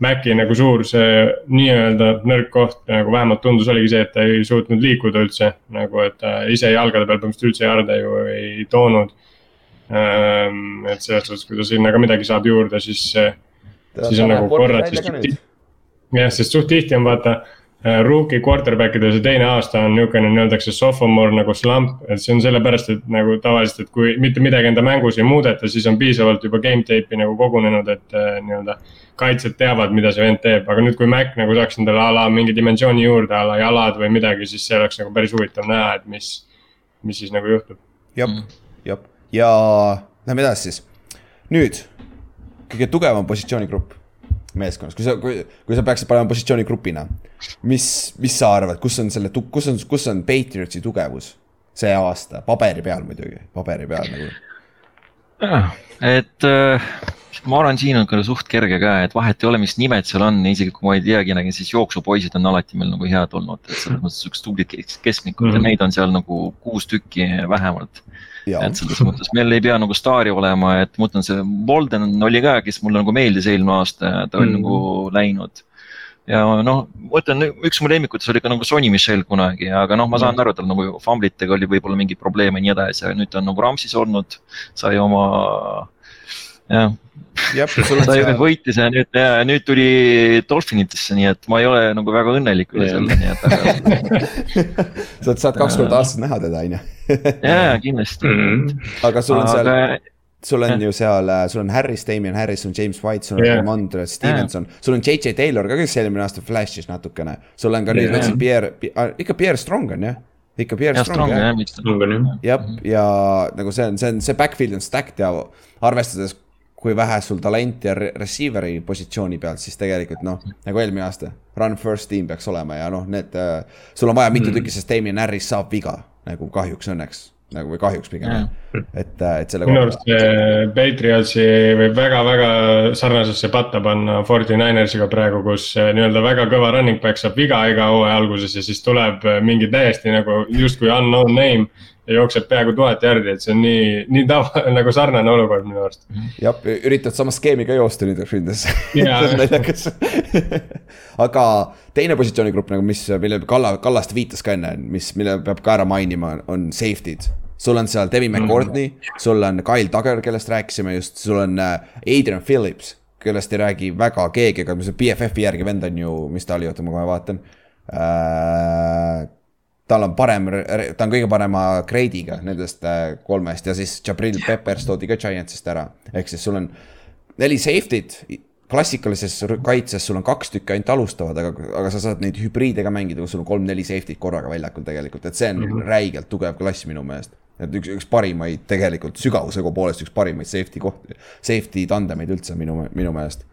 C: Maci nagu suur see nii-öelda nõrk koht nagu vähemalt tundus oligi see, et ta ei suutnud liikuda üldse. nagu, et ta ise jalgade peal põhimõtteliselt üldse jarde ju ei toonud. Ehm, et selles suhtes, kui ta sinna ka midagi saab juurde, siis, siis on nagu korrad siis jah, sest suht tihti on vaata äh, rookie quarterback idel see teine aasta on niisugune nii-öeldakse sophomore nagu slump, et see on sellepärast, et nagu tavaliselt, et kui mitte midagi enda mängus ei muudeta, siis on piisavalt juba game tape'i nagu kogunenud, et äh, nii-öelda. kaitsjad teavad, mida see vend teeb, aga nüüd, kui Mac nagu saaks endale a la mingi dimensiooni juurde, a la jalad või midagi, siis see oleks nagu päris huvitav näha, et mis, mis siis nagu juhtub.
B: jah, jah, ja lähme edasi siis. nüüd kõige tugevam positsioonigrupp meeskonnas, kui sa, kui, kui sa peaksid panema positsioonigrupina, mis, mis sa arvad, kus on selle, kus on, kus on Patriotsi tugevus see aasta, paberi peal muidugi, paberi peal nagu.
E: et äh, ma arvan, siin on ka suht kerge ka, et vahet ei ole, mis nimed seal on, isegi kui ma ei teagi, siis jooksupoisid on alati meil nagu head olnud, et selles mõttes siuksed tublid keskmikud mm -hmm. ja mhm. neid on seal nagu kuus tükki vähemalt et selles mõttes meil ei pea nagu staari olema, et ma mõtlen, see Bolden oli ka, kes mulle nagu meeldis eelmine aasta, ta oli mm. nagu läinud. ja noh, ma ütlen, üks mu lemmikutest oli ka nagu Sonny Michel kunagi, aga noh, ma saan mm. aru, tal nagu famblitega oli võib-olla mingeid probleeme ja nii edasi, aga nüüd ta on nagu Rams'is olnud, sai oma jah. ta ju võitis ja nüüd, ja nüüd tuli Dolphinitesse, nii et ma ei ole nagu väga õnnelik üle selle, nii et aga *laughs*
B: sa saad kaks korda aastas näha teda, on ju.
E: ja, ja kindlasti mm.
B: -hmm. aga sul on seal aga... sul on ju seal, sul on Harris, Damien Harris, on James White, sul on yeah. Ramondre Stevenson yeah., sul on JJ Taylor ka, kes eelmine aasta flash'is natukene. sul on ka nüüd, ma ütlesin Pierre, ikka Pierre Strong on jah ikka Pierre ja, Strong,
E: jah.
B: jah, ja nagu see on, see on, see backfield on stacked ja arvestades kui vähe sul talenti ja receiver'i positsiooni pealt, siis tegelikult noh, nagu eelmine aasta, run first team peaks olema ja noh, need äh,. sul on vaja mitu mm. tükki, sest Damien Harris saab viga nagu kahjuks õnneks nagu või kahjuks pigem mm., et, äh, et selle.
C: minu arust Patriotsi võib väga-väga sarnasesse patta panna Forty Ninersiga praegu, kus äh, nii-öelda väga kõva running back saab viga iga hooaja alguses ja siis tuleb äh, mingi täiesti nagu justkui unknown name ja jookseb peaaegu tuhat järgi, et see on nii, nii tava, *laughs* nagu sarnane olukord minu arust.
B: jah, üritad sama skeemi ka joosta nüüd ründes *laughs* naljakas aga teine positsioonigrupp nagu, mis, mille Kalla, Kallaste viitas ka enne, mis, mille peab ka ära mainima, on safety'd sul on seal Devin McCourtney mm., sul on Kyle Duggar, kellest rääkisime just, sul on äh, Adrian Phillips, kellest ei räägi väga keegi, aga see BFF-i järgi vend on ju, mis ta oli, oota ma kohe vaatan äh, tal on parem, ta on kõige parema grade'iga nendest äh, kolmest ja siis Jabril Peppers toodi ka Giantsist ära. ehk siis sul on neli safety't, klassikalises kaitses sul on kaks tükki ainult alustavad, aga, aga sa saad neid hübriide ka mängida, kus sul on kolm-neli safety't korraga väljakul tegelikult, et see on mm -hmm. räigelt tugev klass minu meelest. et üks, üks parimaid tegelikult sügavuse poolest üks parimaid safety kohti, safety tandemeid üldse minu, minu meelest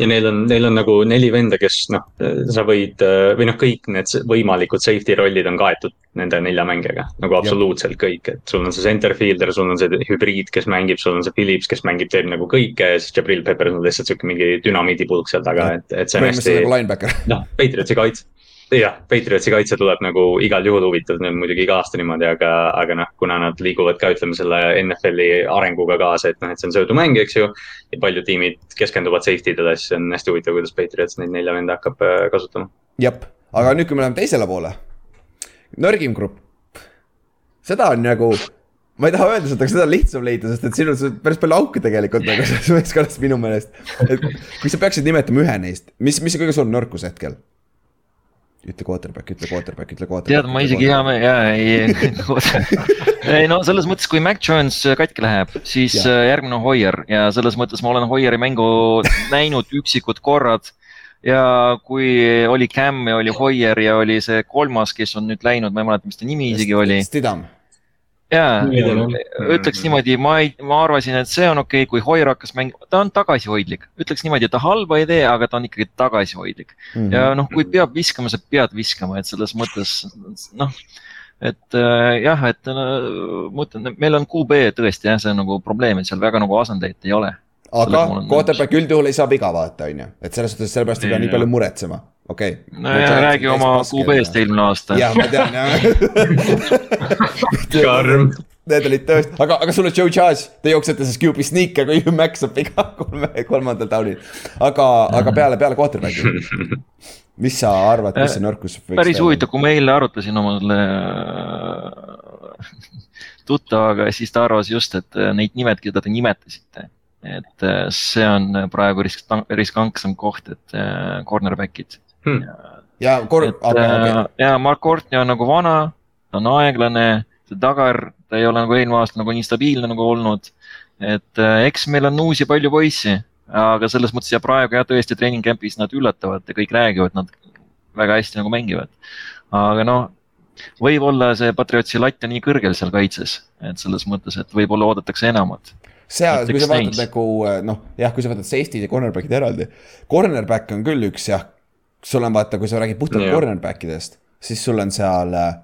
D: ja neil on, neil on nagu neli venda, kes noh, sa võid või noh, kõik need võimalikud safety rollid on kaetud nende nelja mängijaga. nagu absoluutselt kõik, et sul on see center fielder, sul on see hübriid, kes mängib, sul on see Phillips, kes mängib, teeb nagu kõike ja siis Jabril Peppers on lihtsalt sihuke mingi dünamiidipulk seal taga, et, et see on hästi.
B: Nagu
D: noh, Patriotsi kaitse jah, Patriotsi kaitse tuleb nagu igal juhul huvitav, neil muidugi iga aasta niimoodi, aga, aga noh, kuna nad liiguvad ka, ütleme selle NFL-i arenguga kaasa, et noh, et see on söödumäng, eks ju. ja paljud tiimid keskenduvad safety dele, siis on hästi huvitav, kuidas Patriots neid nelja venda hakkab äh, kasutama.
B: jep, aga nüüd, kui me läheme teisele poole. nõrgim grupp. seda on nagu ma ei taha öelda seda, aga seda on lihtsam leida, sest et siin on päris palju auke tegelikult nagu selles meeskonnas minu meelest. et kui sa peaksid nimetama ühe neist, mis, mis on kõige suurem nõrkus hetkel? Ütle quarterback, ütle quarterback, ütle quarterback.
E: tead, ma isegi hea meel, jaa, ei *laughs* ei no selles mõttes, kui Mac Jones katki läheb, siis ja. Äh, järgmine on Hoier ja selles mõttes ma olen Hoieri mängu näinud üksikud korrad. ja kui oli Cam ja oli Hoier ja oli see kolmas, kes on nüüd läinud, ma ei mäleta, mis ta nimi isegi oli.
B: Stidham
E: jaa, ütleks niimoodi, ma ei, ma arvasin, et see on okei okay,, kui Hoier hakkas mängima, ta on tagasihoidlik. ütleks niimoodi, et ta halba ei tee, aga ta on ikkagi tagasihoidlik mm. -hmm. ja noh, kui peab viskama, sa pead viskama, et selles mõttes noh, et äh, jah, et äh, ma ütlen, meil on QB tõesti jah, see on nagu probleem, et seal väga nagu asendajaid ei ole.
B: aga quarterback üldjuhul ei saa viga vaata, on ju, et selles suhtes sellepärast ei pea nii palju muretsema okei okay..
E: no ja räägi oma QB-st eelmine aasta.
B: jah, ma tean jah *laughs*
D: karm.
B: Need olid tõesti, aga, aga sul on Joe Judge, te jooksete siis QB sneak'e, kui Max saab viga *laughs* kolme, kolmandal down'il. aga, aga peale, peale quarterback'i. mis sa arvad, mis see nõrkus?
E: päris huvitav, kui ma eile arutasin oma selle äh, tuttavaga, siis ta arvas just, et äh, neid nimed, keda te nimetasite et äh, see on praegu risk, riskantsem koht, et cornerback'id
B: hmm.. ja, kor-,
E: aga okay.. ja Mark Courtney on nagu vana, ta on aeglane, see tagar, ta ei ole nagu eelmine aasta nagu nii stabiilne nagu olnud. et äh, eks meil on uusi palju poissi, aga selles mõttes ja praegu jah, tõesti treening camp'is nad üllatavad ja kõik räägivad, nad väga hästi nagu mängivad. aga noh, võib-olla see Patriotsi latt on nii kõrgel seal kaitses, et selles mõttes, et võib-olla oodatakse enamat
B: seal, kui sa vaatad nagu noh, jah, kui sa võtad safety'd ja cornerback'id eraldi. Cornerback on küll üks jah, sul on vaata, kui sa räägid puhtalt yeah. cornerback idest, siis sul on seal, äh,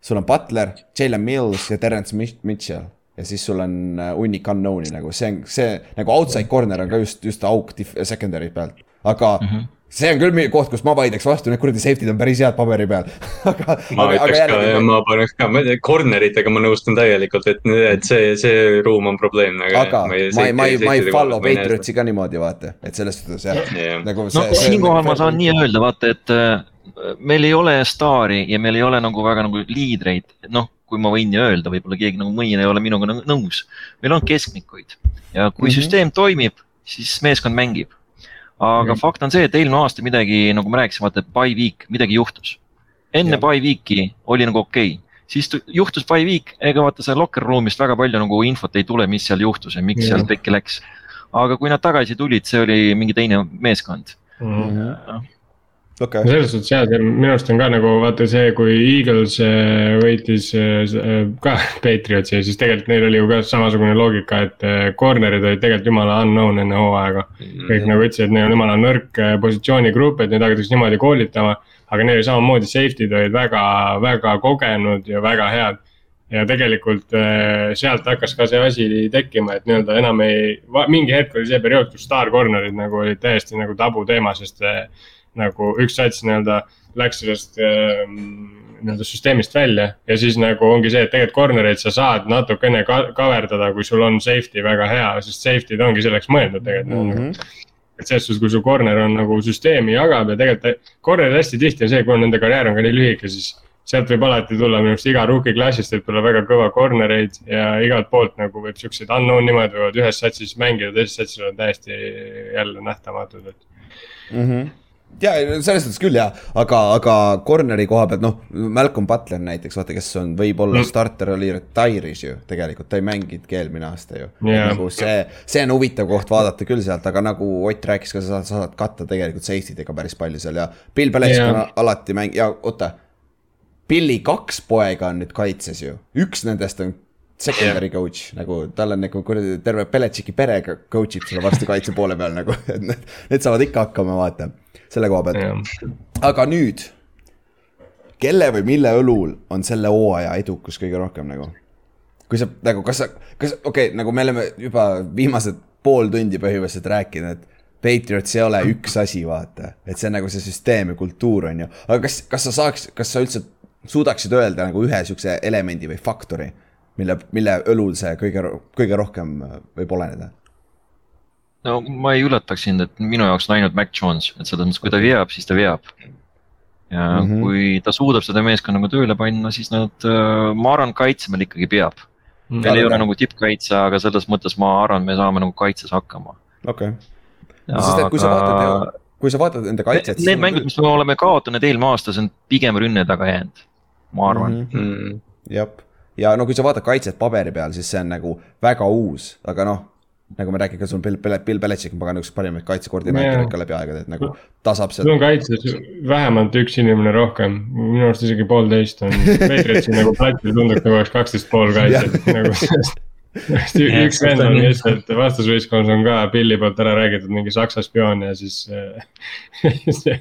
B: sul on Butler, Jalen Mills ja Terence Mitchell. ja siis sul on äh, hunnik unknown'i nagu, see on, see nagu outside corner on ka just, just auk secondary pealt, aga mm. -hmm see on küll koht, kus ma vaidleks vastu, need kuradi safety'd on päris head paberi peal *laughs*
D: aga, ma aga, ütleks aga ka, ma paneks ka, corner itega ma nõustun täielikult, et, et see, see ruum on probleemne.
B: aga ma ei, ma ei, ma ei, ma ei follow Patriotsi ka niimoodi, vaata, et selles suhtes jah
E: yeah.. nagu see, no siinkohal ma saan nii öelda, vaata, et äh, meil ei ole staari ja meil ei ole nagu väga nagu liidreid, noh kui ma võin nii öelda, võib-olla keegi nagu mõni ei ole minuga nõus. meil on keskmikuid ja kui mm -hmm. süsteem toimib, siis meeskond mängib aga mm. fakt on see, et eelmine aasta midagi, nagu me rääkisime, vaata, et by week, midagi juhtus. enne by week'i oli nagu okei okay., siis juhtus by week, ega vaata seal locker room'ist väga palju nagu infot ei tule, mis seal juhtus ja miks ja. seal pekki läks. aga kui nad tagasi tulid, see oli mingi teine meeskond mm. -hmm
C: okay.. selles suhtes jah, minu arust on ka nagu vaata see, kui Eagles äh, võitis äh, ka *laughs* Patriotsi, siis tegelikult neil oli ju ka samasugune loogika, et äh, corner'id olid tegelikult jumala unknown enne hooaega mm. -hmm. kõik nagu ütlesid, et neil on jumala nõrk positsioonigrupp, et neid hakatakse niimoodi koolitama. aga neil samamoodi safety'd olid väga, väga kogenud ja väga head ja tegelikult sealt hakkas ka see asi tekkima, et nii-öelda enam ei, mingi hetk oli see periood, kus staar corner'id nagu olid täiesti nagu tabuteema, sest nagu üks sats nii-öelda läks sellest äh, nii-öelda süsteemist välja. ja siis nagu ongi see, et tegelikult corner'eid sa saad natukene kaverdada, kui sul on safety väga hea, sest safety'd ongi selleks mõeldud tegelikult mm. -hmm et selles suhtes, kui su corner on nagu süsteemi jagab ja tegelikult corner'id hästi tihti on see, kuna nende karjäär on ka nii lühike, siis sealt võib alati tulla minu arust iga rookie klassist võib tulla väga kõva corner eid ja igalt poolt nagu võib siukseid unknown nimed võivad ühes satsis mängida, teises satsis olla täiesti jälle nähtamatud, et
B: mm. -hmm ja selles suhtes küll jah, aga, aga corner'i koha pealt noh, Malcolm Butler näiteks vaata, kes on, võib-olla mm. starter oli retire'is ju tegelikult, ta ei mänginudki eelmine aasta ju yeah.. nagu see, see on huvitav koht vaadata küll sealt, aga nagu Ott rääkis ka, sa saad, sa saad katta tegelikult safety dega päris palju seal ja. Bill Belichick yeah. on alati mäng- ja oota Billy kaks poega on nüüd kaitses ju, üks nendest on secondary coach nagu tal on nagu kuradi terve Beletšiki pere coach ib selle varsti kaitse poole peal nagu, *laughs* et need, need saavad ikka hakkama, vaata, selle koha pealt. Aga nüüd, kelle või mille õlul on selle hooaja edukus kõige rohkem nagu? kui sa nagu, kas sa, kas, okei okay,, nagu me oleme juba viimased pool tundi põhimõtteliselt rääkinud, et Patriots ei ole üks asi, vaata, et see on nagu see süsteem ja kultuur on ju, aga kas, kas sa saaks, kas sa üldse suudaksid öelda nagu ühe sihukese elemendi või faktori, mille, mille õlul see kõige, kõige rohkem äh, võib oleneda?
E: no ma ei üllataks sind, et minu jaoks on ainult Mac Jones, et selles mõttes, kui ta veab, siis ta veab. ja mm -hmm. kui ta suudab seda meeskonda nagu tööle panna, siis nad, äh, ma arvan, kaitsemaal ikkagi peab. meil mm. ei ole nagu tippkaitse, aga selles mõttes ma arvan, me saame nagu kaitses hakkama.
B: okei okay. Aga... sest et kui sa vaatad, kui sa vaatad enda kaitset.
E: Need mängud, mis me oleme kaotanud eelmine aasta, see on pigem rünne taga jäänud ma arvan mm.
B: -hmm. jah, ja no kui sa vaatad kaitset paberi peal, siis see on nagu väga uus, aga noh nagu me räägime, ka sul Bill, Bill Belichik on pagan üks parimaid kaitsekoordinaatoreid ka läbi aegade, et nagu tasab
C: sealt. sul on kaitses vähemalt üks inimene rohkem, minu arust isegi poolteist on, *laughs* Patriotsi nagu platsil tunduks nagu oleks kaksteist pool kaitset. Nagu üks vend on lihtsalt vastasvõistkonnas on ka Billi poolt ära räägitud mingi saksa spioon ja siis *laughs* see,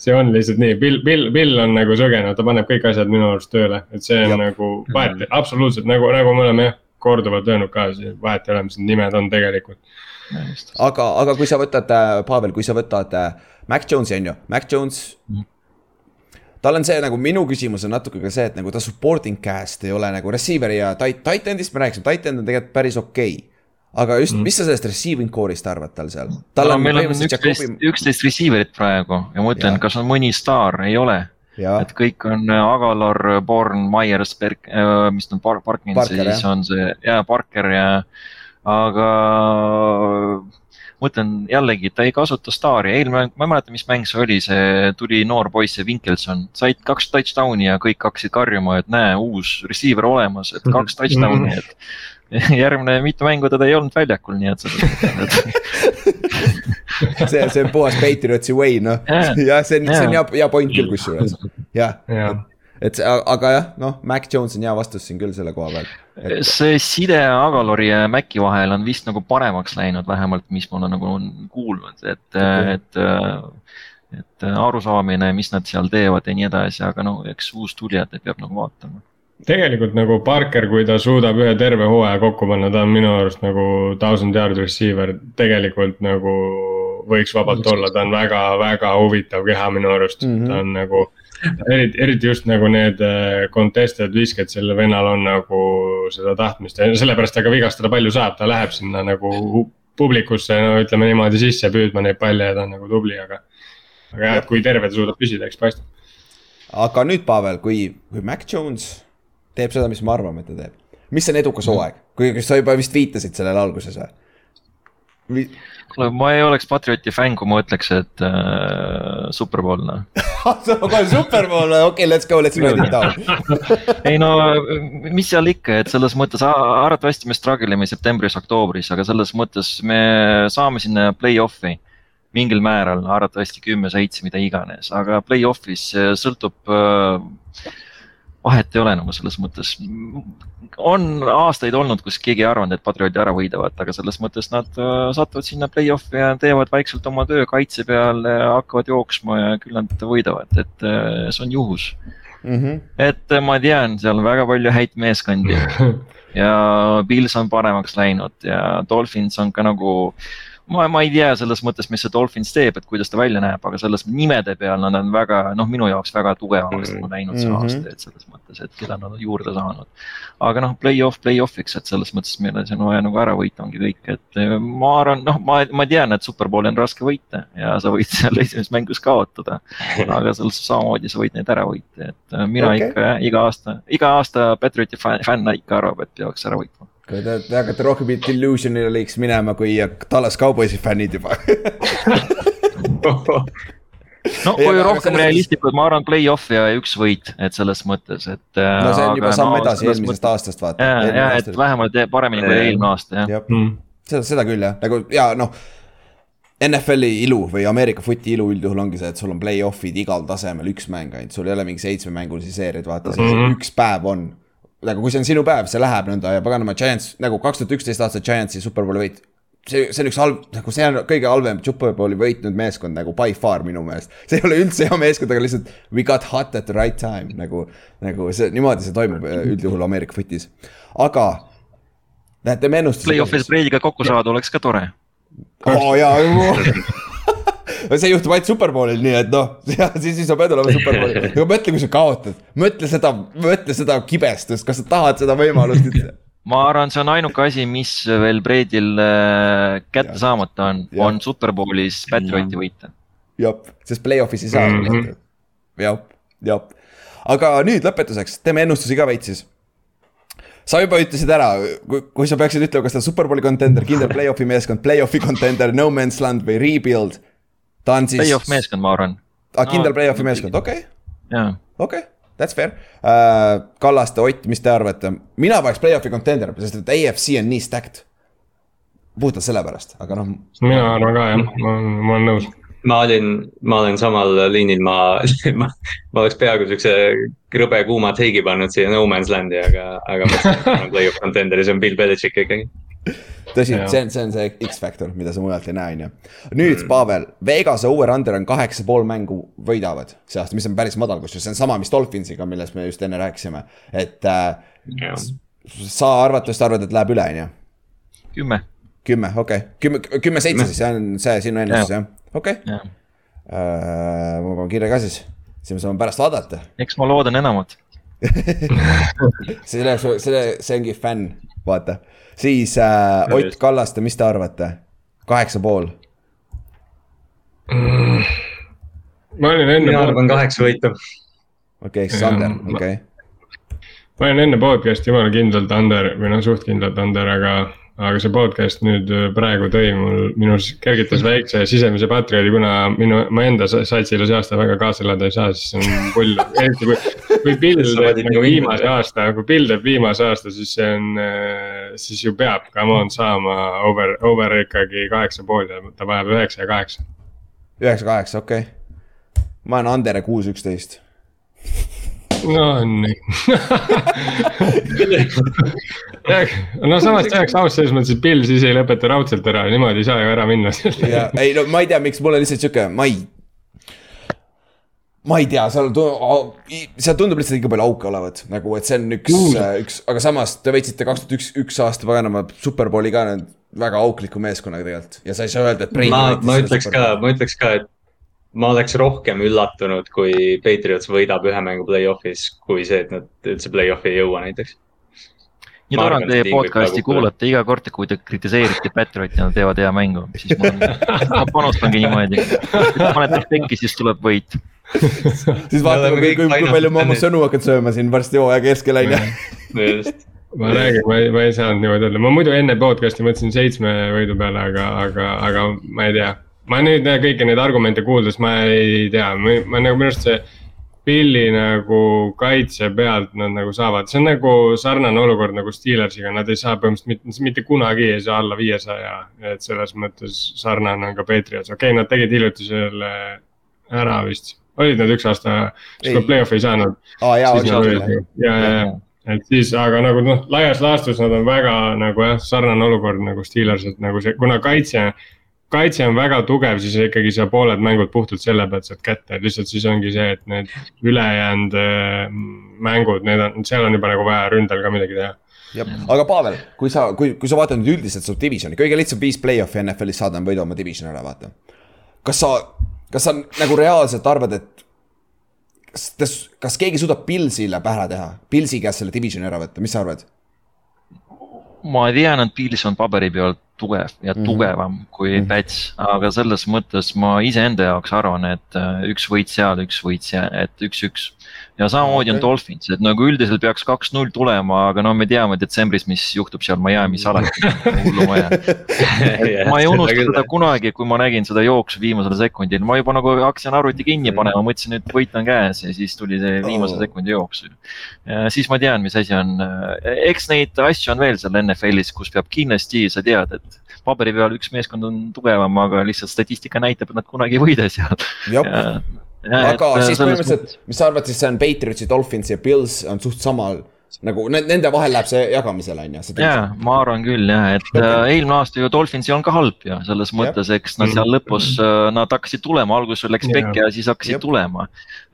C: see on lihtsalt nii, Bill, Bill, Bill on nagu sõgenev, ta paneb kõik asjad minu arust tööle, et see on Jab. nagu vahet, absoluutselt nagu, nagu me oleme jah korduvalt öelnud ka, vahet ei ole, mis need nimed on tegelikult.
B: aga, aga kui sa võtad, äh, Pavel, kui sa võtad äh, Mac Jones'i on ju, Mac Jones mm tal on see nagu minu küsimus on natuke ka see, et nagu ta supporting cast ei ole nagu receiver'i ja tight end'ist me rääkisime, tight end on tegelikult päris okei okay aga just mm., mis sa sellest receiving core'ist arvad tal seal? tal
E: no, on meil on üksteist, receiver'it praegu ja ma mõtlen, kas on mõni staar, ei ole. et kõik on äh, Agalor, Born, Myers, Berk- äh,, mis ta on, Parkins, siis on see ja Parker ja, aga mõtlen jällegi, ta ei kasuta staari, eelmine, ma ei mäleta, mis mäng see oli, see tuli noor poiss, see Winkelson, said kaks touchdown'i ja kõik hakkasid karjuma, et näe, uus receiver olemas, et kaks *laughs* touchdown'i, et. *laughs* järgmine mitu mängu teda ei olnud väljakul, nii et selles *laughs*
B: mõttes see, see on puhas Patriotsi way, noh. jah, see on, see on hea, hea point küll kusjuures, jah ja. ja et see, aga jah, noh, Mac Jones on hea vastus siin küll selle koha peal
E: et.... see side Agalori ja Maci vahel on vist nagu paremaks läinud, vähemalt mis ma olen nagu kuulnud, et okay., et. et arusaamine, mis nad seal teevad ja nii edasi, aga no eks uustulijate peab nagu vaatama
C: tegelikult nagu Parker, kui ta suudab ühe terve hooaja kokku panna, ta on minu arust nagu thousand yard receiver, tegelikult nagu võiks vabalt olla, ta on väga-väga huvitav keha minu arust mm, -hmm. ta on nagu eriti, eriti just nagu need äh, contested visked, sellel vennal on nagu seda tahtmist ja sellepärast ta ka vigastada palju saab, ta läheb sinna nagu publikusse, no ütleme niimoodi sisse püüdma neid palle ja ta on nagu tubli, aga. aga jah, et kui terve ta suudab püsida, eks paistab.
B: aga nüüd, Pavel, kui, kui Mac Jones teeb seda, mis me arvame, et ta teeb, mis on edukas hooaeg, kui, kas sa juba vist viitasid sellele alguses
E: või? Kuule, ma ei oleks Patrioti fänn, kui ma ütleks, et äh, superbowl noh. *laughs*
B: Kohe superbowl, okei okay,, let's go, let's write it down *laughs*
E: ei no, mis seal ikka, et selles mõttes arvatavasti me struggle ime septembris-oktoobris, aga selles mõttes me saame sinna play-off'i mingil määral, arvatavasti kümme-seitse, mida iganes, aga play-off'is sõltub äh, vahet ei ole nagu selles mõttes. on aastaid olnud, kus keegi ei arvanud, et Patrioti ära võidavad, aga selles mõttes nad äh, satuvad sinna play-off'i ja teevad vaikselt oma töö kaitse peal, hakkavad jooksma ja küll nad võidavad, et äh, see on juhus mm. -hmm. et äh, ma tean, seal on väga palju häid meeskondi *laughs* ja Pils on paremaks läinud ja Dolphins on ka nagu ma, ma ei tea selles mõttes, mis see Dolphins teeb, et kuidas ta välja näeb, aga selles nimede peal nad on väga, noh, minu jaoks väga tugeva aastaga läinud see
B: Mhm.
E: aasta, et selles mõttes, et keda nad on juurde saanud. aga noh, play-off, play-off'iks, et selles mõttes meil on siin vaja nagu ära võita ongi kõik, et eh, ma arvan, noh, ma, ma tean, et superbowli on raske võita ja sa võid *laughs* seal esimeses mängus kaotada. aga selles samamoodi sa võid neid ära võita, et eh, mina okay. ikka jah, iga aasta, iga aasta Patrioti fänn ikka arvab, et peaks ära võitma.
B: Kui te, te hakkate rohkem Illusionile lõiks minema kui Tallas Cowboysi fännid juba.
E: no kui
B: aga
E: rohkem
B: selles-
E: realistlikud, ma arvan, play-off ja üks võit, et selles mõttes, et.
B: no see on juba samm edasi eelmisest aastast, vaata.
E: ja, ja, et vähemalt paremini kui eelmine aasta jah.
B: jah,
C: Mm.
B: seda, seda küll jah, nagu ja noh. NFL-i ilu või Ameerika footi ilu üldjuhul ongi see, et sul on play-off'id igal tasemel üks mäng ainult, sul ei ole mingi seitsmemängulisi seeriaid, vaata see
C: Mhm.
B: üks päev on. Nagu kui see on sinu päev, see läheb nõnda ja paganama Giants nagu kaks tuhat üksteist aastat Giantsi superbowli võit. see, see on üks halb, nagu see on kõige halvem superbowli võitnud meeskond nagu by far minu meelest. see ei ole üldse hea meeskond, aga lihtsalt we got hot at the right time nagu, nagu see niimoodi see toimub äh, üldjuhul Ameerika footis, aga. näete, me ennustasime.
E: Play-off'is Brady'ga kokku saada oleks ka tore.
B: oo jaa, *laughs* see juhtub ainult superbowlil, nii et noh, *laughs* siis, siis sa pead olema superbowlil, *laughs* aga mõtle, kui sa kaotad, mõtle seda, mõtle seda kibestust, kas sa tahad seda võimalust üldse. *laughs*
E: ma arvan, see on ainuke asi, mis veel Brady'l äh, kätte saamata on, on superbowlis Patrioti võita.
B: jah, sest play-off'is ei saa mm -hmm.. jah, jah, aga nüüd lõpetuseks teeme ennustusi ka veits siis. sa juba ütlesid ära, kui, sa peaksid ütlema, kas ta on superbowli contender, kindel play-off'i meeskond, play-off'i contender, no man's land või rebuild. Ta on siis.
E: Play-off meeskond, ma arvan,
B: ah,. kindel
E: No,
B: play-off'i meeskond, okei okay.
E: jaa.
B: okei okay,, that's fair uh,. Kallaste, Ott, mis te arvate? mina paneks play-off'i contender, sest et AFC on nii stacked. puhtalt sellepärast, aga noh,
C: mina arvan ka jah, ma, ma olen nõus.
D: Ma olin, ma olen samal liinil, ma, *laughs* ma, ma oleks peaaegu siukse krõbe kuuma teigi pannud siia no man's land'i, aga, aga mõtlesin, et ma olen play-off contender ja see on Bill Belichik ikkagi.
B: tõsi see on, see on see X-faktor, mida sa mujalt ei näe, on ju. nüüd mm., Pavel, Vegase over-under on kaheksa pool mängu võidavad see aasta, mis on päris madal, kusjuures see on sama, mis Dolphinsiga, millest me just enne rääkisime. et äh, sa arvatavasti arvad, et läheb üle, on ju?
E: kümme,
B: kümme, okei okay., kümme, kümme, seitse siis, see on see sinu ennustus jah, okei okay..
E: jah.
B: ma panen kirja ka siis, siis me saame pärast vaadata.
E: eks ma loodan enamat.
B: selle, selle, see ongi fänn, vaata. siis äh, Ott Kallaste, mis te arvate? kaheksa pool.
C: ma olin enne
D: mina, arvan kaheksa võitu.
B: okei, ehk siis
C: ma-
B: okei.
C: ma olin enne podcast'i jumala kindlalt under või noh, suht kindlalt under, aga, aga see podcast nüüd äh, praegu tõi mul, minus kergitas väikse sisemise patrioodi, kuna minu, ma enda sa- satsile see aasta väga kaasa elada ei saa, siis see on pull, *laughs* eriti kui. kui Bill teeb nagu viimase aasta, kui Bill teeb viimase aasta, siis see on, siis ju peab, come on, saama over, over ikkagi kaheksa pool ja ta vajab üheksa ja kaheksa.
B: üheksa, kaheksa, okei okay.. ma olen under ja kuus, üksteist.
C: No nii no samas see oleks aus selles mõttes, et Bill siis ei lõpeta raudselt ära, niimoodi ei saa ju ära minna.
B: ja ei no ma ei tea, miks mulle lihtsalt sihuke, ma ei. ma ei tea, seal, seal tundub lihtsalt liiga palju auke olevat nagu, et see on üks
C: Mm.,
B: üks, aga samas te võitsite kaks tuhat üks, üks aasta paganama superbowli ka nüüd väga aukliku meeskonnaga tegelikult ja sa ei saa öelda, et.
D: ma, ma ütleks ka, ma ütleks ka, et ma oleks rohkem üllatunud, kui Patriots võidab ühe mängu play-off'is, kui see, et nad üldse play-off'i ei jõua näiteks.
E: nii tore on teie podcast'i kuulata iga kord, kui te kritiseerite Patrioti ja nad teevad hea mängu, siis ma, ma panustangi niimoodi. panete tekki, siis tuleb võit.
B: siis
D: Me
B: vaatame, kui,
D: kõik
B: kui, kui palju ma oma sõnu hakkan sööma siin varsti hooaja keskel on ju.
D: just,
C: ma räägin, ma ei, ma ei saanud niimoodi öelda, ma muidu enne podcast'i mõtlesin seitsme võidu peale, aga, aga, aga ma ei tea. Ma nüüd kõiki neid argumente kuuldes, ma ei tea, ma nagu minu arust see Pilli nagu kaitse pealt nad nagu saavad, see on nagu sarnane olukord nagu Steelersiga, nad ei saa põhimõtteliselt mitte, mitte kunagi ei saa alla viiesaja. et selles mõttes sarnane on ka Patriots, okei okay,, nad tegid hiljuti selle ära vist, olid nad üks aasta, siis nad play-off'i ei saanud. ju, ja, ja, ja, et siis, aga nagu noh, laias laastus nad on väga nagu jah, sarnane olukord nagu Steelers, et nagu see, kuna kaitse. Kaitse on väga tugev, siis ikkagi sa pooled mängud puhtalt selle pealt saad kätte, lihtsalt siis ongi see, et need ülejäänud äh, mängud, need on, seal on juba nagu vaja ründel ka midagi teha.
B: jah, aga Pavel, kui sa, kui, kui sa vaatad nüüd üldiselt su divisioni, kõige lihtsam viis play-off'i NFL-is saada on võida oma divisioni ära, vaata. kas sa, kas sa nagu reaalselt arvad, et kas, kas keegi suudab Pilsile pähe teha, Pilsi käest selle divisioni ära võtta, mis sa arvad?
E: ma tean, et Pils on paberi peal tugev ja
B: Mhm.
E: tugevam kui
B: Mhm.
E: Pats, aga selles mõttes ma iseenda jaoks arvan, et äh, üks võit seal, üks võit seal, et üks-üks. ja samamoodi on
B: Okei.
E: Dolphins, et nagu üldiselt peaks kaks-null tulema, aga no me teame detsembris, mis juhtub seal Miami's alati, hullumaja. *laughs* ma ei unusta seda kunagi, kui ma nägin seda jooksu viimasel sekundil, ma juba nagu hakkasin arvuti kinni panema, mõtlesin, et võit on käes ja siis tuli see viimase
B: Oh.
E: sekundi jooks. siis ma tean, mis asi on, eks neid asju on veel seal NFL-is, kus peab kindlasti, sa tead, et paberi peal üks meeskond on tugevam, aga lihtsalt statistika näitab, et nad kunagi ei võida seal.
B: aga siis põhimõtteliselt, mis sa arvad, siis see on Patriotsi, Dolphins ja Pils on suht samal nagu ne- nende vahel läheb see jagamisele on ju.
E: ja ma arvan küll jah, et äh, eelmine aasta ju Dolphins ei olnud ka halb ju selles mõttes, eks nad seal lõpus äh,, nad hakkasid tulema, alguses läks
C: Jaa.
E: pekki ja siis hakkasid
B: Jep.
E: tulema.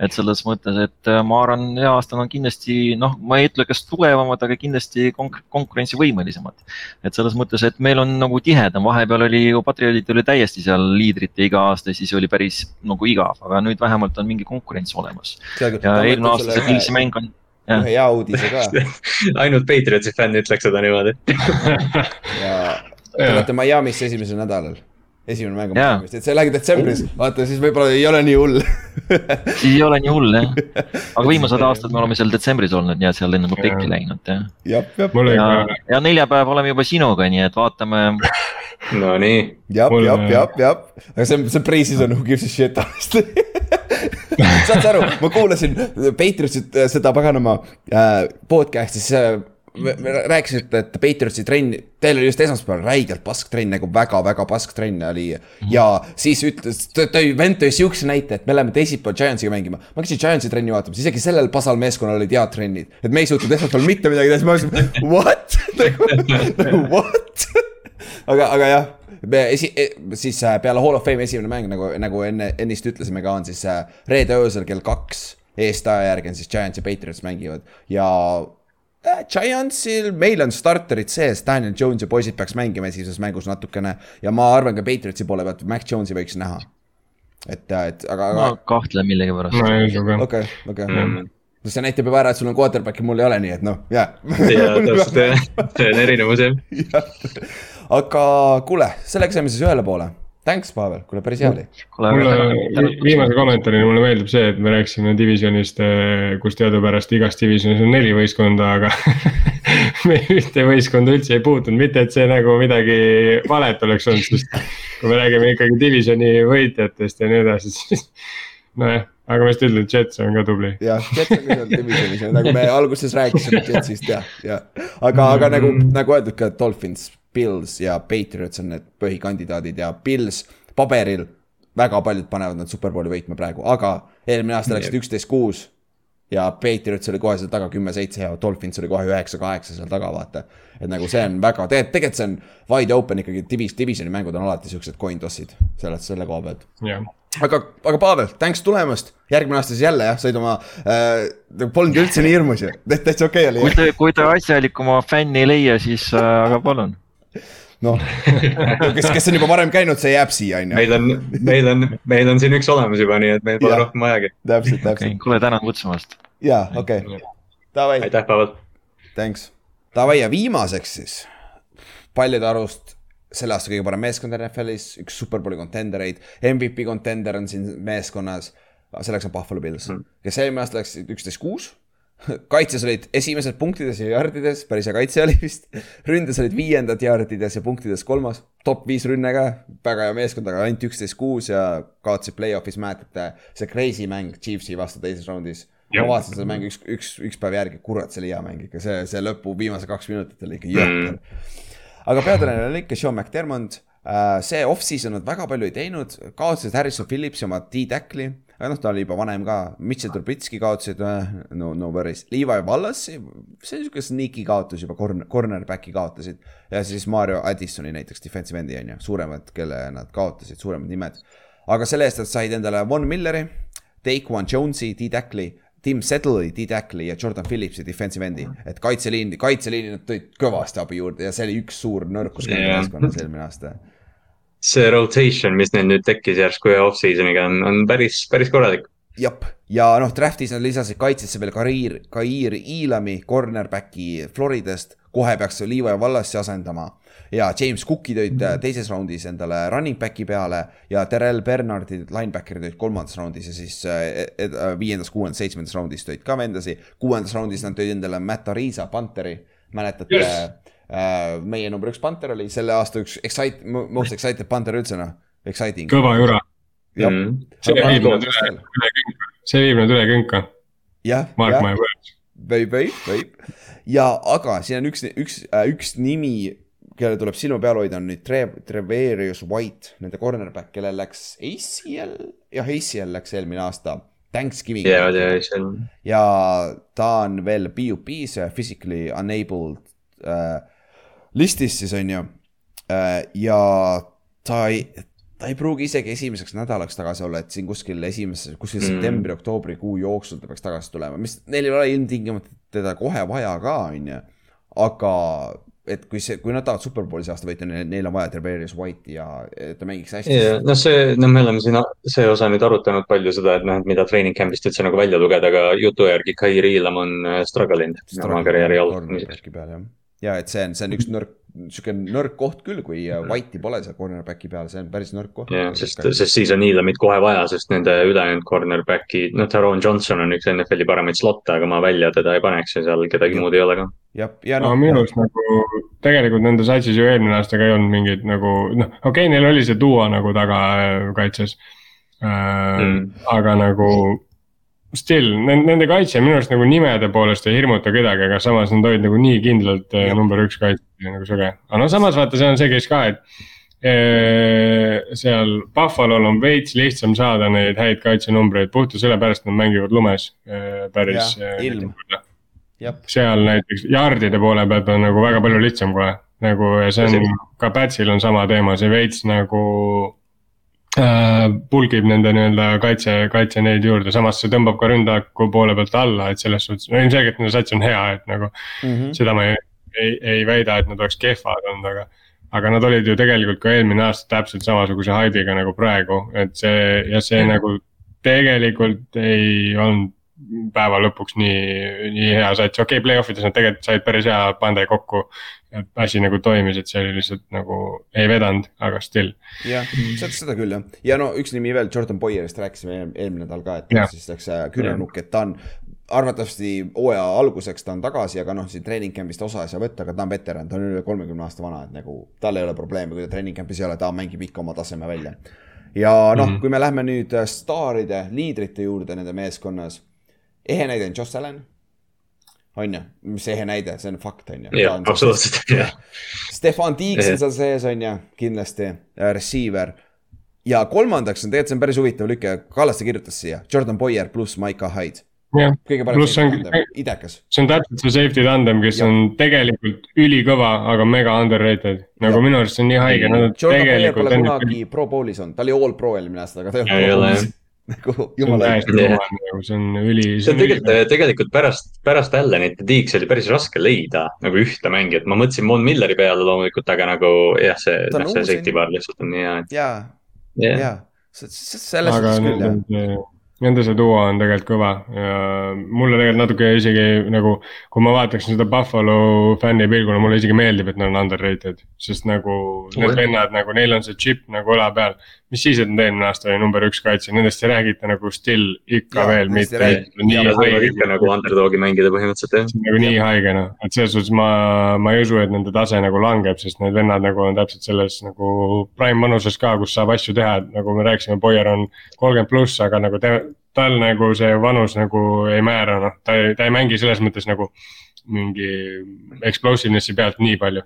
E: et selles mõttes, et äh, ma arvan, see aasta on kindlasti noh, ma ei ütle, kas tugevamad, aga kindlasti konk-, konkurentsivõimelisemad. et selles mõttes, et meil on nagu tihedam, vahepeal oli ju Patriotid oli täiesti seal liidrite iga aasta, siis oli päris nagu igav, aga nüüd vähemalt on mingi konkurents olemas. ja eelmine aasta see Pilsi mäng on.
B: Ühe hea uudise ka *laughs*
D: ainult Patriotsi fänn ütleks seda niimoodi. *laughs*
B: ja te olete Miami's esimesel nädalal. esimene mäng on. Miami's, et see läheb detsembris, vaata siis võib-olla ei ole nii hull.
E: siis *laughs* ei ole nii hull jah. aga viimased aastad me oleme seal detsembris olnud ja seal enne
C: Jaa.
E: pekki läinud jah. ja
C: ka,
E: ja neljapäev oleme juba sinuga, nii et vaatame.
D: Nonii,
B: jah,
C: Mul-
B: jah, jah, jah, aga see on, see on pre-season who gives a shit honestly. *laughs* saad sa aru, ma kuulasin Patriotsit äh, seda paganama äh, podcast'i, siis äh, rääkisite, et Patriotsi trenn, teil oli just esmaspäeval räigelt pask trenn nagu väga-väga pask trenn oli. ja siis ütles, tõi, vend tõi siukse näite, et me läheme teisipäeval Giantsiga mängima. ma käisin Giantsi trenni vaatamas, isegi sellel pasal meeskonnal olid head trennid, et me ei suutnud esmaspäeval mitte midagi teha, siis ma mõtlesin, what *laughs* nagu, nagu what aga, aga jah, me esi-, siis äh, peale Hall of Fame'i esimene mäng nagu, nagu enne, ennist ütlesime ka, on siis äh, reede öösel kell kaks. Eesti aja järgi on siis Giants ja Patriots mängivad ja äh, Giantsil, meil on starterid sees, Daniel Jones ja poisid peaks mängima esimeses mängus natukene ja ma arvan ka Patriotsi poole pealt, Mac Jones'i võiks näha. et, et aga,
E: ma
B: aga
E: kahtlen millegipärast
C: ma ei usu ka.
B: okei, okei. see näitab juba ära, et sul on quarterback'i, mul ei ole, nii et noh, jaa.
D: ja täpselt jah, see on erinevus jah. *laughs*
B: aga kuule, sellega saime siis ühele poole. Thanks, Pavel, kuule päris hea oli.
C: mulle vi- viimase kommentaarina mulle meeldib see, et me rääkisime divisjonist, kus teadupärast igas divisjonis on neli võistkonda, aga *laughs* me ühte võistkonda üldse ei puutunud, mitte et see nagu midagi valet oleks olnud, sest kui me räägime ikkagi divisjoni võitjatest ja nii edasi, siis *laughs* nojah, aga ma just ütlen, et Jets on ka tubli.
B: jah, Jets on ka seal divisionis, nagu me alguses rääkisime Jetsist ja, ja aga, aga nagu, nagu öeldud ka Dolphins, Bills ja Patriots on need põhikandidaadid ja Bills paberil väga paljud panevad nad superbowli võitma praegu, aga eelmine aasta läksid üksteist kuus ja Patriots oli kohe seal taga kümme-seitse ja Dolphins oli kohe üheksa-kaheksa seal taga, vaata. et nagu see on väga, tegelikult, tegelikult see on wide open ikkagi, divis-, divisioni mängud on alati siuksed coin toss'id selle, selle koha pealt
C: jah,
B: aga, aga Pavel, thanks tulemast, järgmine aasta siis jälle jah, said oma äh,, polnud üldse nii hirmus ju, täitsa okei okay oli
E: kui. te, kui te asjalikuma fänni ei leia, siis äh, aga palun.
B: Noh, *laughs* kes, kes on juba varem käinud, see jääb siia on ju,
D: meil on, meil on, meil on siin üks olemas juba, nii et meil pole rohkem vajagi.
B: täpselt,
E: okei,
B: täpselt,
E: kuule, tänan kutsumast.
B: jaa, okei, davai,
D: aitäh, Pavel.
B: thanks. Davai ja viimaseks siis, paljude arust selle aasta kõige parem meeskond NFL-is, üks superbowli kontendereid, MVP kontender on siin meeskonnas, selleks on Buffalo Bills, kes eelmine aasta läksid üksteist kuus *laughs* kaitses olid esimesed punktides ja jardides, päris hea kaitse oli vist. ründes olid viiendad jardides ja punktides kolmas, top viis rünne ka, väga hea meeskond, aga ainult üksteist kuus ja kaotasid play-off'is, mäletate, see crazy mäng Chiefsi vastu teises raundis. ma vaatasin seda mängu üks, üks, üks päev järgi, kurat, see oli hea mäng ikka, see, see lõpu viimase kaks minutit oli ikka jõhker aga peatreener oli ikka Sean McDermott. see off-season nad väga palju ei teinud, kaotasid Harrison Phillipsi oma D-tackli, aga noh, ta oli juba vanem ka, Mitchell Trubitski kaotasid, no, no worries, Levi Wallasi, see on sihuke sneaky kaotus juba, corner, cornerback'i kaotasid. ja siis Mario Addisoni näiteks defensive endi on ju, suuremad, kelle nad kaotasid, suuremad nimed. aga selle eest nad said endale Von Milleri, Daquan Jones'i, D-tackli, Tim Settle'i, D-Tackli ja Jordan Phillipsi defensive end'i. et kaitseliin, kaitseliini nad tõid kõvasti abi juurde ja see oli üks suur nõrkus meeskonnas eelmine aasta.
D: See rotation, mis neil nüüd tekkis järsku ühe off-season'iga on, on päris, päris korralik.
B: jep, ja noh, draft'is nad lisasid kaitsesse veel Kair, Kair Iilami, cornerback'i Floridast, kohe peaks Levi Wallas'i asendama. ja James Cooki tõid äh, teises raundis endale running back'i peale ja Terrel Bernardi linebacker'i tõid kolmandas raundis ja siis äh, ed- äh, viiendas, kuuendas, seitsmendas raundis tõid ka vendasi. kuuendas raundis nad tõid endale Matt Ariza, Panteri, mäletate
C: Yes.
B: Äh, meie number üks Panther oli selle aasta üks excite, most excited Panther üldse noh, exciting.
C: kõva jura,
D: Mm.
C: see viib nad üle, üle künka, see viib nad üle künka,
B: jah, jah. võib, võib, võib. ja aga siin on üks, üks, üks nimi, kellele tuleb silma peal hoida, on nüüd Tre-, Treverius White, nende cornerback, kellel läks ACL, jah, ACL läks eelmine aasta. Thanksgiving.
D: Ja, ja
B: ja ta on veel PUP-s äh, physically unabled äh, listis siis on ju äh,. ja ta ei, ta ei pruugi isegi esimeseks nädalaks tagasi olla, et siin kuskil esimese, kuskil
D: Mm.
B: septembri-oktoobri-kuu jooksul ta peaks tagasi tulema, mis neil ei ole ilmtingimata teda kohe vaja ka, on ju. aga et kui see, kui nad tahavad superbowli see aasta võita, neil on vaja Treverius White'i ja et ta mängiks hästi
D: ja noh, see, no me oleme siin see osa nüüd arutanud palju seda, et noh, et mida treening camp'ist üldse nagu välja lugeda, aga jutu järgi Kai Riilam on äh, struggle inud oma karjääri alustamiseks.
B: Ja et see on, see on üks nõrk, sihuke nõrk koht küll, kui äh, White'i pole seal cornerback'i peal, see on päris nõrk koht.
D: jah, sest, sest siis on Niilamit kohe vaja, sest nende ülejäänud cornerback'i, noh, Taron Johnson on üks NFL-i paremaid slot'e, aga ma välja teda ei paneks ja seal kedagi muud ei ole ka.
B: jah, ja
C: no
B: noh,
C: minu arust nagu tegelikult nende satsis ju eelmine aasta ka ei olnud mingit nagu noh, okei okay,, neil oli see duo nagu taga äh, kaitses äh,
D: Mm.
C: aga nagu still, nende kaitse minu arust nagu nimede poolest ei hirmuta kedagi, aga samas nad olid nagu nii kindlalt äh,
B: Jah.
C: number üks kaitse nagu sõge. aga no samas vaata, see on see case ka, et äh, seal Buffalo'l on veits lihtsam saada neid häid kaitsenumbreid puhtalt sellepärast, et nad mängivad lumes päris mitu korda
B: jah,
C: seal näiteks yard'ide poole pealt on nagu väga palju lihtsam kohe. nagu ja see on ka Patsil on sama teema, see veits nagu pulgib nende nii-öelda kaitse, kaitse neid juurde, samas see tõmbab ka ründaku poole pealt alla, et selles suhtes, no ilmselgelt nende sats on hea, et nagu
B: Mhm.
C: seda ma ei, ei, ei väida, et nad oleks kehvad olnud, aga. aga nad olid ju tegelikult ka eelmine aasta täpselt samasuguse haibiga nagu praegu, et see ja see nagu tegelikult ei olnud päeva lõpuks nii, nii hea sats, okei okay,, play-off ides nad tegelikult said päris hea pande kokku. Et asi nagu toimis, et see oli lihtsalt nagu ei vedanud, aga still.
B: jah, seda, seda küll jah, ja no üks nimi veel, Jordan Boyerist rääkisime eel- eelmine nädal ka, et
C: Jah.
B: siis läks äh, küünarnukk, et ta on arvatavasti hooaja alguseks ta on tagasi, aga noh, siin treening camp'ist osa ei saa võtta, aga ta on veteran, ta on üle kolmekümne aasta vana, et nagu tal ei ole probleemi, kui ta treening camp'is ei ole, ta mängib ikka oma taseme välja. ja noh mm. -hmm. kui me lähme nüüd äh, staaride, liidrite juurde nende meeskonnas, ehe näide on Josh Allan. On ju, mis ehe näide, see on fakt, on ju.
D: jah, absoluutselt, jah.
B: Stefan Tiiks on seal sees, on ju, kindlasti, receiver. ja kolmandaks on tegelikult, see on päris huvitav lüke, Kallaste kirjutas siia, Jordan Boyer pluss Maiko Hyde.
C: jah,
B: kõige parem
C: Pluss see on- see on täpselt see safety tandem, kes
B: Jah.
C: on tegelikult ülikõva, aga mega underrated. nagu
B: Jah.
C: minu arust see on nii haige, nad on
B: Jordan Boyer
C: tegelikult
B: pole. kunagi pro bowl'is olnud, ta oli all pro eelmine aasta, aga ta ei olnud
D: ole,
B: pro bowl'is. Nagu jumala
C: kõva, nagu see on üli.
D: see on tegelikult, tegelikult pärast, pärast Allanit ja Tiiks oli päris raske leida nagu ühte mängijat, ma mõtlesin Von Milleri peale loomulikult, aga nagu jah, see, noh, see safety bar lihtsalt on nii hea, et
B: ja,
D: jah.
B: ja, selles suhtes küll jah.
C: nende, see duo on tegelikult kõva ja mulle tegelikult natuke isegi nagu, kui ma vaataksin seda Buffalo fänni pilguna, mulle isegi meeldib, et nad on underrated. sest nagu need vennad nagu neil on see chip nagu õla peal. Mis siis, et nad eelmine aasta oli number üks kaitse, nendest ei räägita nagu still ikka
B: Jaa,
C: veel mitte.
D: ja ikka nagu underdog'i mängida põhimõtteliselt jah.
C: nagu nii haige noh, et selles suhtes ma, ma ei usu, et nende tase nagu langeb, sest need vennad nagu on täpselt selles nagu prime vanuses ka, kus saab asju teha, et nagu me rääkisime, Boyer on kolmkümmend pluss, aga nagu te, tal nagu see vanus nagu ei määra, noh, ta ei, ta ei mängi selles mõttes nagu mingi explosiveness'i pealt nii palju.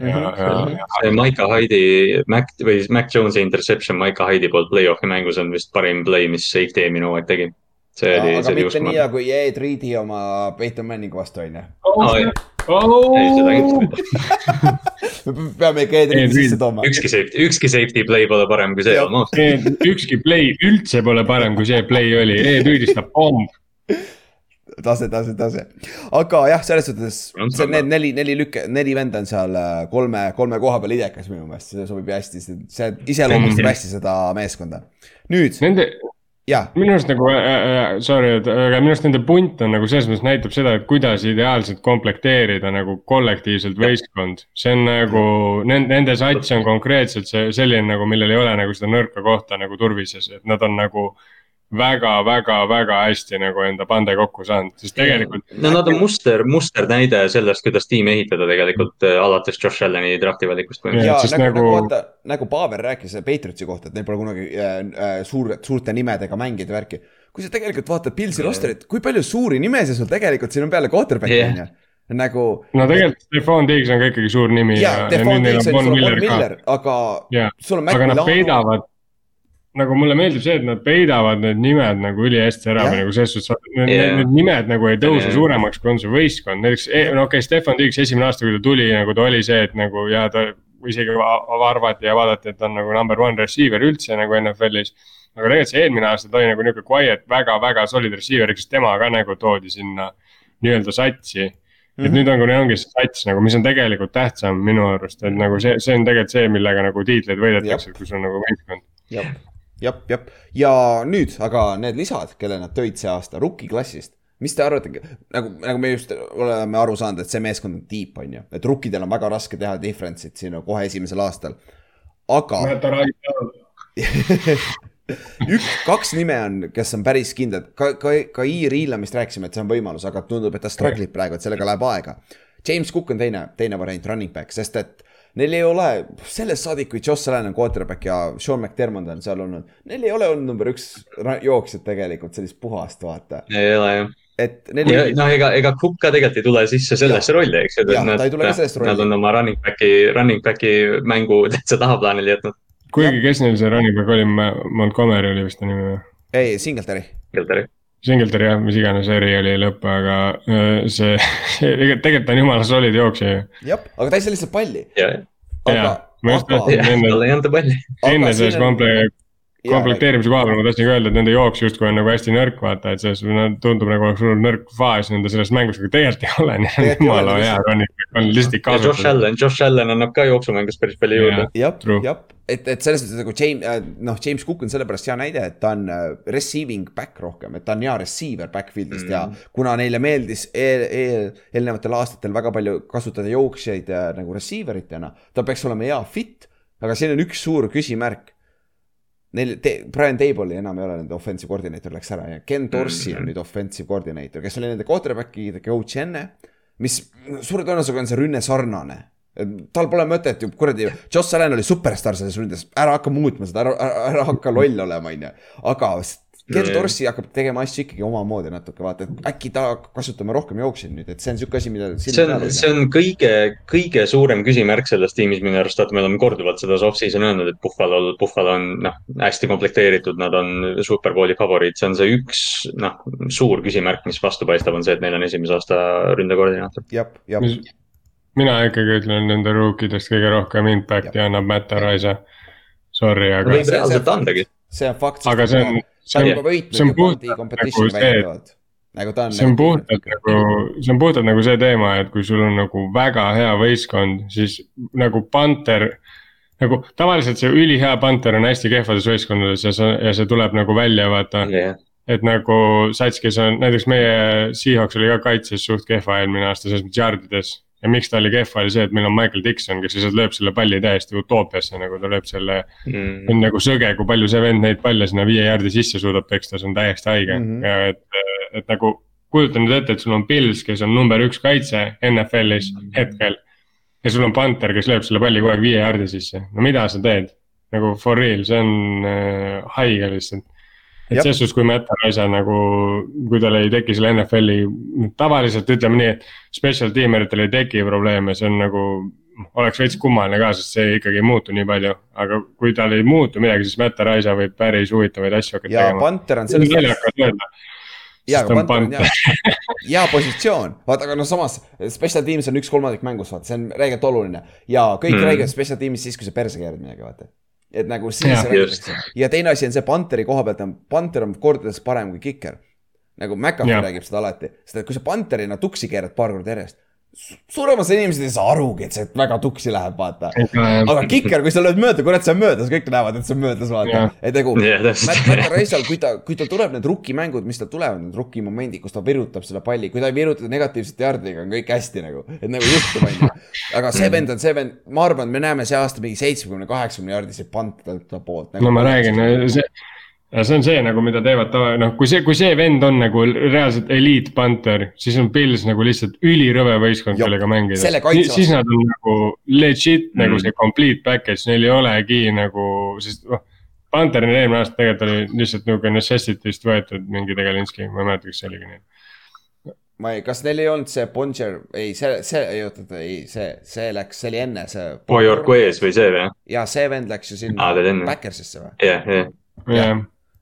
C: ja, ja, ja
D: see Maika Hyde'i, Mac või Mac Jones'i interception Maika Hyde'i poolt play-off'i mängus on vist parim play, mis safety eelmine hooaeg tegi. see oli,
B: aga
D: see oli
B: mitte nii hea kui Ed Reedi oma Peyton Manningu vastu on ju.
D: Oh, jah. ei, seda kindlasti *laughs*
B: me peame ikka Ed
C: Ed
B: Reedi
C: Reed.
B: sisse tooma.
D: ükski safety, ükski safety play pole parem kui see almost.
C: ükski play üldse pole parem, kui see play oli, E-tüüdist ta pomm,
B: tase, tase, tase, aga jah, selles suhtes
D: On
B: see
D: sama.
B: need neli, neli lükke, neli venda on seal äh, kolme, kolme koha peal idekas minu meelest, see sobib hästi, see iseloomustab
C: Mhm.
B: hästi seda meeskonda. nüüd,
C: Nende, minu arust nagu äh,, äh, sorry, et aga minu arust nende punt on nagu selles mõttes näitab seda, et kuidas ideaalselt komplekteerida nagu kollektiivselt võistkond. see on nagu, nende, nende sats on konkreetselt see selline nagu, millel ei ole nagu seda nõrka kohta nagu turvises, et nad on nagu väga, väga, väga hästi nagu enda pande kokku saanud, sest tegelikult
D: no nad on muster, musternäide sellest, kuidas tiimi ehitada tegelikult äh, alates Josh Allan'i drafti valikust
C: Jah,
B: ja nagu, nagu
C: nagu-
B: vaata, nagu Paver rääkis Patriotsi kohta, et neil pole kunagi äh, äh, suur, suurte nimedega mängida värki. kui sa tegelikult vaatad Pilsi rosterit, kui palju suuri nimesid sul tegelikult siin on peale quarterback'i
D: Jah.
B: on ju, nagu.
C: no tegelikult Stefan Diggs on ka ikkagi suur nimi
B: ja,
C: ja, ja
B: Stefan Diggs
C: on
B: sul on Von
C: Miller
B: aga
C: Jaa.
B: sul on
C: aga nad peidavad, nagu mulle meeldib see, et nad peidavad need nimed nagu ülihästi ära või nagu selles suhtes, et need, yeah. need nimed nagu ei tõuse
D: Jah.
C: suuremaks, kui on see võistkond, näiteks eh, no okei okay,, Stefan Diggs esimene aasta, kui ta tuli, nagu ta oli see, et nagu ja ta isegi va- arvati ja vaadati, et ta on nagu number one receiver üldse nagu NFL-is. aga tegelikult see eelmine aasta ta oli nagu nihuke quiet väga, väga solid receiver, eks tema ka nagu toodi sinna nii-öelda satsi et
B: Mhm.
C: nüüd on, kui ongi see sats nagu, mis on tegelikult tähtsam minu arust, et nagu see, see on tegelikult see, millega nagu tiitleid võidetakse, kui sul on nagu võistkond.
B: jah, jah ja nüüd aga need lisad, kelle nad tõid see aasta rookie klassist. mis te arvate, nagu, nagu me just oleme aru saanud, et see meeskond on tiip, on ju, et rookidel on väga raske teha difference'it siin kohe esimesel aastal. aga *laughs* üks, kaks nime on, kes on päris kindlad, ka, ka, ka E-Reelamist rääkisime, et see on võimalus, aga tundub, et ta struggle ib praegu, et sellega läheb aega. James Cook on teine, teine variant running back, sest et neil ei ole sellest saadik, kui Josh Allan on quarterback ja Sean McDermott on seal olnud, neil ei ole olnud number üks jooksjat tegelikult sellist puhast, vaata.
D: ei ole jah.
B: et neil
D: ja
B: ei,
D: noh, ega, ega Cook ka tegelikult ei tule sisse sellesse rolli, eks ju.
B: Jah, ta ei tule ka sellesse rolli.
D: Nad on oma running back'i, running back'i mängu *laughs* täitsa tahaplaanile jätnud.
C: kuigi, kes neil see running back oli, Montgomery oli vist ta nimi või?
B: ei, Singletary.
D: Kelderi.
C: Singletary jah, mis iganes eri oli lõpp, aga öö, see, *laughs* tegelikult on jumala solid jooksja ju.
B: jah, aga ta ei saa lihtsalt palli.
D: ja,
B: aga
C: Jaa,, ma just tahtsin- Enne-
D: talle ei anta palli.
C: enne selles komple-, komplekteerimise koha peal ma tahtsin ka öelda, et nende jooks justkui on nagu hästi nõrk, vaata, et selles tundub nagu oleks hullult nõrk faas nende selles mängus, aga tegelikult ei ole, nii et jumala hea running on lihtsalt
D: ja Josh. Allan, Josh Allan annab ka jooksumängus päris palju juurde.
B: jah
C: True.,
B: jah, et, et selles mõttes nagu James, noh, James Cook on sellepärast hea näide, et ta on äh, receiving back rohkem, et ta on hea receiver backfield'ist mm. ja kuna neile meeldis eel, eel, eelnevatel aastatel väga palju kasutada jooksjaid äh, nagu receiver itena, ta peaks olema hea fit, aga siin on üks suur küsimärk. Neil te,, Brian Table'i enam ei ole nende offensive koordineeter läks ära ja Ken Dorsey on nüüd offensive koordineeter, kes oli nende quarterback'i coach enne. mis suure tõenäosusega on see rünne sarnane tal pole mõtet ju kuradi, Joss Allan oli superstaar selles ründes, ära hakka muutma seda, ära, ära, ära hakka loll olema, onju. aga
D: Jaa.
B: Dorsey hakkab tegema asju ikkagi omamoodi natuke, vaata, et äkki ta hakkab kasutama rohkem jookseid nüüd, et see on siuke asi, mida.
D: see on, see on kõige, kõige suurem küsimärk selles tiimis minu arust, vaata, me oleme korduvalt seda off-season öelnud, et Buffalo, Buffalo on noh, hästi komplekteeritud, nad on superbowli favoriit, see on see üks noh, suur küsimärk, mis vastu paistab, on see, et neil on esimese aasta ründekoordinaator.
B: jah, jah,
C: mina ikkagi ütlen nende rookidest kõige rohkem impact'i annab Matt Arisa. Sorry, aga
D: võib reaalselt andagi.
B: see on fakt.
C: aga see on,
B: ta on
C: see
B: juba
C: on,
B: võitnud
C: see on
B: ju
C: puhtalt
B: Bondi competition'i
C: nagu see-
B: väidetavalt. nagu ta on.
C: see on puhtalt nagu, see on puhtalt nagu see teema, et kui sul on nagu väga hea võistkond, siis nagu Panther. nagu tavaliselt see ülihea Panther on hästi kehvades võistkondades ja see, ja see tuleb nagu välja, vaata. et nagu sats, kes on, näiteks meie Seahawks oli ka kaitses suht kehva eelmine aasta selles mõttes jardides. Ja miks ta oli kehva, oli see, et meil on Michael Dixon, kes lihtsalt lööb selle palli täiesti utoopiasse, nagu ta lööb selle.
D: Mm.
C: on nagu sõge, kui palju see vend neid palle sinna viie jaardi sisse suudab peksta, see on täiesti haige mm. -hmm. ja et, et nagu. kujuta nüüd ette, et sul on Pils, kes on number üks kaitse NFL-is hetkel. ja sul on Panther, kes lööb selle palli kogu aeg viie jaardi sisse, no mida sa teed? nagu for real, see on äh, haige lihtsalt. Et selles suhtes, kui Matt Arisa nagu, kui tal ei teki selle NFL-i, tavaliselt ütleme nii, et special teameritel ei teki probleeme, see on nagu oleks veits kummaline ka, sest see ikkagi ei muutu nii palju, aga kui tal ei muutu midagi, siis Matt Arisa võib päris huvitavaid asju hakata
B: ja
C: tegema.
B: On
C: see on
B: selles ja,
C: sest ta
B: aga
C: on
B: Panther on hea, hea positsioon, vaata, aga noh, samas special teams on üks kolmandik mängus, vaata, see on räigelt oluline ja kõik. Mm. räägivad special team'ist siis, kui sa perse keerad midagi, vaata. Et nagu siis räägitakse. Ja teine asi on see Pantheri koha pealt on, Panther on kordades parem kui kiker. nagu McAfee räägib seda alati, seda, et kui sa Pantherina tuksi keerad paar korda järjest, suurem osa inimesed ei saa arugi, et see väga tuksi läheb, vaata. aga kiker, kui sa lööd mööda, kurat, see on möödas, kõik näevad, et see on möödas, vaata et nagu
D: täpselt.
B: Matt, Matt Raisal, kui ta, kui tal tuleb need rukkimängud, mis tal tulevad, need rukkimomendid, kus ta virutab selle palli, kui ta ei viruta negatiivsete jardidega, on kõik hästi nagu, et nagu juhtub, onju. aga see vend on see vend, ma arvan, me näeme see aasta mingi seitsmekümne, kaheksakümne jardiseid pante ta poolt nagu,.
C: no ma räägin, see, see on see nagu, mida teevad tava, noh, kui see, kui see vend on nagu reaalselt eliitpanter, siis on Pils nagu lihtsalt ülirõve võistkond, kellega mängida siis nad on nagu legit mm. nagu
D: Mm.
C: see complete package, neil ei olegi nagu, sest noh. Panther eelmine aasta tegelikult oli lihtsalt nagu necessity'st võetud mingi Tegelinski, ma ei mäleta, kas see oligi nii.
B: ma ei, kas neil ei olnud see Boncher, ei, see, see, ei oota, ei, see, see läks, see oli enne see.
D: Boyorku ees või see või?
B: ja see vend läks ju sinna
D: enne.
B: Backersisse või,
D: jah, jah.
C: jah,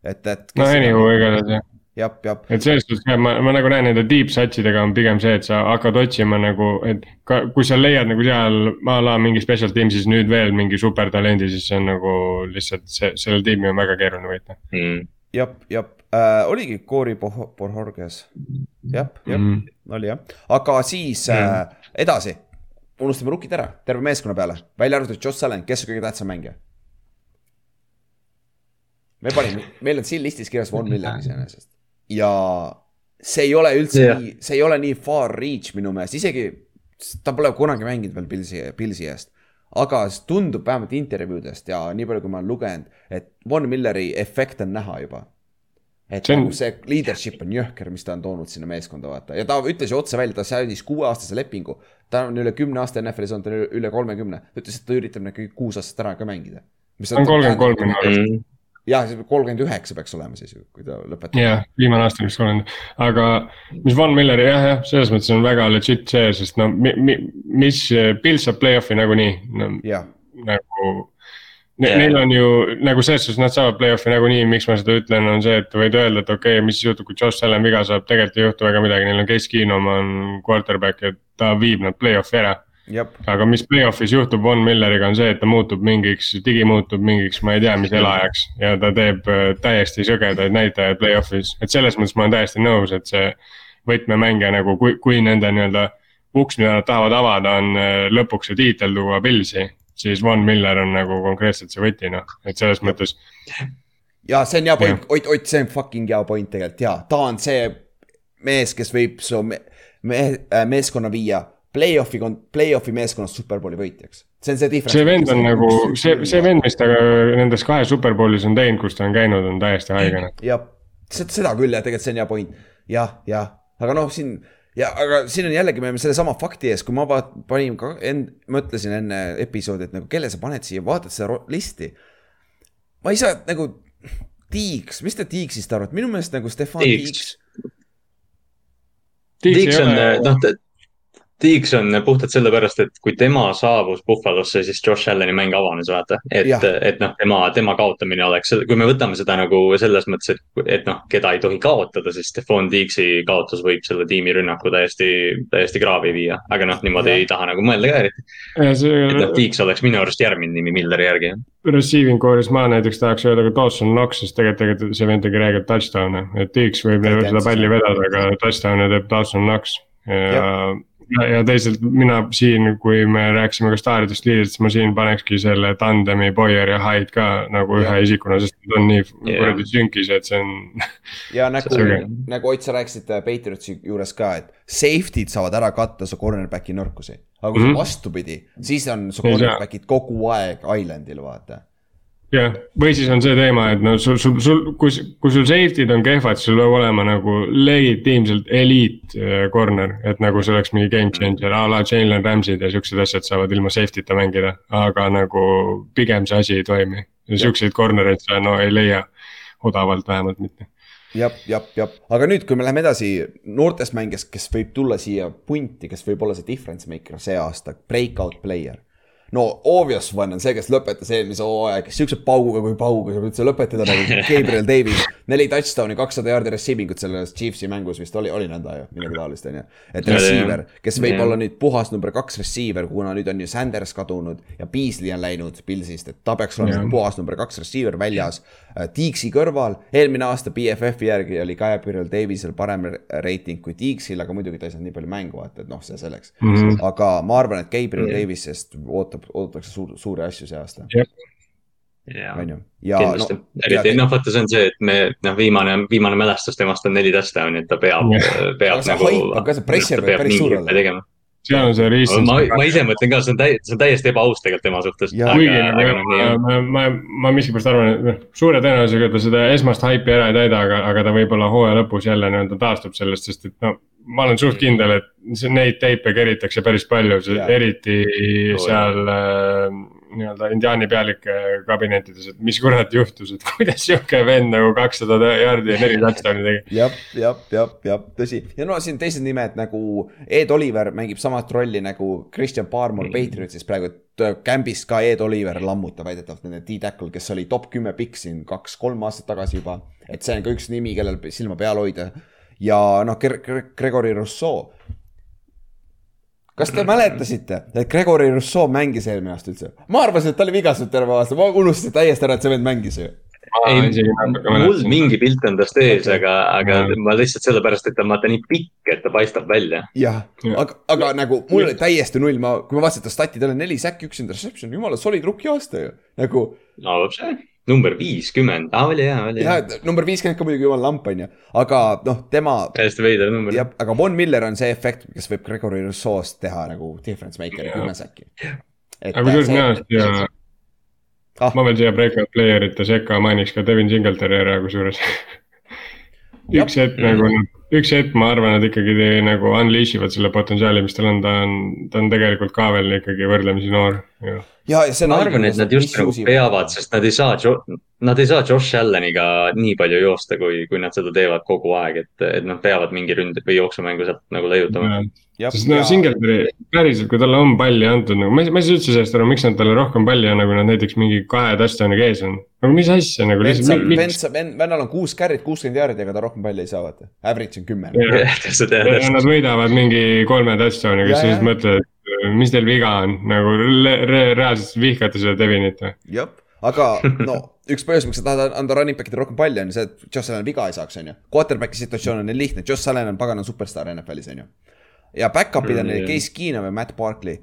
B: et, et.
C: no anyway, igatahes jah.
B: jah, jah,
C: et selles suhtes ka ma, ma nagu näen nende deep satch idega on pigem see, et sa hakkad otsima nagu, et ka, kui sa leiad nagu seal a la mingi special team, siis nüüd veel mingi supertalendi, siis see on nagu lihtsalt see, selle tiimi on väga keeruline võita
D: Mm.
B: jah, jah äh,, oligi Cory Borhorges, jah, jah
C: mm..
B: oli jah, aga siis äh, edasi, unustame rukid ära, terve meeskonna peale, välja arvatud Josh Allan, kes on kõige tähtsam mängija. Me panime, meil on siin listis kirjas Von Miller *laughs* iseenesest ja see ei ole üldse yeah. nii, see ei ole nii far reach minu meelest, isegi ta pole kunagi mänginud veel Pilsi, Pilsi eest. aga tundub vähemalt intervjuudest ja nii palju, kui ma olen lugenud, et Von Milleri efekt on näha juba. et
C: See
B: see,
C: on-
B: nagu see leadership on jõhker, mis ta on toonud sinna meeskonda, vaata ja ta ütles ju otse välja, ta sõlmis kuueaastase lepingu. ta on üle kümne aasta NFL-is olnud, ta on üle- üle kolmekümne, ta ütles, et ta üritab need kõik kuus aastat ära ka mängida.
C: ta on kolmkümmend kolm minu arust,
D: Mm.
B: jah, kolmkümmend üheksa peaks olema siis ju, kui ta lõpetab.
C: jah, viimane aasta vist kolmkümmend, aga mis Von Milleri jah, jah, selles mõttes on väga legit see, sest no mi, mi, mis Pils saab play-off'i nagunii no, nagu Ne, yeah. Neil on ju nagu selles suhtes nad saavad play-off'i nagunii, miks ma seda ütlen, on see, et võid öelda, et okei okay,, mis siis juhtub, kui Josh Allan viga saab, tegelikult ei juhtu väga midagi, neil on Case Keenum on quarterback ja ta viib nad play-off'i ära. Aga mis play-off'is juhtub Von Milleriga on see, et ta muutub mingiks, digi muutub mingiks, ma ei tea, mis elajaks. Ja ta teeb äh, täiesti sõgedaid näitajaid play-off'is, et selles mõttes ma olen täiesti nõus, et see võtmemängija nagu, kui, kui nende nii-öelda uks, mida nad tahavad avada, on äh, lõpuks see tiitel tuua Pilsi, siis Von Miller on nagu konkreetselt see võti noh, et selles mõttes
B: ja see on hea point, Ott, Ott, see on fucking hea point tegelikult. Ja ta on see mees, kes võib su me, me, äh, meeskonna viia play-off'i, play-off'i meeskonnast superbowli võitjaks. see on see difference.
C: see vend on nagu, see, see vend, mis ta nendes kahes superbowlis on teinud, kus ta on käinud, on täiesti haige noh.
B: jah, seda küll ja tegelikult see on hea point, jah, jah, aga noh, siin ja aga siin on jällegi, me oleme sellesama fakti ees, kui ma vaat-, panin ka end-, mõtlesin enne episoodi, et nagu kelle sa paned siia, vaatad seda listi. ma ei saa nagu, Tiiks, mis te Tiiksist arvate, minu meelest nagu Stefan
D: Tiiks.
B: Tiiks.
D: Tiiks on, noh, Tiiks on puhtalt sellepärast, et kui tema saabus Buffalosse, siis Josh Allan'i mäng avanes, vaata. et et noh, tema, tema kaotamine oleks, kui me võtame seda nagu selles mõttes, et, et noh, keda ei tohi kaotada, siis Stefan Tiiksi kaotus võib selle tiimi rünnaku täiesti, täiesti kraavi viia. aga noh, niimoodi
B: Jah.
D: ei taha nagu mõelda ka eriti.
C: ja see
D: et noh, Tiiks oleks minu arust järgmine nimi Milleri järgi.
C: receiving core'is ma näiteks tahaks öelda ka Dawson Knox, sest tegelikult, tegelikult see vend tegi räigelt touchdown'e, et Tiiks võib seda palli vedada, aga touchdown'e teeb Dawson Knox. ja, ja, ja teisalt mina siin, kui me rääkisime ka staaridest liidritest, ma siin panekski selle tandemi Boyer ja Hyde ka nagu ühe
B: Jah.
C: isikuna, sest nad on nii kuradi sünkis, et see on. *laughs*
B: ja nagu nagu Ott, sa rääkisid äh, Patriotsi juures ka, et safety'd saavad ära katta su cornerback'i nõrkusi. aga kui mm. -hmm. vastupidi, siis on su cornerback'id kogu aeg island'il, vaata.
C: jah, või siis on see teema, et no sul, sul, sul, kui, kui sul safety'd on kehvad, sul peab olema nagu legitiimselt eliit äh, corner, et nagu see oleks mingi game changer a la Jalen Rams'id ja siuksed asjad saavad ilma safety'ta mängida, aga nagu pigem see asi ei toimi. siukseid corner'eid sa no ei leia odavalt vähemalt mitte.
B: jah, jah, jah, aga nüüd, kui me läheme edasi noortest mängijast, kes võib tulla siia punti, kes võib olla see difference maker see aasta, breakout player. No obvious one on see, kes lõpetas eelmise hooaja, kes siukse pauguga kui pauguga saab üldse lõpetada nagu Gabriel Davis. neli touchdown'i, kakssada jaardi receiving ut selles Chiefsi mängus vist oli, oli nõnda ju, midagi taolist on ju. et receiver, kes võib olla nüüd puhas number kaks receiver, kuna nüüd on ju Sanders kadunud ja Beasley on läinud Pilsist, et ta peaks olema puhas number kaks receiver väljas. Tiiksi kõrval, eelmine aasta BFF-i järgi oli Gabriel Davisel parem reiting kui Tiiksil, aga muidugi ta ei saanud nii palju mängu vaata, et noh, see selleks mm. -hmm. aga ma arvan, et Gabriel Davisest ootab oodatakse suur, suuri asju see aasta.
D: on ju, ja kindlasti no,, eriti noh, vaata, see on see, et me noh, viimane, viimane mälestus temast on neli touchdown'i, et ta peab, peab
B: aga nagu. aga see pressure võib päris suur olla
C: see on see riist.
D: ma, ma ise mõtlen ka, see on täiesti, see on täiesti ebaaus tegelikult tema suhtes.
C: kuigi nagu ma, ma, ma, ma miskipärast arvan, et noh, suure tõenäosusega ta seda esmast haipi ära ei täida, aga, aga ta võib-olla hooaja lõpus jälle nii-öelda taastub sellest, sest et no ma olen suht kindel, et neid teipe keritakse päris palju, eriti seal äh, nii-öelda indiaani pealike kabinettides, et mis kurat juhtus, et *laughs* kuidas sihuke vend nagu kakssada jaardi ja neli touchdown'i tegi.
B: jah, jah, jah, jah, tõsi ja no siin teised nimed nagu Ed Oliver mängib samat rolli nagu Christian Barmore Patriotsis praegu, et äh, ka Ed Oliver lammutab väidetavalt nende D-tackle, kes oli top kümme pikk siin kaks-kolm aastat tagasi juba. et see on ka üks nimi, kellel silma peal hoida ja noh, Gregory Rousseau. Kas te mäletasite, et Gregory Rousseau mängis eelmine aasta üldse? ma arvasin, et ta oli vigastatud terve aasta, ma unustasin täiesti ära, et see vend mängis ju
D: ei, mul mingi pilt on tast ees aga, aga ja. ma lihtsalt sellepärast, et ta on vaata nii pikk, et ta paistab välja.
B: jah ja., aga, aga nagu mul oli täiesti null, ma, kui ma vaatasin ta statid, tal on neli säkki, üks interception, jumala solid rookie aasta ju, nagu.
D: no see number viiskümmend, aa oli hea, oli
B: hea. number viiskümmend ka muidugi jumala lamp on ju, aga noh, tema.
D: täiesti veider number.
B: jah, aga Von Miller on see efekt, kes võib Gregory Rousseau'st teha nagu difference maker'i kümme säkki.
C: aga kusjuures minu arust ja ah. ma veel siia breakout player ite sekka mainiks ka Devin Singletary ära kusjuures *laughs* üks hetk nagu nad üks hetk ma arvan, et ikkagi te, nagu unleash ivad selle potentsiaali, mis tal on, ta on, ta on tegelikult ka veel ikkagi võrdlemisi noor.
B: Ja, ja see
D: ma arvan, et nad just nagu peavad, sest nad ei saa, nad ei saa Josh Alleniga nii palju joosta, kui, kui nad seda teevad kogu aeg, et, et nad peavad mingi ründe või jooksumängu sealt nagu leiutama.
C: Sest no Singletary, päriselt, kui talle on palli antud nagu, ma ei, ma ei saa üldse sellest aru, miks nad talle rohkem palli ei anna, kui nad näiteks mingi kahe touchdown'iga ees on. nagu mis asja nagu
B: vennal on kuus carry't, kuuskümmend jaardi, aga ta rohkem palli ei saa, vaata. Average on kümme. *laughs*
C: ja nad võidavad mingi kolme touchdown'iga, siis mõtled, mis teil viga on, nagu re reaalselt vihkate seda Devinit või?
B: jah, aga no üks põhjus, miks sa tahad anda running back'idele rohkem palli, on see, et Josh Allan viga ei saaks, on ju. Quarterback'i situatsioon on neil lihtne, Josh Allan on pagana superstaar NFL-is, on ju ja back-up'id on neil Case Keenum ja Matt Barkley.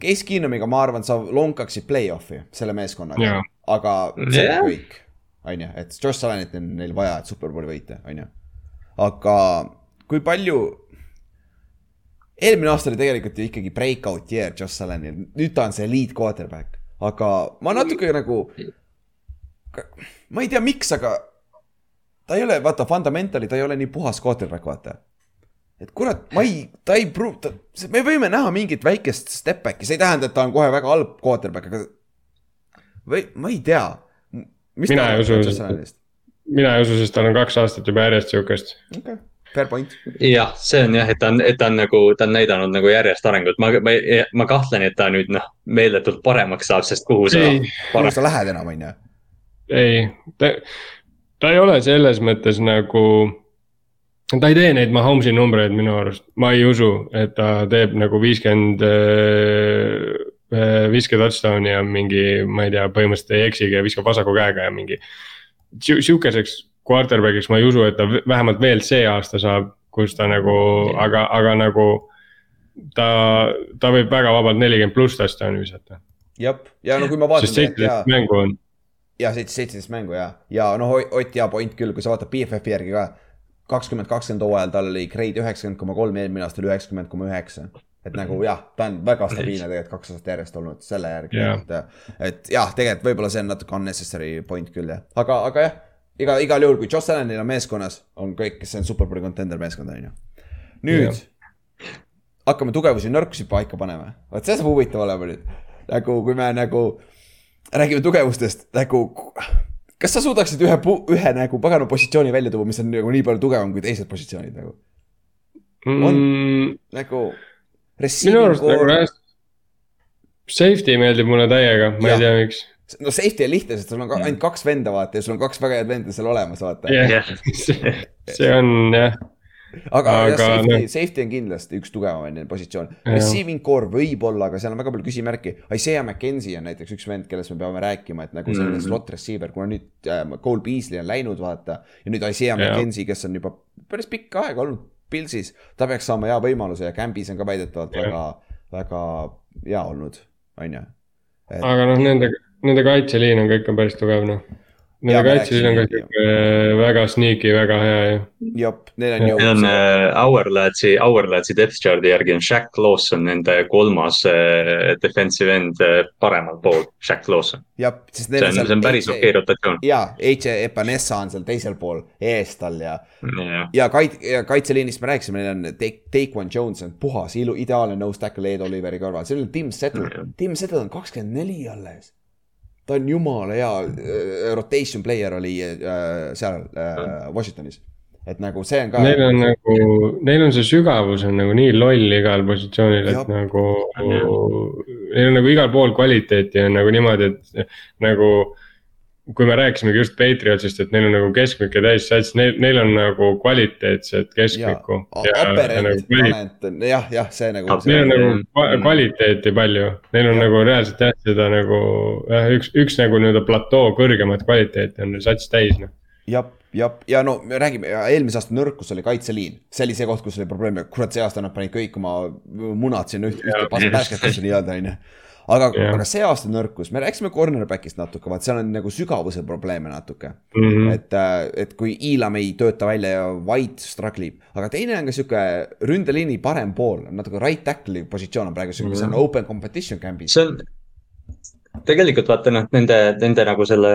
B: Case Keenumiga ma arvan, sa lonkaksid play-off'i selle meeskonnaga yeah., aga see yeah. on kõik. on ju, et Josh Allanit on neil vaja, et superbowli võita, on ju. aga kui palju. Eelmine aasta oli tegelikult ju ikkagi breakout year Josh Allanil, nüüd ta on see lead quarterback, aga ma natuke nagu. ma ei tea, miks, aga ta ei ole, vaata, fundamentally ta ei ole nii puhas quarterback, vaata et kurat, ma ei, ta ei pruugi, me võime näha mingit väikest step back'i, see ei tähenda, et ta on kohe väga halb quarterback, aga. või ma ei tea.
C: mina ei usu, mina ei usu, sest tal on kaks aastat juba järjest sihukest.
B: okay. Fair point.
D: jah, see on jah, et ta on, et ta on nagu, ta on näidanud nagu järjest arengut, ma, ma, ma kahtlen, et ta nüüd noh, meeletult paremaks saab, sest kuhu sa.
B: kuhu sa lähed enam, on ju.
C: ei, ta, ta ei ole selles mõttes nagu ta ei tee neid Mahomes'i numbreid minu arust, ma ei usu, et ta teeb nagu viiskümmend, äh, äh, viiskümmend touchdown'i ja mingi, ma ei tea, põhimõtteliselt ei eksigi ja viskab vasaku käega ja mingi. Sihukeseks quarterback'iks ma ei usu, et ta vähemalt veel see aasta saab, kus ta nagu, aga, aga nagu. ta, ta võib väga vabalt nelikümmend pluss touchdown'i visata.
B: jah, ja no kui ma vaatan.
C: sest seitseteist mängu on.
B: ja seitseteist mängu ja, ja noh, Ott hea point küll, kui sa vaatad BFF-i järgi ka kakskümmend kakskümmend hooajal tal oli grade üheksakümmend koma kolm, eelmine aasta oli üheksakümmend koma üheksa. et nagu jah, ta on väga stabiilne tegelikult kaks aastat järjest olnud selle järgi yeah., et, et jah, tegelikult võib-olla see on natuke unnecessary point küll jah, aga, aga jah. Iga, igal juhul, kui Joss Allanil on meeskonnas, on kõik, kes on superbowli contender meeskond, on ju. nüüd yeah. hakkame tugevusi, nõrkusi paika panema, vot see saab huvitav olema nüüd. nagu kui me nagu räägime tugevustest nagu kas sa suudaksid ühe, ühe nagu pagana positsiooni välja tuua, mis on nagu nii palju tugevam kui teised positsioonid nagu mm.? on nagu.
C: minu arust nagu hästi, Safety meeldib mulle täiega, ma
B: Jah.
C: ei tea, miks.
B: No safety on lihtne, sest sul on ka ainult kaks venda, vaata ja sul on kaks väga head venda seal olemas, vaata.
C: jah,
D: jah, *laughs*
C: see on jah,
B: aga, aga
C: Aga
B: safety,
C: noh.
B: safety on kindlasti üks tugevamaid positsioone.
C: Jah.
B: Receiving core võib-olla, aga seal on väga palju küsimärki. Isaiah McKenzie on näiteks üks vend, kellest me peame rääkima, et nagu selline
D: Mhm.
B: slot receiver, kuna nüüd äh, Cole Beasley on läinud, vaata. ja nüüd Isaiah
C: Jah.
B: McKenzie, kes on juba päris pikka aega olnud Pilsis, ta peaks saama hea võimaluse ja Cambis on ka väidetavalt
C: Jah.
B: väga, väga hea olnud, on ju.
C: aga noh, nende, nende kaitseliin on ka ikka päris tugev, noh. Nende
B: Jaa,
C: kaitseliin on ka sihuke väga sneaky, väga hea ja.
B: jep, neil on ju
D: Neil on äh, Hourladsi, Hourladsi depth chart'i järgi on Shaq Lawson nende kolmas äh, defensive end äh, paremal pool, Shaq Lawson.
B: jah, sest
D: see
B: neil
D: on, see on päris okei okay rotatsioon.
B: ja H Epanessa on seal teisel pool ees tal ja ja kait-, ja kaitseliinist me rääkisime, neil on Take, Taekwon Jones on puhas, ilu, ideaalne nose tackle Ed Oliveri kõrval, seal on Tim Settle Tim Settle on kakskümmend neli alles. Ta on jumala hea, rotation player oli äh, seal äh, Washingtonis. et nagu see on ka.
C: Neil on nagu, neil on see sügavus on nagu nii loll igal positsioonil, et nagu. Neil on nagu igal pool kvaliteeti on nagu niimoodi, et nagu. Kui me rääkisimegi just Patriotsist, et neil on nagu keskmik ja täissats, neil, neil on nagu kvaliteetset keskmikku. Nagu,
B: jah, jah, see nagu.
C: neil on nagu
D: Mm.
C: kvaliteeti palju, neil on
B: Jah.
C: nagu reaalselt jah, seda nagu jah, üks, üks nagu nii-öelda platoo kõrgemat kvaliteeti on sats täis noh.
B: jah, jah, ja no me räägime, eelmise aasta nõrkus oli kaitseliin, see oli see koht, kus oli probleem, kurat, see aasta nad panid kõik oma munad sinna ühte, ühte basketisse nii-öelda onju. aga,
C: Jah.
B: aga see aasta nõrkus, me rääkisime cornerback'ist natuke, vaat seal on nagu sügavuse probleeme natuke
C: Mm
B: mm..
C: -hmm.
B: et, et kui Elam ei tööta välja ja White struggle ib, aga teine on ka sihuke ründeliini parem pool, natuke right tackle'i positsioon on praegu sihuke, see on open competition camp'is.
D: see on tegelikult vaata noh, nende, nende nagu selle,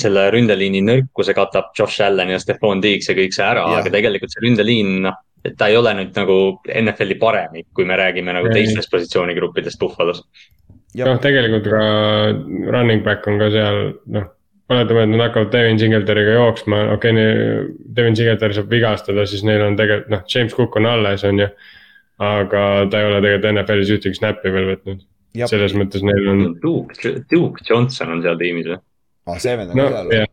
D: selle ründeliini nõrkuse katab Josh Allan ja Stefan Diggs ja kõik see ära, aga tegelikult see ründeliin, noh, et ta ei ole nüüd nagu NFL-i paremik, kui me räägime nagu
C: Ei.
D: teistest positsioonigruppidest Buffalo's.
C: noh, tegelikult ka running back on ka seal, noh. oletame, et nad hakkavad Devin Singletariga jooksma, okei okay,, Devin Singletary saab vigastada, siis neil on tegelikult noh, James Cook on alles, on ju. aga ta ei ole tegelikult NFL-is ühtegi snap'i veel võtnud, selles mõttes neil on,
D: Duke, Duke Johnson on seal tiimis või?
B: aa, see vend on
C: no
B: ka seal
C: jah,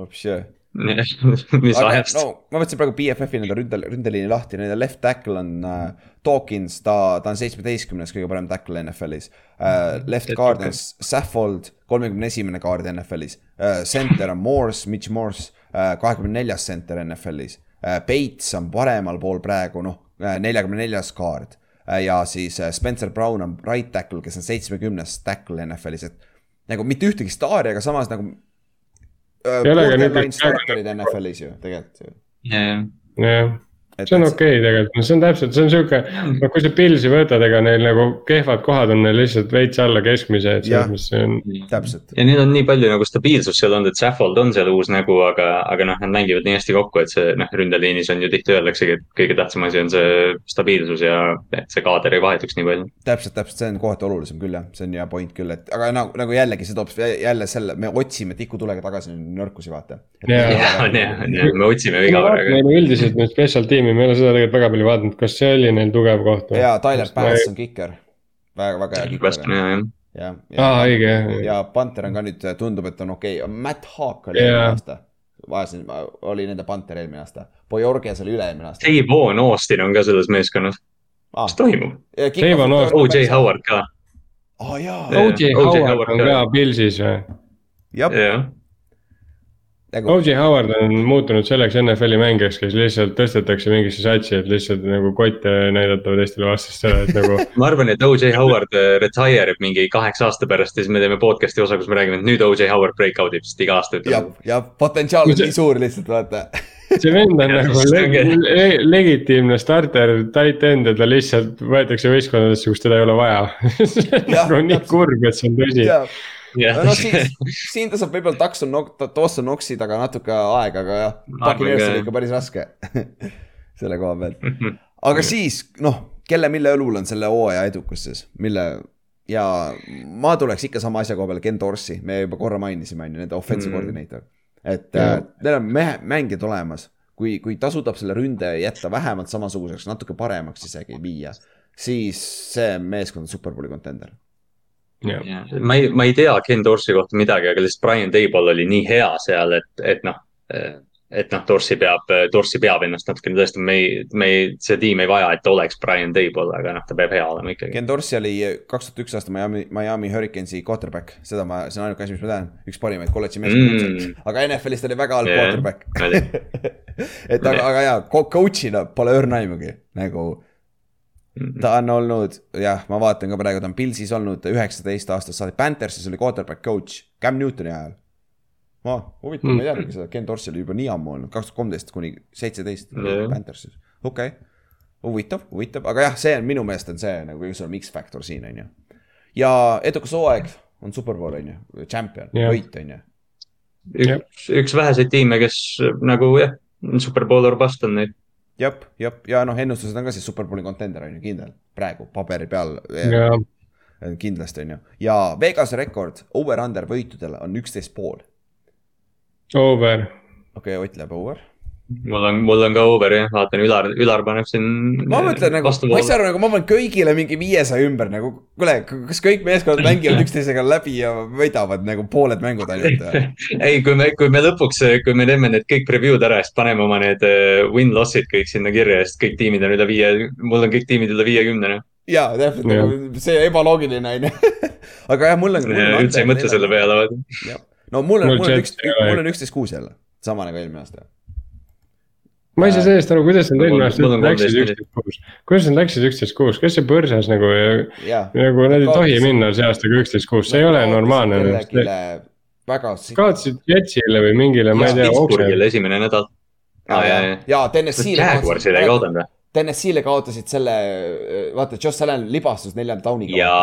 B: või? *laughs*
D: mis
B: aga
D: ajast
B: no ma võtsin praegu BFF-i nende ründel, ründeliini lahti, nende left tackle on äh, Dawkins, ta, ta on seitsmeteistkümnes kõige parem tackle NFL-is äh,. Left guard on Saffold, kolmekümne esimene guard NFL-is äh,. Center on Morse, Mitch Morse äh,, kahekümne neljas center NFL-is äh,. Bates on paremal pool praegu, noh, neljakümne neljas guard äh,. ja siis äh, Spencer Brown on right tackle, kes on seitsmekümnes tackle NFL-is, et nagu mitte ühtegi staari, aga samas nagu äh, borderline starterid NFL-is ju tegelikult ju.
D: yeah..
C: jah,
B: Et-
C: see on
B: et-
C: okei okay, tegelikult, no see on täpselt, see on sihuke, no kui sa Pilsi võtad, ega neil nagu kehvad kohad on neil lihtsalt veits alla keskmise, et selles mõttes see on.
B: täpsust,
D: ja neil on nii palju nagu stabiilsust seal olnud, et Saffold on seal uus nägu, aga, aga noh, nad mängivad nii hästi kokku, et see noh, ründeliinis on ju tihti öeldaksegi, et kõige tähtsam asi on see stabiilsus ja et see kaader ei vahetuks nii palju.
B: täpselt, täpselt, see on kohati olulisem küll jah, see on hea point küll, et aga nagu, nagu jällegi see toob jälle selle, me otsime tikutulega tagasi nõrkusi, vaata.
C: Jaa.
D: me otsime iga
C: me
D: korraga.
C: vaatame üldiselt nüüd special tiimi, me ei ole seda tegelikult väga palju vaadanud, kas see oli neil tugev koht või?
B: ja Tyler Bass on kiker, väga, väga hea kiker.
D: hea jah.
B: ja, ja,
C: õige, jah.
B: ja Panther on ka nüüd, tundub, et on okei okay., Matt Haak oli
C: Jaa.
B: eelmine aasta. vaatasin, oli nende Panther eelmine aasta, Boyorges oli üle-eelmine aasta.
D: Davon Austin on ka selles meeskonnas,
B: aa
D: mis, toimub? OJ. Howard ka,
B: aa jaa,
C: OJ Howard on
D: ka.
C: Pilsis või?
B: jah,
D: jah.
B: Nagu
C: OJ Howard on muutunud selleks NFL-i mängijaks, kes lihtsalt tõstetakse mingisse satsi, et lihtsalt nagu kotte näidata teistele vastastele, et nagu *laughs*
D: ma arvan, et OJ Howard äh, retire ib mingi kaheksa aasta pärast ja siis me teeme podcast'i osa, kus me räägime, et nüüd OJ Howard breakout ib, sest iga aasta
B: ja
D: ütleb,.
B: ja potentsiaal on
C: See-
B: nii suur lihtsalt vaata. *laughs*
C: see vend on
D: Jah,
C: nagu le le legitiimne starter tight end ja ta lihtsalt võetakse võistkondadesse, kus teda ei ole vaja. *laughs* see on
B: Jah,
C: nagu nii kurb, et see on tõsi.
D: Jah
B: no siin, siin ta saab võib-olla Dawson, Dawson Knoxi taga natuke aega, aga jah, Buccaneers oli ikka päris raske *laughs* selle koha pealt. aga siis noh, kelle, mille õlul on selle hooaja edukus siis, mille ja ma tuleks ikka sama asja koha peale, Ken Dorsey, me juba korra mainisime, on ju, nende offensive
D: Mm.
B: coordinator. et äh, neil on mehe, mängijad olemas, kui, kui ta suudab selle ründe jätta vähemalt samasuguseks, natuke paremaks isegi viia, siis see meeskond on superbowli kontender.
C: jah,
D: ma ei, ma ei tea Ken Dorsey kohta midagi, aga lihtsalt Brian Table oli nii hea seal, et, et noh. et noh, Dorsey peab, Dorsey peab ennast natukene tõestama, me ei, me ei, see tiim ei vaja, et oleks Brian Table, aga noh, ta peab hea olema ikkagi.
B: Ken Dorsey oli kaks tuhat üks aasta Miami, Miami Hurricanesi quarterback, seda ma, see on ainuke asi, mis ma tean, üks parimaid kolledži meeskondi
D: Mm.
B: aga NFL-is ta oli väga halb
D: Jah,
B: quarterback *laughs* et aga, aga jaa, coach'ina pole õrna aimugi, nagu ta on olnud, jah, ma vaatan ka praegu, ta on Pilsis olnud üheksateist aastast saadik, Panthersis oli quarterback coach Cam Newtoni ajal. ma, huvitav ma ei teadnudki seda, Ken Dorsey oli juba nii ammu olnud, kaks tuhat kolmteist kuni seitseteist. Panthersis, okei okay.. huvitav, huvitav, aga jah, see on minu meelest on see nagu kõige suurem X-faktor siin on ju. ja edukas hooaeg on superbowl on ju, champion võit on ju.
D: üks, üks väheseid tiime, kes nagu jah, superpool or bust on neid.
B: jah, jah, ja noh, ennustused on ka siis superbowli contender on ju kindel, praegu paberi peal
C: ja
B: kindlasti on ju. ja Vegas rekord over-under võitudel on üksteist pool.
C: over.
B: okei okay,, Ott läheb over.
D: Mul on, mul on ka over jah, vaatan Ülar, Ülar paneb siin.
B: ma mõtlen nagu, ma ei saa aru, nagu ma panen kõigile mingi viiesaja ümber nagu, kuule, kas kõik meeskonnad mängivad *laughs* üksteisega läbi ja võidavad nagu pooled mängud ainult *laughs*
D: ei, kui me, kui me lõpuks, kui me teeme need kõik review'd ära, siis paneme oma need äh, win-loss'id kõik sinna kirja, sest kõik tiimid on üle viie, mul on kõik tiimid üle viiekümne noh.
B: jaa, täpselt
C: Jah.
B: nagu see ebaloogiline on ju. *laughs* aga jah, mul on.
D: üldse ei mõtle selle. peale,
B: no mul on,
C: Mul
B: on üks, mul on üksteist kuus jälle, sama nagu eelmine aasta.
C: Ma ei saa sellest aru, kuidas nad eelmine aasta läksid
D: 13
C: üksteist kuus, kuidas nad läksid üksteist kuus, kes see põrsas nagu,
B: jaa.
C: nagu nad ei tohi minna see aastaga üksteist kuus, see ei ole normaalne.
B: väga.
C: kaotasid Jetsile või mingile, ma ei tea,
D: Pittsburghile esimene nädal. ja, ja.
B: jaa,
D: kas
B: TNS-ile
D: Jaguarsile ei kaotanud või?
B: TNS-ile kaotasid selle, vaata, Josh Allan libastus neljanda tauniga.
D: ja,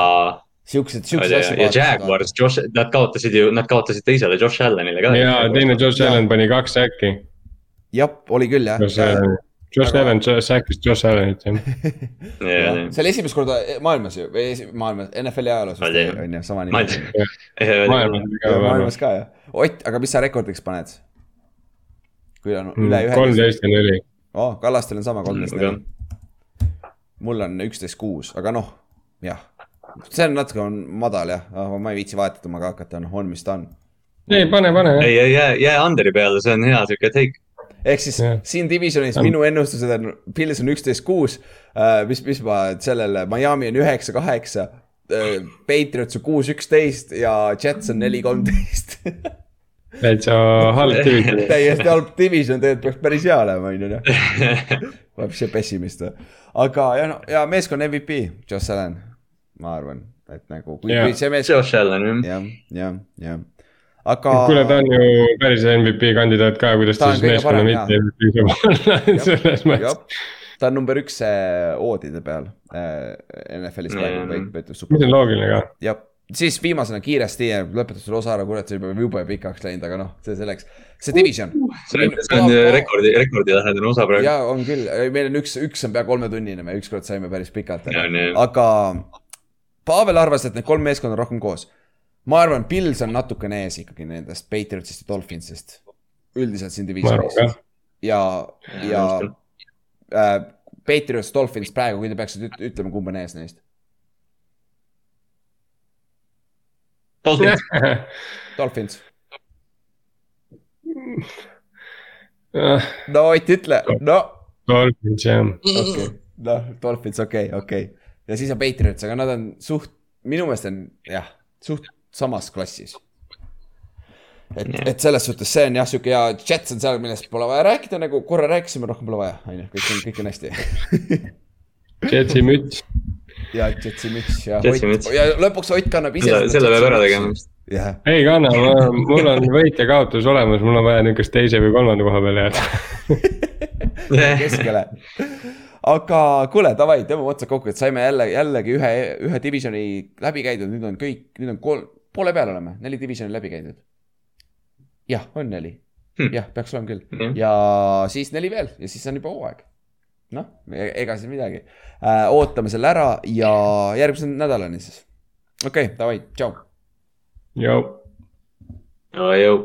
B: siuksed,
D: ja
B: siuksed, asjad.
D: ja Jaguars, Josh, nad kaotasid ju, nad kaotasid teisele Josh Allanile ka.
C: ja teine Josh
B: Jaa.
C: Allan pani kaks säkki.
B: jah, oli küll jah.
C: Josh
B: Aga-
C: Allan säkkis Josh Allanit jah.
B: see oli esimest korda maailmas ju, või maailmas, NFL-i ajaloos vist on ju, sama
D: Ma
B: nimi
C: maailmas ka
B: Ja jah. Ott, aga mis sa rekordiks paned? kui on üle ühe.
C: Kolmteist ja neli.
B: oh,. Kallastel on sama kolmteist
D: Aga-
B: neli. mul on üksteist kuus, aga noh, jah. see on natuke on madal jah, ma ei viitsi vahetama ka hakata, noh, on mis ta on.
C: ei, pane, pane
D: ei, ei jää, jää Underi peale, see on hea siuke take.
B: Ehk siis
C: Jah.
B: siin divisionis minu ennustused on, Pils on üksteist kuus, mis, mis ma sellele, Miami on üheksa kaheksa, Patriots on kuus üksteist ja Jets on neli kolmteist. *laughs*
C: täitsa halb division.
B: täiesti halb division, tegelikult peaks päris hea olema, on ju noh. *laughs* Vapsi pessimist või, aga ja no ja meeskonna MVP, Josh Allan, ma arvan, et nagu
D: Josh Allan jah.
B: jah, jah, jah, aga.
C: kuule, ta on ju päris MVP kandidaat ka, kuidas
B: Ta
C: ta
B: on
C: siis meeskonna mitte MVP saab olla selles mõttes.
B: ta on number üks äh, oodide peal äh, NFL-is praegu
D: Mm.
B: võit- võitleb
C: mis
B: super
C: on. loogiline ka.
B: jah, siis viimasena kiiresti lõpetas selle osa ära, kurat, see juba jube pikaks läinud, aga noh, see selleks. see division.
D: see on, see on rekordi, rekordilähedane osa praegu.
B: ja on küll, meil on üks, üks on pea kolmetunnine, me ükskord saime päris pikalt, aga Pavel arvas, et need kolm meeskonda on rohkem koos. Ma arvan, Pils on natukene ees ikkagi nendest Patriotsist ja Dolphinsist. üldiselt siin divisionis ja, ja äh, Patriots, Dolphins praegu, kui te peaksite üt- ütlema, kumb on ees neist.
D: Dolphins, *laughs*
B: Dolphins, no Ott ütle, no
C: Dolphins jah.
B: okei noh, Dolphins, okei okay,, okei okay.. ja siis on Patriots, aga nad on suht, minu meelest on jah, suht samas klassis. et, et selles suhtes see on jah, sihuke ja Jets on seal, millest pole vaja rääkida, nagu korra rääkisime, rohkem pole vaja, on ju, kõik on, kõik on hästi.
C: Jetsi müts.
B: ja Jetsi müts ja Ott ja lõpuks Ott kannab ise.
D: selle, selle peab ära tegema.
B: jah,
C: ei kanna, mul on võit ja kaotus olemas, mul on vaja niukest teise või kolmanda koha peale jääda.
B: keskele. aga kuule, davai, tõmbame otsad kokku, et saime jälle, jällegi ühe, ühe divisioni läbi käidud, nüüd on kõik, nüüd on kolm, poole peal oleme, neli divisioni läbi käidud. jah, on neli
D: Hmm.
B: jah, peaks olema küll
D: Jah.
B: ja siis neli veel ja siis on juba hooaeg. noh, ega siis midagi äh,, ootame selle ära ja järgmise nädalani siis. okei okay,, davai, tšau.
C: joo.
D: jõu